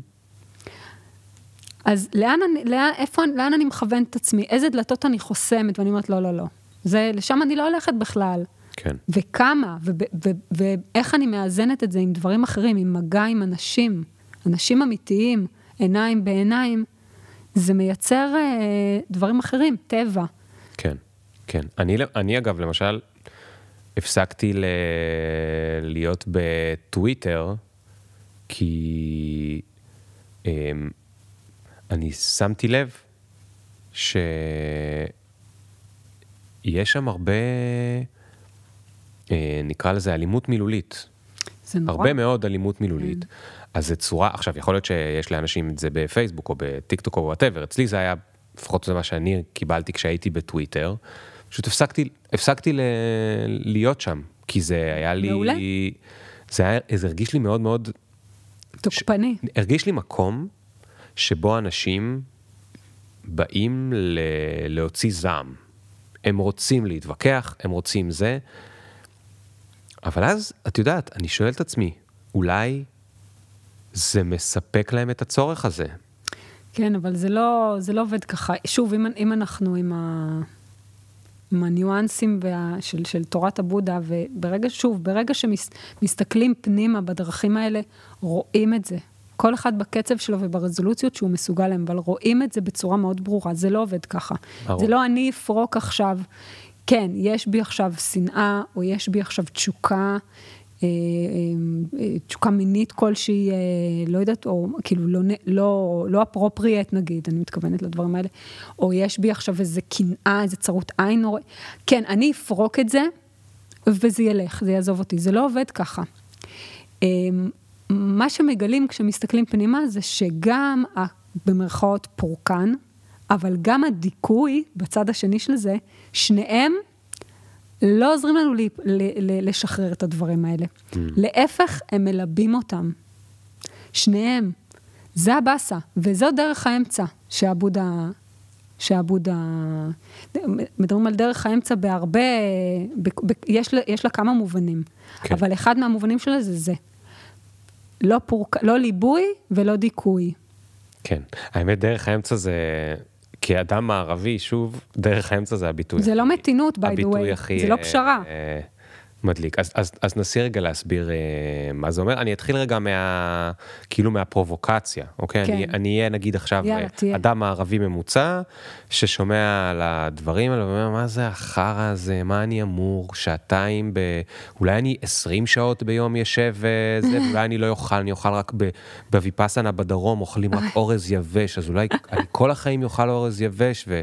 [SPEAKER 2] אז לאן אני, לאן, איפה, לאן אני מכוונת את עצמי? איזה דלתות אני חוסמת? ואני אומרת, לא, לא, לא. זה, לשם אני לא הולכת בכלל.
[SPEAKER 1] כן.
[SPEAKER 2] וכמה, ואיך אני מאזנת את זה עם דברים אחרים, עם מגע עם אנשים, אנשים אמיתיים, עיניים בעיניים, זה מייצר אה, דברים אחרים, טבע.
[SPEAKER 1] כן, כן. אני, אני אגב, למשל, הפסקתי ל... להיות בטוויטר, כי אמ, אני שמתי לב שיש שם הרבה, אה, נקרא לזה אלימות מילולית.
[SPEAKER 2] זה נורא.
[SPEAKER 1] הרבה מאוד אלימות מילולית. אז זה צורה, עכשיו יכול להיות שיש לאנשים את זה בפייסבוק או בטיק טוק או whatever, אצלי זה היה, לפחות זה מה שאני קיבלתי כשהייתי בטוויטר, פשוט הפסקתי, הפסקתי ל, להיות שם, כי זה היה לי,
[SPEAKER 2] מעולה.
[SPEAKER 1] זה, היה, זה הרגיש לי מאוד מאוד,
[SPEAKER 2] תוקפני.
[SPEAKER 1] הרגיש לי מקום שבו אנשים באים ל, להוציא זעם. הם רוצים להתווכח, הם רוצים זה, אבל אז, את יודעת, אני שואל את עצמי, אולי זה מספק להם את הצורך הזה?
[SPEAKER 2] כן, אבל זה לא, זה לא עובד ככה. שוב, אם, אם אנחנו עם, ה, עם הניואנסים וה, של, של תורת הבודה, וברגע, שוב, ברגע שמסתכלים פנימה בדרכים האלה, רואים את זה. כל אחד בקצב שלו וברזולוציות שהוא מסוגל להם, אבל רואים את זה בצורה מאוד ברורה, זה לא עובד ככה.
[SPEAKER 1] ברור.
[SPEAKER 2] זה לא אני אפרוק עכשיו, כן, יש בי עכשיו שנאה, או יש בי עכשיו תשוקה, תשוקה מינית כלשהי, אה, לא יודעת, או כאילו לא, לא, לא אפרופריאט נגיד, אני מתכוונת לדברים האלה, או יש בי עכשיו איזה קנאה, איזה צרות עין, או... כן, אני אפרוק את זה, וזה ילך, זה יעזוב אותי, זה לא עובד ככה. אה, מה שמגלים כשמסתכלים פנימה זה שגם, ה- במרכאות, פורקן, אבל גם הדיכוי בצד השני של זה, שניהם לא עוזרים לנו לי, ל, ל, לשחרר את הדברים האלה. Mm. להפך, הם מלבים אותם. שניהם. זה הבאסה, וזו דרך האמצע שהבודה, שהבודה, מדברים על דרך האמצע בהרבה, ב, ב, יש, לה, יש לה כמה מובנים.
[SPEAKER 1] כן.
[SPEAKER 2] אבל אחד מהמובנים שלה זה זה. לא, פורק, לא ליבוי ולא דיכוי.
[SPEAKER 1] כן. האמת, דרך האמצע זה, כאדם מערבי, שוב, דרך האמצע זה הביטוי.
[SPEAKER 2] זה לא מתינות, by the way.
[SPEAKER 1] הכי...
[SPEAKER 2] זה לא
[SPEAKER 1] אה,
[SPEAKER 2] פשרה.
[SPEAKER 1] אה, מדליק. אז, אז, אז נסי רגע להסביר אה, מה זה אומר. אני אתחיל רגע מה... כאילו מהפרובוקציה, אוקיי?
[SPEAKER 2] כן.
[SPEAKER 1] אני, אהיה נגיד עכשיו
[SPEAKER 2] יאללה,
[SPEAKER 1] אה. אדם מערבי ממוצע, ששומע על הדברים האלה ואומר, מה זה החרא הזה? מה אני אמור? שעתיים ב... אולי אני 20 שעות ביום יושב וזה, ואולי אני לא אוכל, אני אוכל רק ב... בוויפאסנה בדרום, אוכלים רק אורז יבש, אז אולי אני כל החיים אוכל אורז יבש, ו...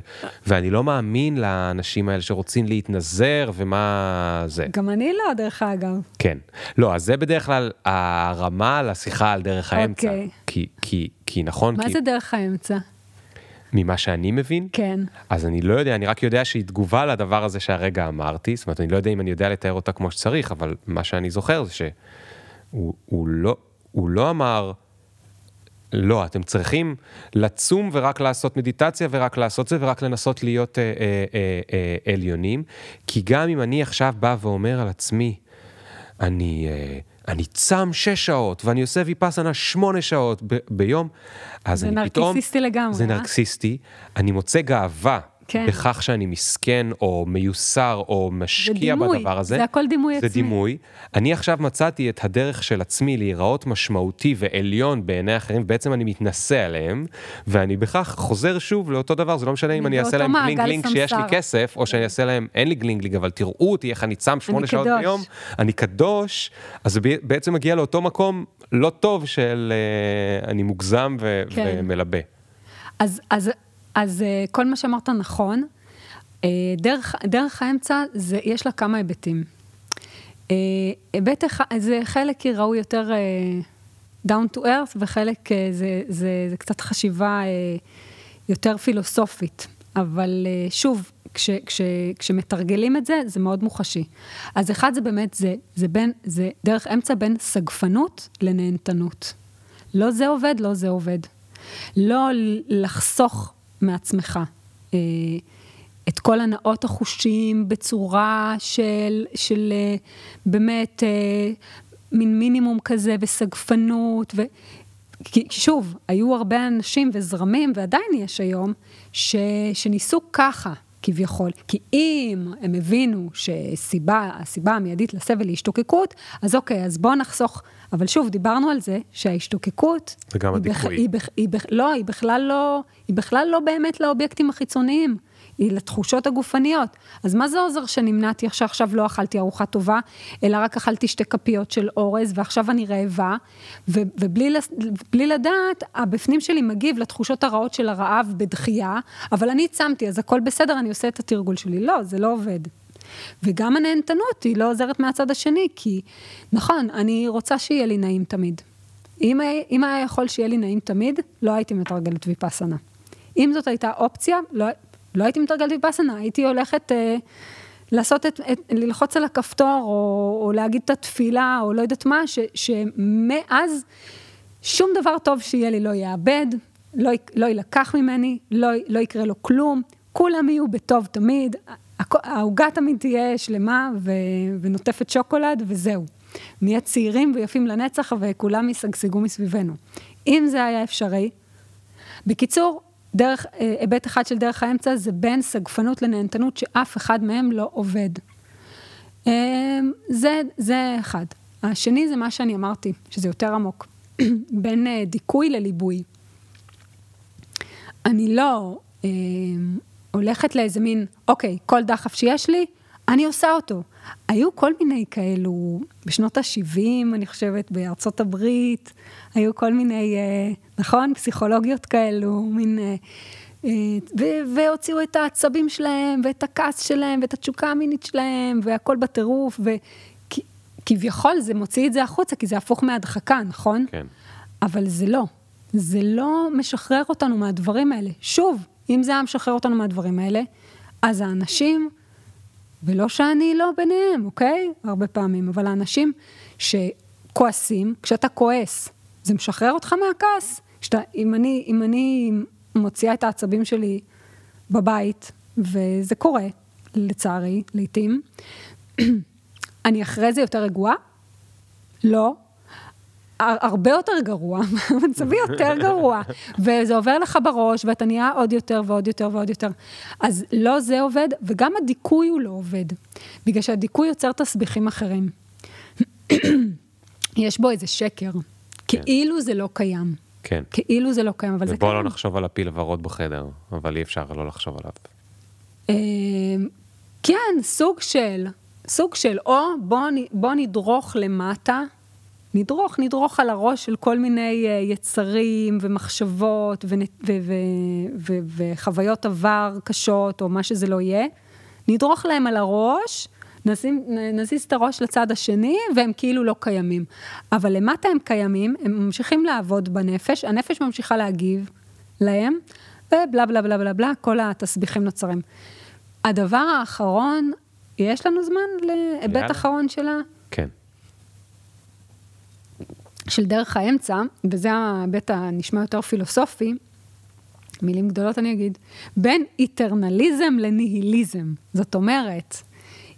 [SPEAKER 1] ואני לא מאמין לאנשים האלה שרוצים להתנזר ומה זה.
[SPEAKER 2] גם אני לא, דרך אגב.
[SPEAKER 1] כן. לא, אז זה בדרך כלל הרמה לשיחה על דרך האמצע.
[SPEAKER 2] אוקיי.
[SPEAKER 1] כי, כי, כי נכון,
[SPEAKER 2] מה
[SPEAKER 1] כי...
[SPEAKER 2] זה דרך האמצע?
[SPEAKER 1] ממה שאני מבין.
[SPEAKER 2] כן.
[SPEAKER 1] אז אני לא יודע, אני רק יודע שהיא תגובה לדבר הזה שהרגע אמרתי, זאת אומרת, אני לא יודע אם אני יודע לתאר אותה כמו שצריך, אבל מה שאני זוכר זה שהוא הוא לא, הוא לא אמר, לא, אתם צריכים לצום ורק לעשות מדיטציה ורק לעשות זה ורק לנסות להיות אה, אה, אה, אה, עליונים, כי גם אם אני עכשיו בא ואומר על עצמי, אני... אה, אני צם שש שעות ואני עושה ויפאסנה שמונה שעות ב- ביום, אז אני פתאום...
[SPEAKER 2] זה נרקסיסטי לגמרי.
[SPEAKER 1] זה
[SPEAKER 2] אה?
[SPEAKER 1] נרקסיסטי, אני מוצא גאווה.
[SPEAKER 2] כן.
[SPEAKER 1] בכך שאני מסכן או מיוסר או משקיע
[SPEAKER 2] דימוי,
[SPEAKER 1] בדבר הזה.
[SPEAKER 2] זה הכל דימוי
[SPEAKER 1] זה
[SPEAKER 2] עצמי.
[SPEAKER 1] דימוי. אני עכשיו מצאתי את הדרך של עצמי להיראות משמעותי ועליון בעיני אחרים, ובעצם אני מתנשא עליהם, ואני בכך חוזר שוב לאותו דבר, זה לא משנה אם
[SPEAKER 2] אני
[SPEAKER 1] אעשה להם
[SPEAKER 2] bling
[SPEAKER 1] bling שיש לי. כסף, או שאני אעשה להם, אין לי bling bling, אבל תראו אותי איך אני צם שמונה שעות
[SPEAKER 2] קדוש.
[SPEAKER 1] ביום, אני קדוש, אז זה בעצם מגיע לאותו מקום לא טוב של אה, אני מוגזם ו-
[SPEAKER 2] כן.
[SPEAKER 1] ומלבה.
[SPEAKER 2] אז, אז, אז אה, כל מה שאמרת נכון. אה, דרך, דרך האמצע, זה, יש לה כמה היבטים. אה, היבט אחד, זה חלק ראוי יותר down to earth, וחלק זה, זה, זה קצת חשיבה יותר פילוסופית. אבל שוב, כש, כש, כשמתרגלים את זה, זה מאוד מוחשי. אז אחד זה באמת, זה, זה, בין, זה דרך אמצע בין סגפנות לנהנתנות. לא זה עובד, לא זה עובד. לא לחסוך מעצמך אה, את כל הנאות החושים בצורה של, של אה, באמת אה, מין מינימום כזה וסגפנות. ו... כי שוב, היו הרבה אנשים וזרמים, ועדיין יש היום, ש... שניסו ככה. כביכול. כי אם הם הבינו שסיבה, הסיבה המיידית לסבל היא השתוקקות, אז אוקיי, אז בואו נחסוך. אבל שוב, דיברנו על זה שההשתוקקות...
[SPEAKER 1] זה גם
[SPEAKER 2] היא
[SPEAKER 1] הדיכוי.
[SPEAKER 2] היא, בח- היא, בח- לא, היא בכלל לא, היא בכלל לא באמת לאובייקטים החיצוניים. היא לתחושות הגופניות. אז מה זה עוזר שנמנעתי עכשיו, עכשיו לא אכלתי ארוחה טובה, אלא רק אכלתי שתי כפיות של אורז, ועכשיו אני רעבה, ו- ובלי לדעת, הבפנים שלי מגיב לתחושות הרעות של הרעב בדחייה, אבל אני צמתי, אז הכל בסדר, אני עושה את התרגול שלי. לא, זה לא עובד. וגם הנהנתנות היא לא עוזרת מהצד השני, כי נכון, אני רוצה שיהיה לי נעים תמיד. אם, אם היה יכול שיהיה לי נעים תמיד, לא הייתי מתרגלת ויפאסנה. אם זאת הייתה אופציה, לא, לא הייתי מתרגלת ויפאסנה, הייתי הולכת אה, לעשות את, את, ללחוץ על הכפתור, או, או להגיד את התפילה, או לא יודעת מה, ש, שמאז שום דבר טוב שיהיה לי לא יאבד, לא, לא יילקח ממני, לא, לא יקרה לו כלום, כולם יהיו בטוב תמיד, העוגה תמיד תהיה שלמה ו, ונוטפת שוקולד, וזהו. נהיה צעירים ויפים לנצח, וכולם ישגשגו מסביבנו. אם זה היה אפשרי, בקיצור, דרך, אה, היבט אחד של דרך האמצע זה בין סגפנות לנהנתנות שאף אחד מהם לא עובד. אה, זה, זה אחד. השני זה מה שאני אמרתי, שזה יותר עמוק, בין אה, דיכוי לליבוי. אני לא אה, הולכת לאיזה מין, אוקיי, כל דחף שיש לי, אני עושה אותו. היו כל מיני כאלו, בשנות ה-70, אני חושבת, בארצות הברית, היו כל מיני, אה, נכון? פסיכולוגיות כאלו, מין... אה, אה, ו- והוציאו את העצבים שלהם, ואת הכעס שלהם, ואת התשוקה המינית שלהם, והכל בטירוף, וכביכול זה מוציא את זה החוצה, כי זה הפוך מהדחקה, נכון?
[SPEAKER 1] כן.
[SPEAKER 2] אבל זה לא. זה לא משחרר אותנו מהדברים האלה. שוב, אם זה היה משחרר אותנו מהדברים האלה, אז האנשים, ולא שאני לא ביניהם, אוקיי? הרבה פעמים, אבל האנשים שכועסים, כשאתה כועס, זה משחרר אותך מהכעס. כשאתה, אם אני, אם אני מוציאה את העצבים שלי בבית, וזה קורה, לצערי, לעתים, אני אחרי זה יותר רגועה? לא. הר- הרבה יותר גרוע, מצבי יותר גרוע, וזה עובר לך בראש, ואתה נהיה עוד יותר ועוד יותר ועוד יותר. אז לא זה עובד, וגם הדיכוי הוא לא עובד, בגלל שהדיכוי יוצר תסביכים אחרים. יש בו איזה שקר, כאילו זה לא קיים.
[SPEAKER 1] כן.
[SPEAKER 2] כאילו זה לא קיים, אבל זה
[SPEAKER 1] ובואו
[SPEAKER 2] קיים.
[SPEAKER 1] לא נחשוב על הפיל הוורוד בחדר, אבל אי אפשר לא לחשוב עליו.
[SPEAKER 2] אה, כן, סוג של, סוג של, או בוא, בוא נדרוך למטה, נדרוך, נדרוך על הראש של כל מיני אה, יצרים ומחשבות ו- ו- ו- וחוויות עבר קשות, או מה שזה לא יהיה, נדרוך להם על הראש, נשים, נזיז את הראש לצד השני, והם כאילו לא קיימים. אבל למטה הם קיימים, הם ממשיכים לעבוד בנפש, הנפש ממשיכה להגיב להם, ובלה בלה בלה בלה בלה, כל התסביכים נוצרים. הדבר האחרון, יש לנו זמן להיבט אחרון שלה? של דרך האמצע, וזה ההיבט הנשמע יותר פילוסופי, מילים גדולות אני אגיד, בין איטרנליזם לניהיליזם. זאת אומרת,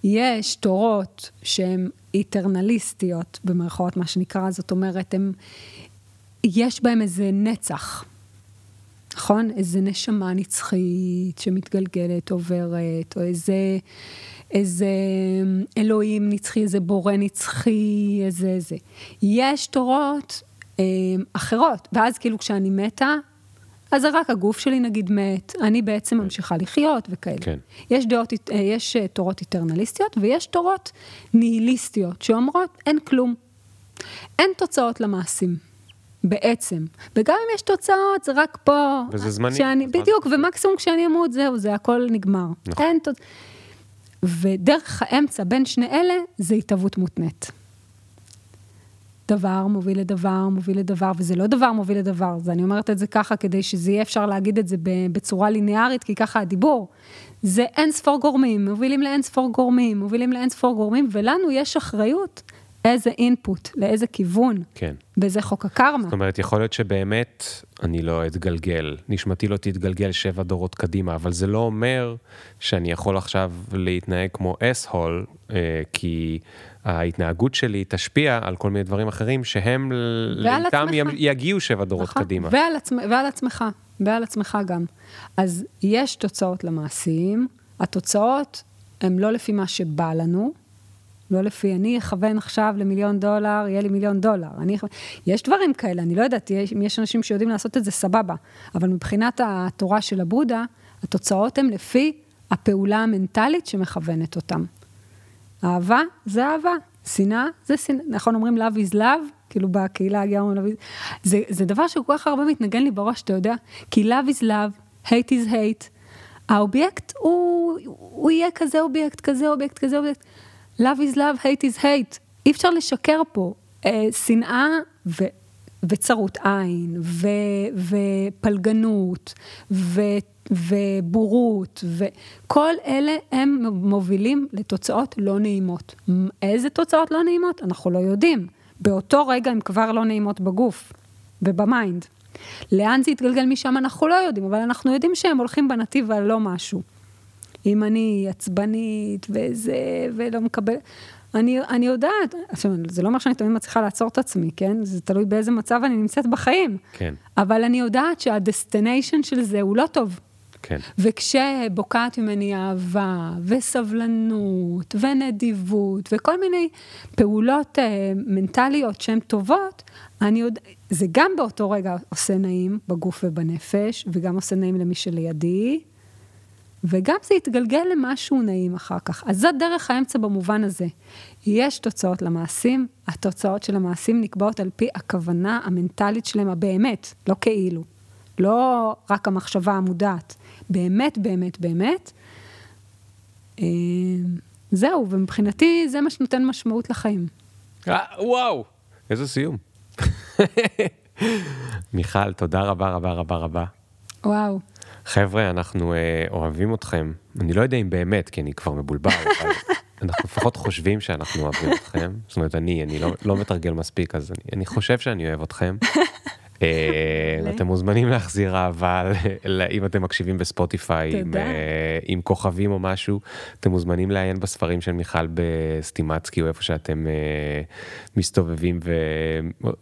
[SPEAKER 2] יש תורות שהן איטרנליסטיות, במרכאות מה שנקרא, זאת אומרת, הם, יש בהם איזה נצח, נכון? איזה נשמה נצחית שמתגלגלת, עוברת, או איזה, איזה אלוהים נצחי, איזה בורא נצחי, איזה זה. יש תורות אה, אחרות, ואז כאילו כשאני מתה, אז זה רק הגוף שלי נגיד מת, אני בעצם כן. ממשיכה לחיות וכאלה. כן. יש, דעות, אה, יש אה, תורות איטרנליסטיות ויש תורות ניהיליסטיות שאומרות אין כלום. אין תוצאות למעשים, בעצם. וגם אם יש תוצאות, זה רק פה.
[SPEAKER 1] וזה זמני.
[SPEAKER 2] שאני, בדיוק, ומקסימום כשאני אמות, זהו, זה הכל נגמר. נכון. אין תוצאות. ודרך האמצע בין שני אלה זה התהוות מותנית. דבר מוביל לדבר, מוביל לדבר, וזה לא דבר מוביל לדבר, אז אני אומרת את זה ככה כדי שזה יהיה אפשר להגיד את זה בצורה ליניארית, כי ככה הדיבור. זה אין ספור גורמים, מובילים לאין ספור גורמים, מובילים לאין ספור גורמים, ולנו יש אחריות איזה אינפוט, לאיזה כיוון.
[SPEAKER 1] כן.
[SPEAKER 2] וזה חוק הקרמה.
[SPEAKER 1] זאת אומרת, יכול להיות שבאמת אני לא אתגלגל, נשמתי לא תתגלגל שבע דורות קדימה, אבל זה לא אומר שאני יכול עכשיו להתנהג כמו אס-הול, אה, כי ההתנהגות שלי תשפיע על כל מיני דברים אחרים שהם לאיתם יגיעו שבע דורות נכון, קדימה.
[SPEAKER 2] ועל, עצמ, ועל עצמך, ועל עצמך גם. אז יש תוצאות למעשים, התוצאות הן לא לפי מה שבא לנו, לא לפי, אני אכוון עכשיו למיליון דולר, יהיה לי מיליון דולר. אני, יש דברים כאלה, אני לא יודעת, אם יש אנשים שיודעים לעשות את זה, סבבה. אבל מבחינת התורה של הבודה, התוצאות הן לפי הפעולה המנטלית שמכוונת אותם. אהבה זה אהבה, שנאה זה שנאה, נכון אומרים love is love, כאילו בקהילה הגאה אומרים love is, זה, זה דבר שכל כך הרבה מתנגן לי בראש, אתה יודע, כי love is love, hate is hate, האובייקט הוא, הוא יהיה כזה אובייקט, כזה אובייקט, כזה אובייקט, love is love, hate is hate, אי אפשר לשקר פה, אה, שנאה ו... וצרות עין, ו, ופלגנות, ו, ובורות, וכל אלה הם מובילים לתוצאות לא נעימות. איזה תוצאות לא נעימות? אנחנו לא יודעים. באותו רגע הן כבר לא נעימות בגוף ווב mind. לאן זה יתגלגל משם אנחנו לא יודעים, אבל אנחנו יודעים שהם הולכים בנתיב הלא משהו. אם אני עצבנית וזה, ולא מקבל... אני, אני יודעת, עכשיו, זה לא אומר שאני תמיד מצליחה לעצור את עצמי, כן? זה תלוי באיזה מצב אני נמצאת בחיים.
[SPEAKER 1] כן.
[SPEAKER 2] אבל אני יודעת שהדסטיניישן של זה הוא לא טוב.
[SPEAKER 1] כן.
[SPEAKER 2] וכשבוקעת ממני אהבה, וסבלנות, ונדיבות, וכל מיני פעולות אה, מנטליות שהן טובות, אני יודע, זה גם באותו רגע עושה נעים בגוף ובנפש, וגם עושה נעים למי שלידי, וגם זה יתגלגל למשהו נעים אחר כך. אז זאת דרך האמצע במובן הזה. יש תוצאות למעשים, התוצאות של המעשים נקבעות על פי הכוונה המנטלית שלהם הבאמת, לא כאילו. לא רק המחשבה המודעת. באמת, באמת, באמת. אה, זהו, ומבחינתי זה מה שנותן משמעות לחיים.
[SPEAKER 1] אה, וואו, איזה סיום. מיכל, תודה רבה רבה רבה רבה.
[SPEAKER 2] וואו.
[SPEAKER 1] חבר'ה, אנחנו אה, אוהבים אתכם. אני לא יודע אם באמת, כי אני כבר מבולבל, אבל אנחנו לפחות חושבים שאנחנו אוהבים אתכם. זאת אומרת, אני, אני לא, לא מתרגל מספיק, אז אני, אני חושב שאני אוהב אתכם. אה, אתם מוזמנים להחזיר אהבה, אם אתם מקשיבים בספוטיפיי עם כוכבים או משהו, אתם מוזמנים לעיין בספרים של מיכל בסטימצקי או איפה שאתם אה, מסתובבים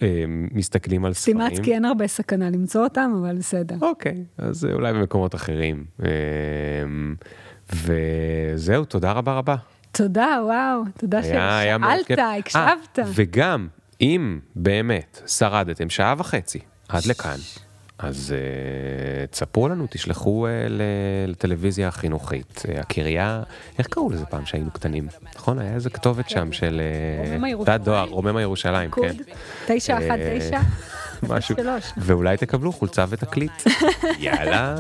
[SPEAKER 1] ומסתכלים על ספרים.
[SPEAKER 2] סטימצקי אין הרבה סכנה למצוא אותם, אבל בסדר.
[SPEAKER 1] אוקיי, אז אולי במקומות אחרים. אה, וזהו, תודה רבה רבה.
[SPEAKER 2] תודה, וואו, תודה ששאלת, הקשבת.
[SPEAKER 1] וגם, אם באמת שרדתם שעה וחצי עד לכאן, אז uh, תספרו לנו, תשלחו uh, לטלוויזיה החינוכית, uh, הקריה, איך קראו לזה פעם שהיינו קטנים, נכון? היה איזה כתובת שם של תת דואר, רוממה ירושלים, כן.
[SPEAKER 2] 919.
[SPEAKER 1] משהו, ואולי תקבלו חולצה ותקליט. יאללה,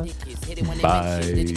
[SPEAKER 1] ביי.